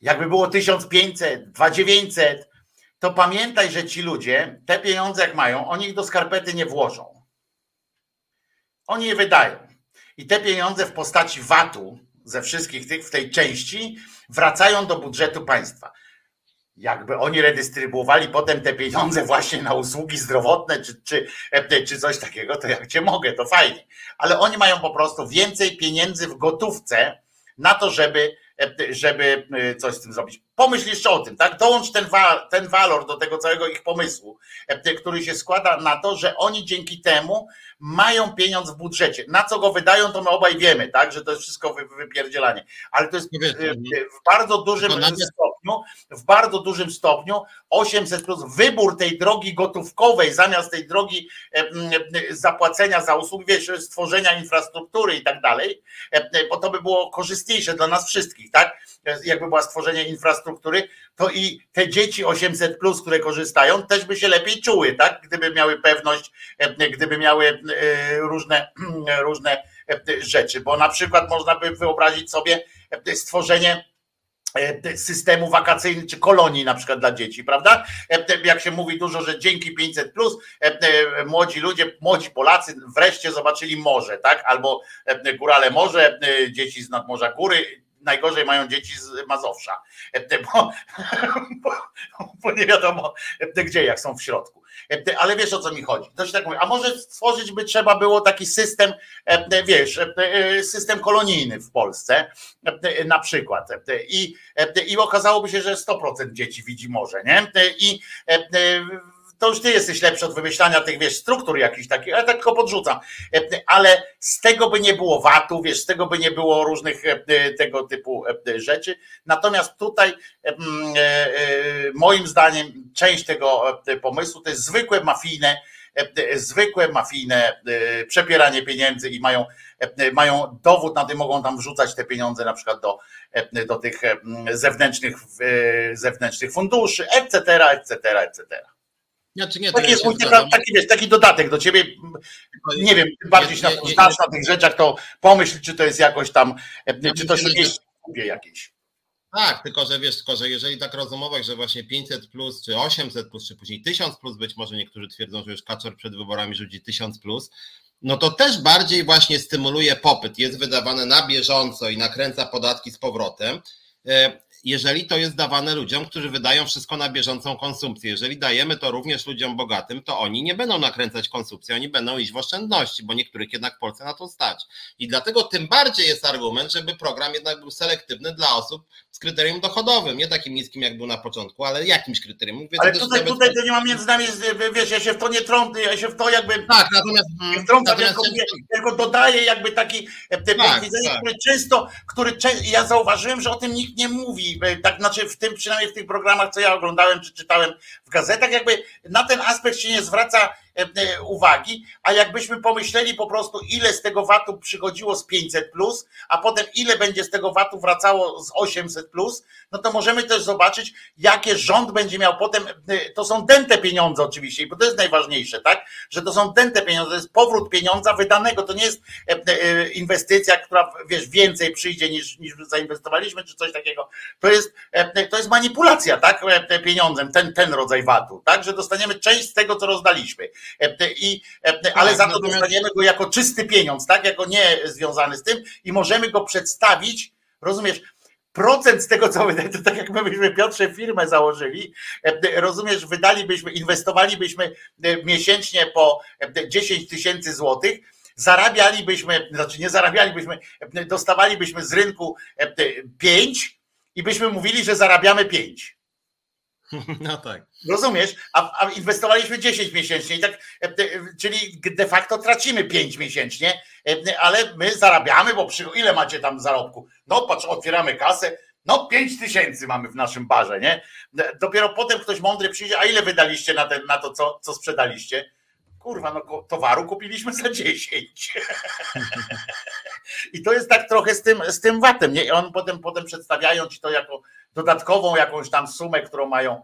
jakby było 1500, 2900, to pamiętaj, że ci ludzie te pieniądze jak mają, oni ich do skarpety nie włożą. Oni je wydają. I te pieniądze w postaci VAT-u ze wszystkich tych w tej części wracają do budżetu państwa. Jakby oni redystrybuowali potem te pieniądze właśnie na usługi zdrowotne czy, czy, czy coś takiego, to jak cię mogę, to fajnie. Ale oni mają po prostu więcej pieniędzy w gotówce na to, żeby żeby e, coś z tym zrobić. Pomyśl jeszcze o tym, tak? Dołącz ten, wa ten walor do tego całego ich pomysłu, e, który się składa na to, że oni dzięki temu mają pieniądz w budżecie. Na co go wydają, to my obaj wiemy, tak? Że to jest wszystko wypierdzielanie. Ale to jest e, w bardzo dużym stopniu, w bardzo dużym stopniu 800 plus wybór tej drogi gotówkowej zamiast tej drogi zapłacenia za usługi, wiesz, stworzenia infrastruktury i tak dalej, bo to by było korzystniejsze dla nas wszystkich, tak? Jakby była stworzenie infrastruktury, to i te dzieci 800, plus, które korzystają, też by się lepiej czuły, tak? Gdyby miały pewność, gdyby miały e, różne, różne rzeczy, bo na przykład można by wyobrazić sobie stworzenie e, systemu wakacyjnego czy kolonii na przykład dla dzieci, prawda? Jak się mówi dużo, że dzięki 500 plus młodzi ludzie, młodzi Polacy wreszcie zobaczyli morze, tak? Albo górale morze, dzieci z nadmorza góry najgorzej mają dzieci z Mazowsza, bo, bo, bo, nie wiadomo gdzie, jak są w środku. Ale wiesz o co mi chodzi. To się tak mówi. A może stworzyć by trzeba było taki system, wiesz, system kolonijny w Polsce, na przykład. I, i okazałoby się, że 100% dzieci widzi morze, nie? I to już ty jesteś lepszy od wymyślania tych, wiesz, struktur jakichś takich, ale tak tylko podrzucam. Ale z tego by nie było VAT-u, wiesz, z tego by nie było różnych e, tego typu e, rzeczy. Natomiast tutaj e, moim zdaniem część tego pomysłu to jest zwykłe mafijne, zwykłe mafijne przepieranie pieniędzy i mają, mają dowód na tym, mogą tam wrzucać te pieniądze na przykład do, do tych zewnętrznych, zewnętrznych funduszy, etc., etc., etc. Znaczy nie, taki, jest mój, taki, wiesz, taki dodatek do ciebie. Nie wiem, bardziej się znasz na tych rzeczach, to pomyśl, czy to jest jakoś tam, e, czy to się jakieś kupie jakieś. Tak, tylko że wiesz, tylko że jeżeli tak rozumować, że właśnie 500 plus, czy 800 plus, czy później 1000 plus, być może niektórzy twierdzą, że już Kaczor przed wyborami rzuci 1000 plus, no to też bardziej właśnie stymuluje popyt, jest wydawane na bieżąco i nakręca podatki z powrotem. Jeżeli to jest dawane ludziom, którzy wydają wszystko na bieżącą konsumpcję. Jeżeli dajemy to również ludziom bogatym, to oni nie będą nakręcać konsumpcji, oni będą iść w oszczędności, bo niektórych jednak w Polsce na to stać. I dlatego tym bardziej jest argument, żeby program jednak był selektywny dla osób z kryterium dochodowym, nie takim niskim jak był na początku, ale jakimś kryterium. Mówię, ale tutaj, tutaj to nie ma między nami, wiesz, ja się w to nie trącę, ja się w to jakby tak, natomiast, nie wtrącam, tylko, tylko dodaję jakby taki e, tak, widzenie, tak. który często, który ja zauważyłem, że o tym nikt nie mówi E, tak znaczy w tym, przynajmniej w tych programach, co ja oglądałem czy czytałem w gazetach, jakby na ten aspekt się nie zwraca uwagi, a jakbyśmy pomyśleli po prostu, ile z tego VAT-u przychodziło z 500, plus, a potem ile będzie z tego VAT-u wracało z 800, plus, no to możemy też zobaczyć, jakie rząd będzie miał potem. To są dęte pieniądze, oczywiście, bo to jest najważniejsze, tak? Że to są dęte pieniądze, to jest powrót pieniądza wydanego, to nie jest inwestycja, która wiesz, więcej przyjdzie niż, niż zainwestowaliśmy, czy coś takiego. To jest, to jest manipulacja, tak? Pieniądzem, ten, ten rodzaj VAT-u, tak? Że dostaniemy część z tego, co rozdaliśmy. I, ale za to dostaniemy go jako czysty pieniądz, tak? Jako nie związany z tym i możemy go przedstawić, rozumiesz? procent z tego, co wydali, to tak jak my byśmy Piotrze firmę założyli, rozumiesz, wydalibyśmy, inwestowalibyśmy miesięcznie po 10 tysięcy złotych, zarabialibyśmy, znaczy nie zarabialibyśmy, dostawalibyśmy z rynku 5 i byśmy mówili, że zarabiamy 5. No tak. Rozumiesz? A, a, inwestowaliśmy 10 miesięcznie, tak, czyli de facto tracimy 5 miesięcznie, ale my zarabiamy, bo przy, ile macie tam zarobku? No patrz, otwieramy kasę, no 5 tysięcy mamy w naszym barze, nie? Dopiero potem ktoś mądry przyjdzie, a ile wydaliście na, ten, na to, co, co sprzedaliście? Kurwa, no towaru kupiliśmy za 10. I to jest tak trochę z tym, z tym VAT-em, nie? I on potem, potem przedstawiają ci to jako dodatkową jakąś tam sumę, którą mają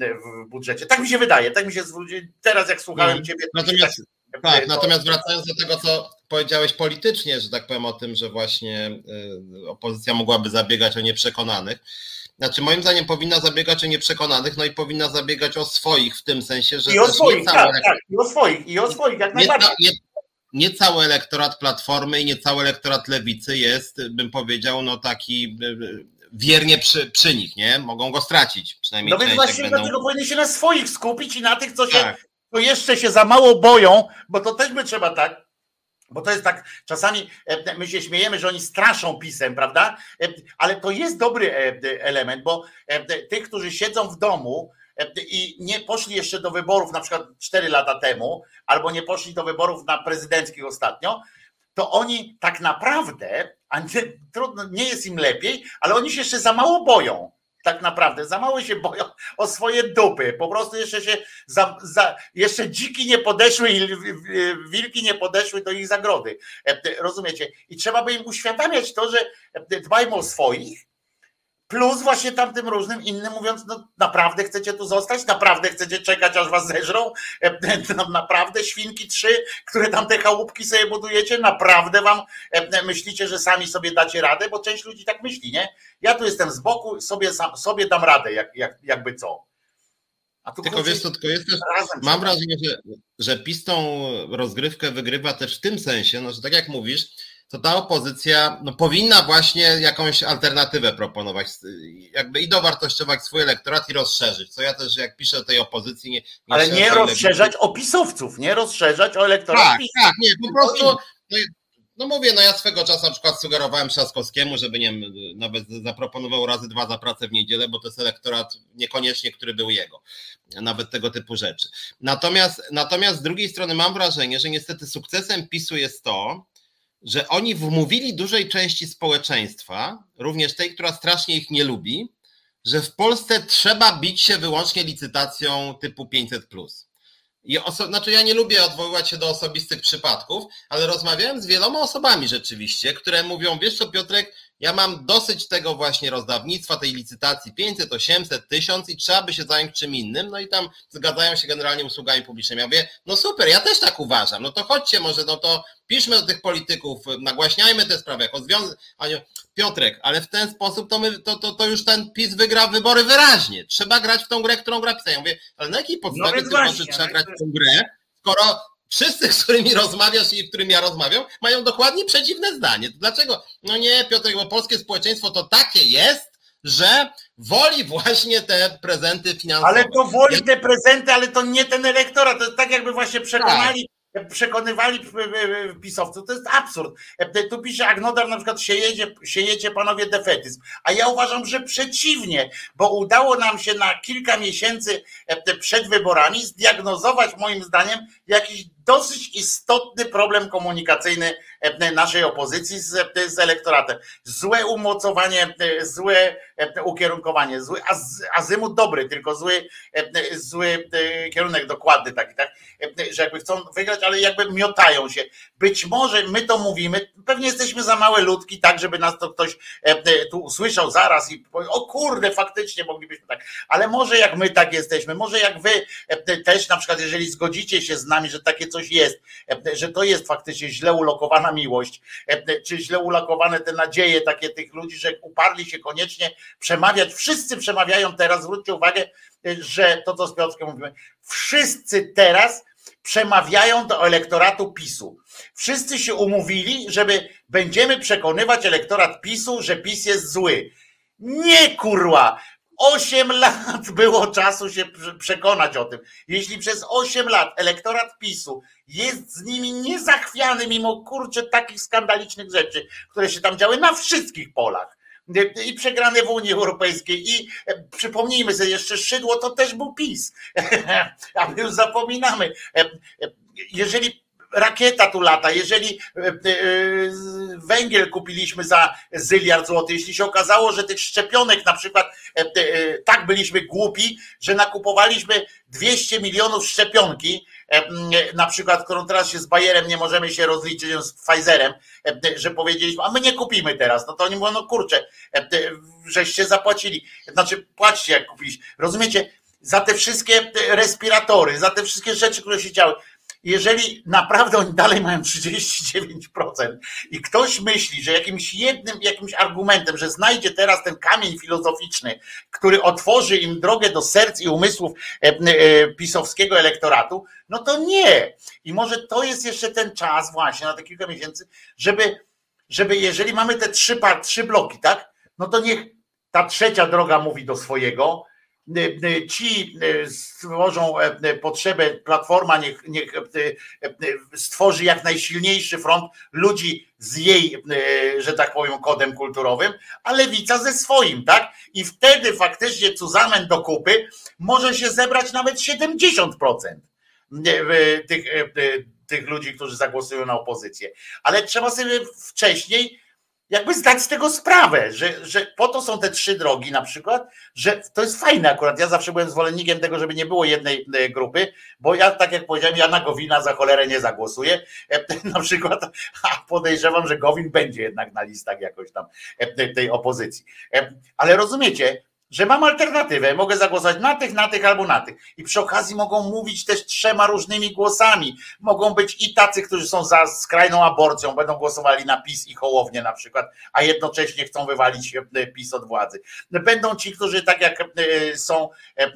w budżecie. Tak mi się wydaje, tak mi się zwróci. Teraz jak słuchałem mm. ciebie. Natomiast, tak, tak to... natomiast wracając do tego, co powiedziałeś politycznie, że tak powiem o tym, że właśnie opozycja mogłaby zabiegać o nieprzekonanych. Znaczy, moim zdaniem powinna zabiegać o nieprzekonanych, no i powinna zabiegać o swoich w tym sensie, że. I o swoich, tak, tak, i o swoich, i o swoich, jak najbardziej. Nie, nie cały elektorat Platformy i nie cały elektorat Lewicy jest, bym powiedział, no taki wiernie przy, przy nich, nie? Mogą go stracić. Przynajmniej no więc właśnie będą... dlatego powinni się na swoich skupić i na tych, co się tak. co jeszcze się za mało boją, bo to też by trzeba tak. Bo to jest tak, czasami e, my się śmiejemy, że oni straszą pisem, prawda? E, ale to jest dobry e, element, bo tych, którzy siedzą w domu i nie poszli jeszcze do wyborów na przykład 4 lata temu, albo nie poszli do wyborów na prezydenckich ostatnio, to oni tak naprawdę, a nie, trudno, nie jest im lepiej, ale oni się jeszcze za mało boją. Tak naprawdę, za mało się boją o swoje dupy. Po prostu jeszcze się, za, za, jeszcze dziki nie podeszły i wilki nie podeszły do ich zagrody. E, rozumiecie? I trzeba by im uświadamiać to, że dbajmy o swoich, Plus właśnie tamtym różnym innym mówiąc, no naprawdę chcecie tu zostać, naprawdę chcecie czekać, aż was zeżrą, e, no, naprawdę świnki trzy, które tam te chałupki sobie budujecie, naprawdę wam e, myślicie, że sami sobie dacie radę, bo część ludzi tak myśli, nie? Ja tu jestem z boku, sobie, sam, sobie dam radę, jak, jak, jakby co. tylko wiesz tylko jest też, mam wrażenie, że, że PiS tą rozgrywkę wygrywa też w tym sensie, no, że tak jak mówisz, to ta opozycja no, powinna właśnie jakąś alternatywę proponować, jakby i dowartościować swój elektorat i rozszerzyć. Co ja też, jak piszę o tej opozycji. Nie, nie Ale nie rozszerzać o pisowców, nie rozszerzać o elektorat. Tak, tak, nie, po prostu. No, no mówię, no ja swego czasu na przykład sugerowałem Trzaskowskiemu, żeby nie wiem, nawet zaproponował razy dwa za pracę w niedzielę, bo to jest elektorat niekoniecznie, który był jego. Nawet tego typu rzeczy. Natomiast, natomiast z drugiej strony mam wrażenie, że niestety sukcesem PiSu jest to, że oni wmówili dużej części społeczeństwa, również tej, która strasznie ich nie lubi, że w Polsce trzeba bić się wyłącznie licytacją typu 500. I oso- znaczy, ja nie lubię odwoływać się do osobistych przypadków, ale rozmawiałem z wieloma osobami rzeczywiście, które mówią: Wiesz co, Piotrek, ja mam dosyć tego właśnie rozdawnictwa, tej licytacji 500, 800, 1000 i trzeba by się zająć czym innym. No i tam zgadzają się generalnie usługami publicznymi. Ja mówię, no super, ja też tak uważam. No to chodźcie może, no to piszmy do tych polityków, nagłaśniajmy te sprawy jako związek. Piotrek, ale w ten sposób to, my, to, to, to już ten PiS wygra wybory wyraźnie. Trzeba grać w tą grę, którą gra PiS. Ja mówię, ale na jakiej podstawie no trzeba grać w tą grę, skoro wszyscy, z którymi rozmawiasz i z którymi ja rozmawiam, mają dokładnie przeciwne zdanie. To dlaczego? No nie, Piotr, bo polskie społeczeństwo to takie jest, że woli właśnie te prezenty finansowe. Ale to woli te prezenty, ale to nie ten elektorat. To jest tak, jakby właśnie przekonali przekonywali pisowców. To jest absurd. Tu pisze Agnodar na przykład siejecie, siejecie panowie defetyzm. A ja uważam, że przeciwnie, bo udało nam się na kilka miesięcy przed wyborami zdiagnozować moim zdaniem jakiś dosyć istotny problem komunikacyjny naszej opozycji z, z elektoratem. Złe umocowanie, złe ukierunkowanie, zły azymut dobry, tylko zły, zły kierunek dokładny taki, tak, że jakby chcą wygrać, ale jakby miotają się. Być może my to mówimy, pewnie jesteśmy za małe ludki, tak, żeby nas to ktoś tu usłyszał zaraz i powie, o kurde, faktycznie moglibyśmy tak, ale może jak my tak jesteśmy, może jak wy też na przykład, jeżeli zgodzicie się z nami, że takie coś jest, że to jest faktycznie źle ulokowana miłość, czy źle ulokowane te nadzieje takie tych ludzi, że uparli się koniecznie przemawiać. Wszyscy przemawiają teraz, zwróćcie uwagę, że to, co z Piotrkiem mówimy, wszyscy teraz przemawiają do elektoratu PiSu. Wszyscy się umówili, żeby będziemy przekonywać elektorat PiSu, że PiS jest zły. Nie kurwa! Osiem lat było czasu się przekonać o tym. Jeśli przez osiem lat elektorat PiSu jest z nimi niezachwiany, mimo kurczę takich skandalicznych rzeczy, które się tam działy na wszystkich polach, i przegrane w Unii Europejskiej i e, przypomnijmy sobie jeszcze Szydło to też był PiS, a my już zapominamy. E, e, jeżeli rakieta tu lata, jeżeli węgiel kupiliśmy za zyliard złotych, jeśli się okazało, że tych szczepionek na przykład tak byliśmy głupi, że nakupowaliśmy 200 milionów szczepionki, na przykład, którą teraz się z Bayerem nie możemy się rozliczyć z Pfizerem, że powiedzieliśmy, a my nie kupimy teraz. No to oni mówią, no kurczę, żeście zapłacili. Znaczy, płaćcie jak kupiliście. Rozumiecie? Za te wszystkie respiratory, za te wszystkie rzeczy, które się działy jeżeli naprawdę oni dalej mają 39% i ktoś myśli, że jakimś jednym, jakimś argumentem, że znajdzie teraz ten kamień filozoficzny, który otworzy im drogę do serc i umysłów e, e, pisowskiego elektoratu, no to nie. I może to jest jeszcze ten czas właśnie na te kilka miesięcy, żeby, żeby jeżeli mamy te trzy, trzy bloki, tak, no to niech ta trzecia droga mówi do swojego, ci stworzą potrzebę, platforma niech, niech stworzy jak najsilniejszy front ludzi z jej, że tak powiem, kodem kulturowym, a lewica ze swoim, tak? I wtedy faktycznie cuzamen do kupy może się zebrać nawet 70% tych, tych ludzi, którzy zagłosują na opozycję. Ale trzeba sobie wcześniej jakby zdać z tego sprawę, że, że po to są te trzy drogi na przykład, że to jest fajne akurat. Ja zawsze byłem zwolennikiem tego, żeby nie było jednej e, grupy, bo ja tak jak powiedziałem, ja na Gowina za cholerę nie zagłosuję e, na przykład, podejrzewam, że Gowin będzie jednak na listach jakoś tam e, tej opozycji. Ale rozumiecie, że mam alternatywę, mogę zagłosować na tych, na tych albo na tych. I przy okazji mogą mówić też trzema różnymi głosami. Mogą być i tacy, którzy są za skrajną aborcją, będą głosowali na PiS i Hołownię na przykład, a jednocześnie chcą wywalić e, PiS od władzy. Będą ci, którzy tak jak e, są e,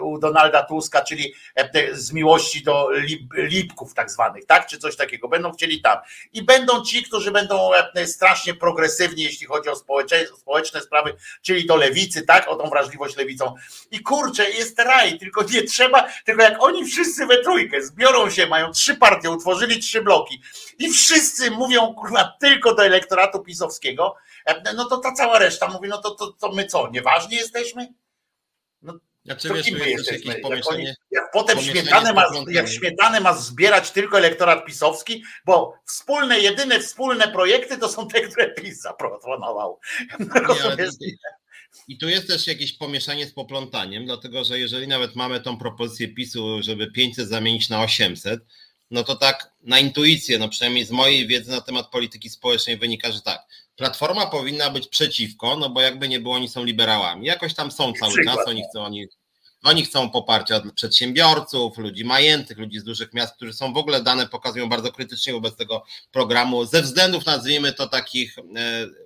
u Donalda Tuska, czyli z miłości do lipków tak zwanych, tak? Czy coś takiego. Będą chcieli tam. I będą ci, którzy będą strasznie progresywni, jeśli chodzi o społeczne sprawy, czyli do lewicy, lewicy, tak? O tą wrażliwość lewicą. I kurczę, jest raj, tylko nie trzeba, tylko jak oni wszyscy we trójkę zbiorą się, mają trzy partie, utworzyli trzy bloki i wszyscy mówią, kurwa, tylko do elektoratu pisowskiego, e, no to ta cała reszta mówi, no to, to, to my co, nieważni jesteśmy? No, znaczy, wiesz, tu jest jakieś pomieszczenie. Jak, jak potem śmietanę ma, jak śmietanę ma zbierać tylko elektorat pisowski, bo wspólne, jedyne wspólne projekty to są te, które PiS zaproponował. Nie, i tu jest też jakieś pomieszanie z poplątaniem, dlatego że jeżeli nawet mamy tą propozycję PiSu, żeby 500 zamienić na 800, no to tak na intuicję, no przynajmniej z mojej wiedzy na temat polityki społecznej wynika, że tak, Platforma powinna być przeciwko, no bo jakby nie było, oni są liberałami. Jakoś tam są cały czas, oni chcą, oni oni chcą poparcia dla przedsiębiorców, ludzi majętnych, ludzi z dużych miast, którzy są w ogóle dane pokazują bardzo krytycznie wobec tego programu, ze względów nazwijmy to takich e,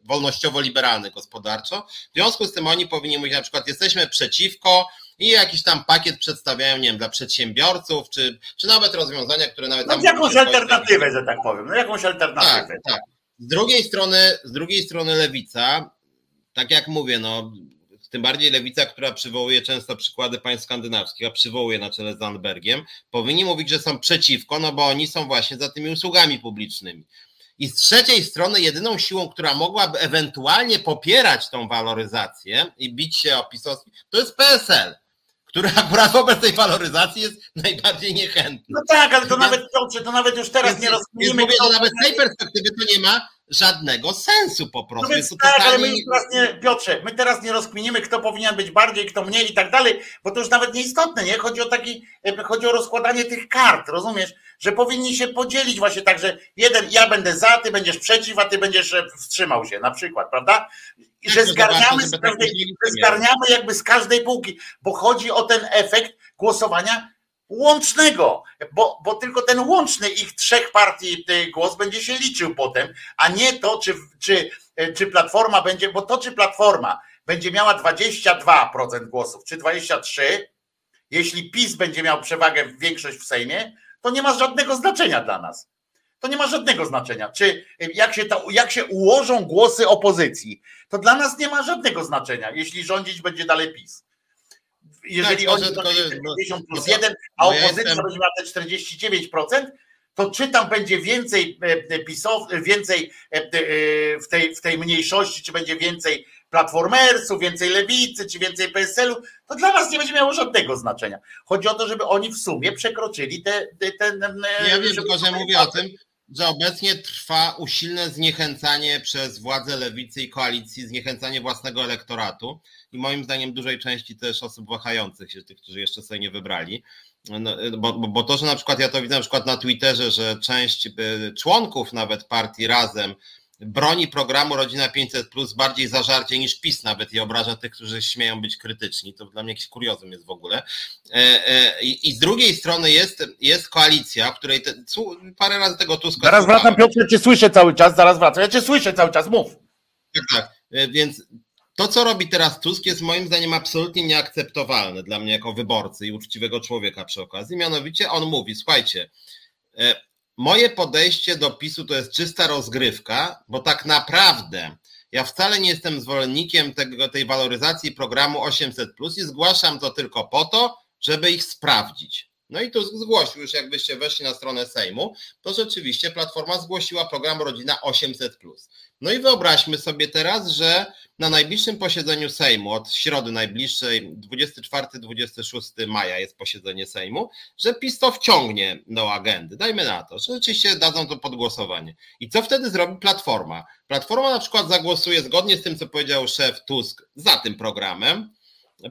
wolnościowo-liberalnych gospodarczo. W związku z tym oni powinni mówić na przykład jesteśmy przeciwko i jakiś tam pakiet przedstawiają, nie wiem, dla przedsiębiorców, czy, czy nawet rozwiązania, które nawet no, tam... jakąś alternatywę, że tak powiem, no jakąś alternatywę. Tak, tak. Z drugiej strony, z drugiej strony lewica, tak jak mówię, no tym bardziej lewica, która przywołuje często przykłady państw skandynawskich, a przywołuje na czele z Zandbergiem, powinni mówić, że są przeciwko, no bo oni są właśnie za tymi usługami publicznymi. I z trzeciej strony, jedyną siłą, która mogłaby ewentualnie popierać tą waloryzację i bić się o pisowski, to jest PSL który akurat wobec tej waloryzacji jest najbardziej niechętny. No tak, ale to nawet dobrze, to nawet już teraz Więc, nie więc rozkminimy. mówię, że nawet z tej perspektywy to nie ma żadnego sensu po No prostu. więc Jest to tak, ale my już teraz nie, Piotrze, my teraz nie rozkminimy, kto powinien być bardziej, kto mniej i tak dalej, bo to już nawet nieistotne, nie? Chodzi o taki, e, chodzi o rozkładanie tych kart, rozumiesz? Że powinni się podzielić właśnie tak, że jeden, ja będę za, ty będziesz przeciw, a ty będziesz e, wstrzymał się na przykład, prawda? I że zgarniamy, z tak każdej, że zgarniamy jakby z każdej półki, bo chodzi o ten efekt głosowania łącznego, bo, bo tylko ten łączny ich trzech partii y, głos będzie się liczył potem, a nie to, czy, czy, y, czy Platforma będzie, bo to, czy Platforma będzie miała 22% głosów, czy 23%, jeśli PiS będzie miał przewagę, większość w Sejmie, to nie ma żadnego znaczenia dla nas. To nie ma żadnego znaczenia. Czy y, jak się, to, jak się ułożą głosy opozycji, to dla nas nie ma żadnego znaczenia, jeśli rządzić będzie dalej PiS. Jeżeli Tak, oni to tylko, 50 plus no to- 1, a opozycja jestem- będzie miała te 49%, to czy tam będzie więcej e, PiSów, więcej e, e, w tej, w tej mniejszości, czy będzie więcej platformersów, więcej lewicy, czy więcej PSL-u, to dla nas nie będzie miało żadnego znaczenia. Chodzi o to, żeby oni w sumie przekroczyli te, te, ten. Ja wiem, tylko że mówię o tym, że obecnie trwa usilne zniechęcanie przez władze lewicy i koalicji, zniechęcanie własnego elektoratu i moim zdaniem dużej części też osób wahających się, tych, którzy jeszcze sobie nie wybrali. No, bo, bo, bo to, że na przykład ja to widzę na przykład na Twitterze, że część y, członków nawet partii razem broni programu Rodzina 500 Plus bardziej zażarcie niż PiS nawet i obraża tych, którzy śmieją być krytyczni. To dla mnie jakiś kuriozum jest w ogóle. E, e, I z drugiej strony jest, jest koalicja, w której te, parę razy tego Tuska Zaraz słuchałem. wracam, Piotr, ja cię słyszę cały czas, zaraz wracam. Ja cię słyszę cały czas, mów. Tak, tak. E, Więc to, co robi teraz Tusk, jest moim zdaniem absolutnie nieakceptowalne dla mnie jako wyborcy i uczciwego człowieka przy okazji. Mianowicie on mówi: Słuchajcie, moje podejście do PiSu to jest czysta rozgrywka, bo tak naprawdę ja wcale nie jestem zwolennikiem tego, tej waloryzacji programu 800 i zgłaszam to tylko po to, żeby ich sprawdzić. No i Tusk zgłosił, już jakbyście weszli na stronę Sejmu, to rzeczywiście Platforma zgłosiła program Rodzina 800. No i wyobraźmy sobie teraz, że na najbliższym posiedzeniu Sejmu, od środy najbliższej, 24-26 maja jest posiedzenie Sejmu, że PiS to wciągnie do agendy. Dajmy na to, że rzeczywiście dadzą to pod głosowanie. I co wtedy zrobi Platforma? Platforma na przykład zagłosuje zgodnie z tym, co powiedział szef Tusk, za tym programem.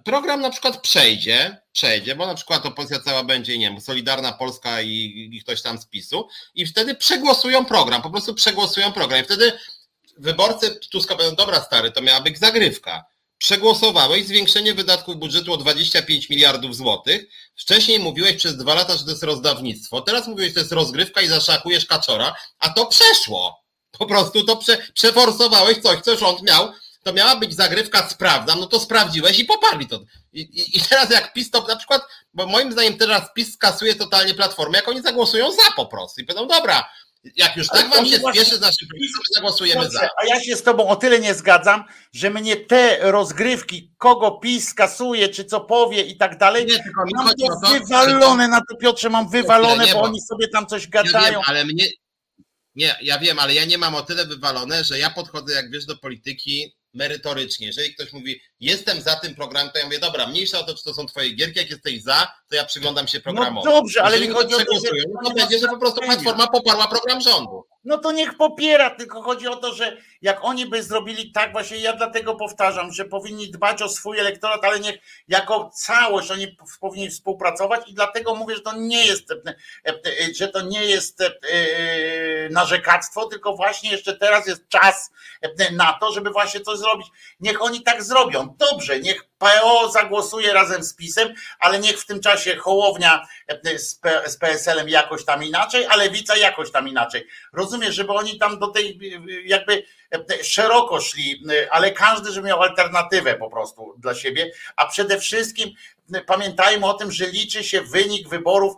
Program na przykład przejdzie, przejdzie, bo na przykład opozycja cała będzie, nie wiem, Solidarna Polska i, i ktoś tam z PiSu i wtedy przegłosują program, po prostu przegłosują program i wtedy wyborcy Tuska powiedzą, dobra stary, to miała być zagrywka. Przegłosowałeś zwiększenie wydatków budżetu o 25 miliardów złotych. Wcześniej mówiłeś przez dwa lata, że to jest rozdawnictwo. Teraz mówiłeś, że to jest rozgrywka i zaszakujesz kaczora, a to przeszło. Po prostu to prze, przeforsowałeś coś, co rząd miał. To miała być zagrywka, sprawdzam, no to sprawdziłeś i poparli to. I, i, I teraz jak PiS to na przykład, bo moim zdaniem teraz PiS skasuje totalnie platformę, jak oni zagłosują za po prostu i powiedzą, dobra, jak już tak wam się właśnie- spieszy z naszym programem, zagłosujemy Dobrze, za. a ja się z tobą o tyle nie zgadzam, że mnie te rozgrywki, kogo PiS skasuje, czy co powie i tak dalej, Nie, tylko mam chodzi to o to, wywalone na to, Piotrze, mam wywalone, nie, bo bo- oni sobie tam coś Ja gadają. wiem, ale mnie. Nie, ja wiem, ale ja nie mam o tyle wywalone, że ja podchodzę, jak wiesz, do polityki merytorycznie. Jeżeli ktoś mówi, jestem za tym programem, to ja mówię, dobra, mniejsza o to, czy to są twoje gierki, jak jesteś za, to ja przyglądam się programowi. No dobrze, ale Jeżeli mi chodzi o to, że no to będzie, że po prostu. Platforma poparła program rządu. No to niech popiera, tylko chodzi o to, że jak oni by zrobili tak, właśnie ja dlatego powtarzam, że powinni dbać o swój elektorat, ale niech jako całość oni powinni współpracować i dlatego mówię, że to nie jest, e, e, że to nie jest e, e, narzekactwo, tylko właśnie jeszcze teraz jest czas e, na to, żeby właśnie coś zrobić. Niech oni tak zrobią. Dobrze, niech PO zagłosuje razem z PiSem, ale niech w tym czasie Hołownia e, z, P, z PSL-em jakoś tam inaczej, a Lewica jakoś tam inaczej. Rozumiesz, żeby oni tam do tej jakby e, szeroko szli, e, ale każdy, żeby miał alternatywę po prostu dla siebie, a przede wszystkim e, pamiętajmy o tym, że liczy się wynik wyborów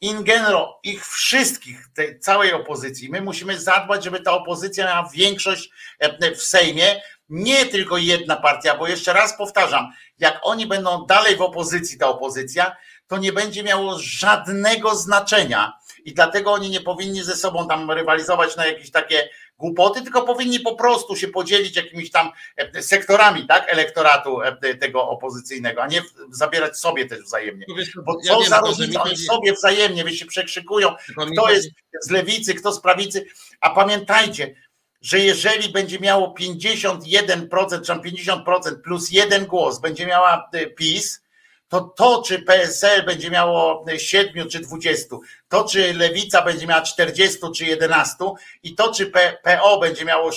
in genero, ich wszystkich, tej całej opozycji. My musimy zadbać, żeby ta opozycja miała większość e, w Sejmie, nie tylko jedna partia, bo jeszcze raz powtarzam, jak oni będą dalej w opozycji, ta opozycja, to nie będzie miało żadnego znaczenia i dlatego oni nie powinni ze sobą tam rywalizować na jakieś takie głupoty, tylko powinni po prostu się podzielić jakimiś tam e, sektorami, tak, elektoratu e, tego opozycyjnego, a nie zabierać sobie też wzajemnie. Bo co ja wiem, za różnica, oni sobie wzajemnie, wy się przekrzykują, kto jest z lewicy, kto z prawicy, a pamiętajcie, że jeżeli będzie miało 51% czy 50% plus jeden głos będzie miała e, PiS, to to, czy PSL będzie miało 7 czy 20, to, czy Lewica będzie miała 40 czy 11 i to, czy PO będzie miało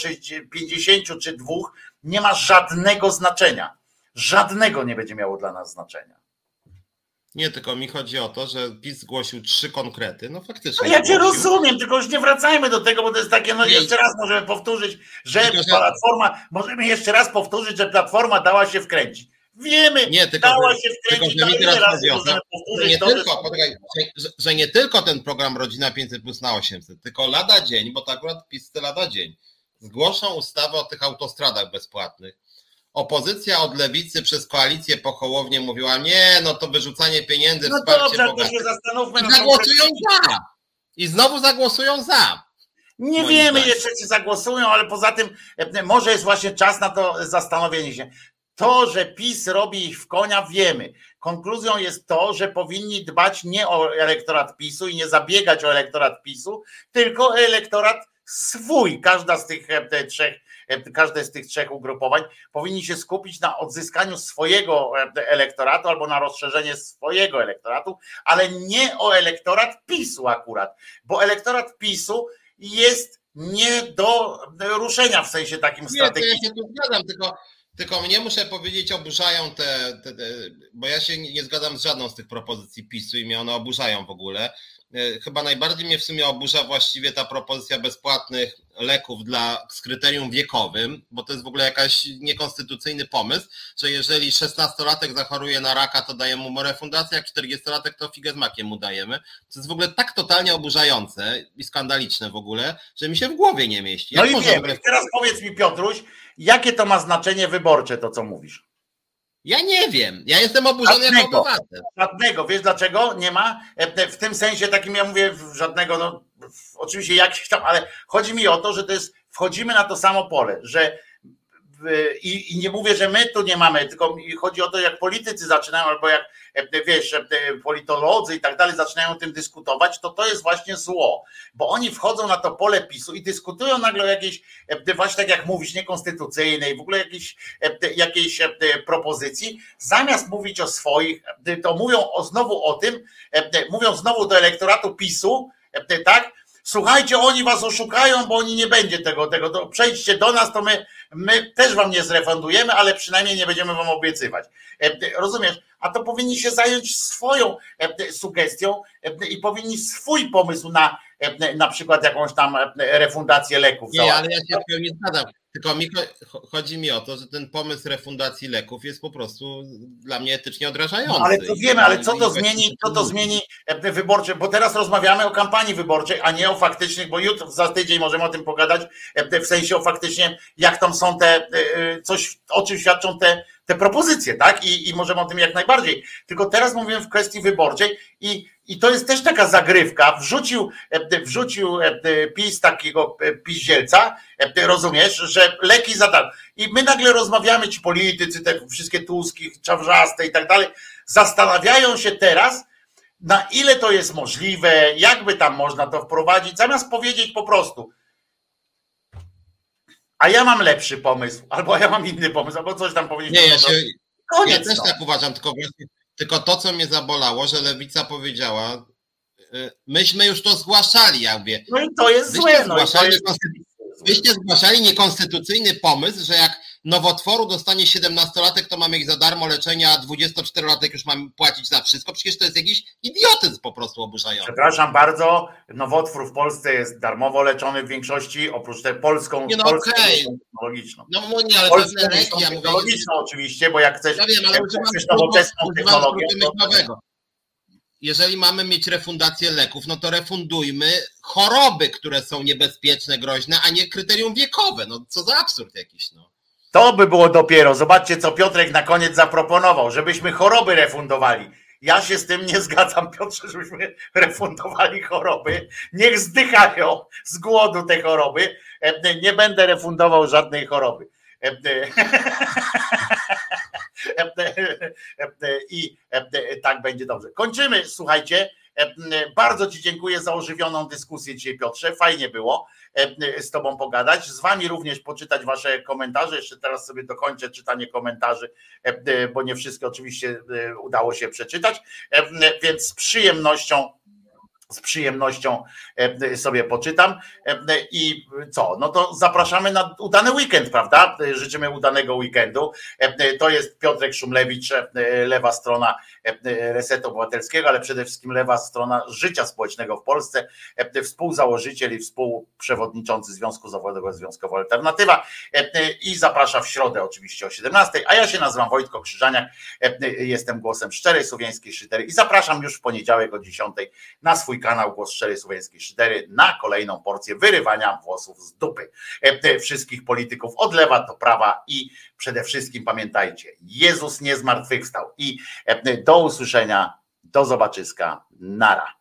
50 czy 2, nie ma żadnego znaczenia. Żadnego nie będzie miało dla nas znaczenia. Nie, tylko mi chodzi o to, że PiS zgłosił trzy konkrety. No faktycznie. No ja cię rozumiem, tylko już nie wracajmy do tego, bo to jest takie, no jeszcze raz możemy powtórzyć, że Platforma, możemy jeszcze raz powtórzyć, że Platforma dała się wkręcić. Wiemy, nie, tylko, dała się wkręcić, tylko, że mi teraz chodzi o to, że nie, to, tylko, że... że, że nie tylko ten program Rodzina 500 plus na 800, tylko lada dzień, bo to akurat PiS lada dzień, zgłoszą ustawę o tych autostradach bezpłatnych opozycja od lewicy przez koalicję po Hołownię mówiła, nie, no to wyrzucanie pieniędzy, no wsparcie dobrze, bogatych. to się zastanówmy. I zagłosują za. I znowu zagłosują za. Nie wiemy jeszcze, czy zagłosują, ale poza tym e, może jest właśnie czas na to zastanowienie się. To, że PiS robi ich w konia, wiemy. Konkluzją jest to, że powinni dbać nie o elektorat PiSu i nie zabiegać o elektorat PiSu, tylko o elektorat swój. Każda z tych e, trzech każde z tych trzech ugrupowań powinni się skupić na odzyskaniu swojego e, elektoratu albo na rozszerzenie swojego elektoratu, ale nie o elektorat PiSu akurat, bo elektorat PiSu jest nie do ruszenia w sensie takim strategicznym. Nie, ja się tu zgadzam, tylko tylko mnie muszę powiedzieć, oburzają te, te, te, bo ja się nie zgadzam z żadną z tych propozycji PiSu i mnie one oburzają w ogóle. E, chyba najbardziej mnie w sumie oburza właściwie ta propozycja bezpłatnych leków dla, z kryterium wiekowym, bo to jest w ogóle jakaś niekonstytucyjny pomysł, że jeżeli 16-latek zachoruje na raka, to dajemy mu refundację, jak 40-latek to figę z makiem mu dajemy. To jest w ogóle tak totalnie oburzające i skandaliczne w ogóle, że mi się w głowie nie mieści. Jak no i wiem, teraz powiedz mi Piotruś, jakie to ma znaczenie wyborcze to, co mówisz? Ja nie wiem. Ja jestem oburzony żadnego, jako obywatel. Żadnego. Wiesz dlaczego? Nie ma. E, w tym sensie takim ja mówię żadnego, no oczywiście jakiś tam, ale chodzi mi o to, że to jest, wchodzimy na to samo pole, że i, i nie mówię, że my tu nie mamy, tylko chodzi o to, jak politycy zaczynają, albo jak e, wiesz, e, politolodzy i tak dalej zaczynają o tym dyskutować, to to jest właśnie zło, bo oni wchodzą na to pole PiSu i dyskutują nagle o jakiejś, e, właśnie tak jak mówisz, niekonstytucyjnej, w ogóle jakiejś, jakiejś propozycji, zamiast mówić o swoich, to mówią o, znowu o tym, mówią znowu do elektoratu PiSu, tak, słuchajcie, oni was oszukają, bo oni nie będzie tego, tego, to przejdźcie do nas, to my, my też wam nie zrefundujemy, ale przynajmniej nie będziemy wam obiecywać. E, rozumiesz? A to powinni się zająć swoją e, sugestią e, i powinni swój pomysł na na przykład jakąś tam refundację leków. Nie, ale ja się w nie zgadzam. Tylko mi chodzi mi o to, że ten pomysł refundacji leków jest po prostu dla mnie etycznie odrażający. No, ale to wiemy, ale co to zmieni, co to zmieni e, wyborcze, bo teraz rozmawiamy o kampanii wyborczej, a nie o faktycznych, bo jutro za tydzień możemy o tym pogadać, e, w sensie o faktycznie, jak tam są te, e, coś, o czym świadczą te, te propozycje, tak? I, I możemy o tym jak najbardziej. Tylko teraz mówimy w kwestii wyborczej i i to jest też taka zagrywka. Wrzucił, e, wrzucił e, PiS takiego e, piździelca, rozumiesz, że leki za darmo. I my nagle rozmawiamy, ci politycy, te wszystkie Tuski, Czawrzaste i tak dalej, zastanawiają się teraz, na ile to jest możliwe, jakby tam można to wprowadzić, zamiast powiedzieć po prostu, a ja mam lepszy pomysł, albo ja mam inny pomysł, albo coś tam powiedzieć. Nie, ja, się, Koniec, ja też no. tak uważam, tylko właśnie tylko to, co mnie zabolało, że lewica powiedziała, y, myśmy już to zgłaszali, ja mówię. No i to jest złe. No to jest... Wyście zgłaszali niekonstytucyjny pomysł, że jak nowotworu dostanie 17-latek, to mamy ich za darmo leczenie, a 24-latek już mamy płacić za wszystko. Przecież to jest jakiś idiotyzm po prostu oburzający. Przepraszam bardzo, nowotwór w Polsce jest darmowo leczony w większości, oprócz tej polską, nie no, polską okay. technologiczną. No nie, ale polską pewne leki, ja technologiczną mówię, oczywiście, bo jak chcesz, ja wiem, ale jak chcesz nowoczesną technologię, to jeżeli mamy mieć refundację leków, no to refundujmy choroby, które są niebezpieczne, groźne, a nie kryterium wiekowe. No co za absurd jakiś, no. To by było dopiero. Zobaczcie, co Piotrek na koniec zaproponował, żebyśmy choroby refundowali. Ja się z tym nie zgadzam, Piotrze, żebyśmy refundowali choroby. Niech zdychają z głodu te choroby. Nie będę refundował żadnej choroby. I tak będzie dobrze. Kończymy, słuchajcie. Bardzo Ci dziękuję za ożywioną dyskusję dzisiaj, Piotrze. Fajnie było z Tobą pogadać. Z Wami również poczytać Wasze komentarze. Jeszcze teraz sobie dokończę czytanie komentarzy, bo nie wszystkie oczywiście udało się przeczytać. Więc z przyjemnością z przyjemnością e, sobie poczytam. E, I co? No to zapraszamy na udany weekend, prawda? Życzymy udanego weekendu. E, to jest Piotrek Szumlewicz, lewa strona Resetu Obywatelskiego, ale przede wszystkim lewa strona życia społecznego w Polsce, współzałożyciel i współprzewodniczący Związku Zawodowego Związkowo Alternatywa. I zaprasza w środę oczywiście o 17, a ja się nazywam Wojtko Krzyżaniak, jestem głosem szczerej słowiańskiej szydery i zapraszam już w poniedziałek o 10 na swój kanał Głos Szczerej Słowiańskiej Szydery na kolejną porcję wyrywania włosów z dupy e, wszystkich polityków od lewa do prawa i przede wszystkim pamiętajcie, Jezus nie zmartwychwstał i e, do usłyszenia, do zobaczyska, nara.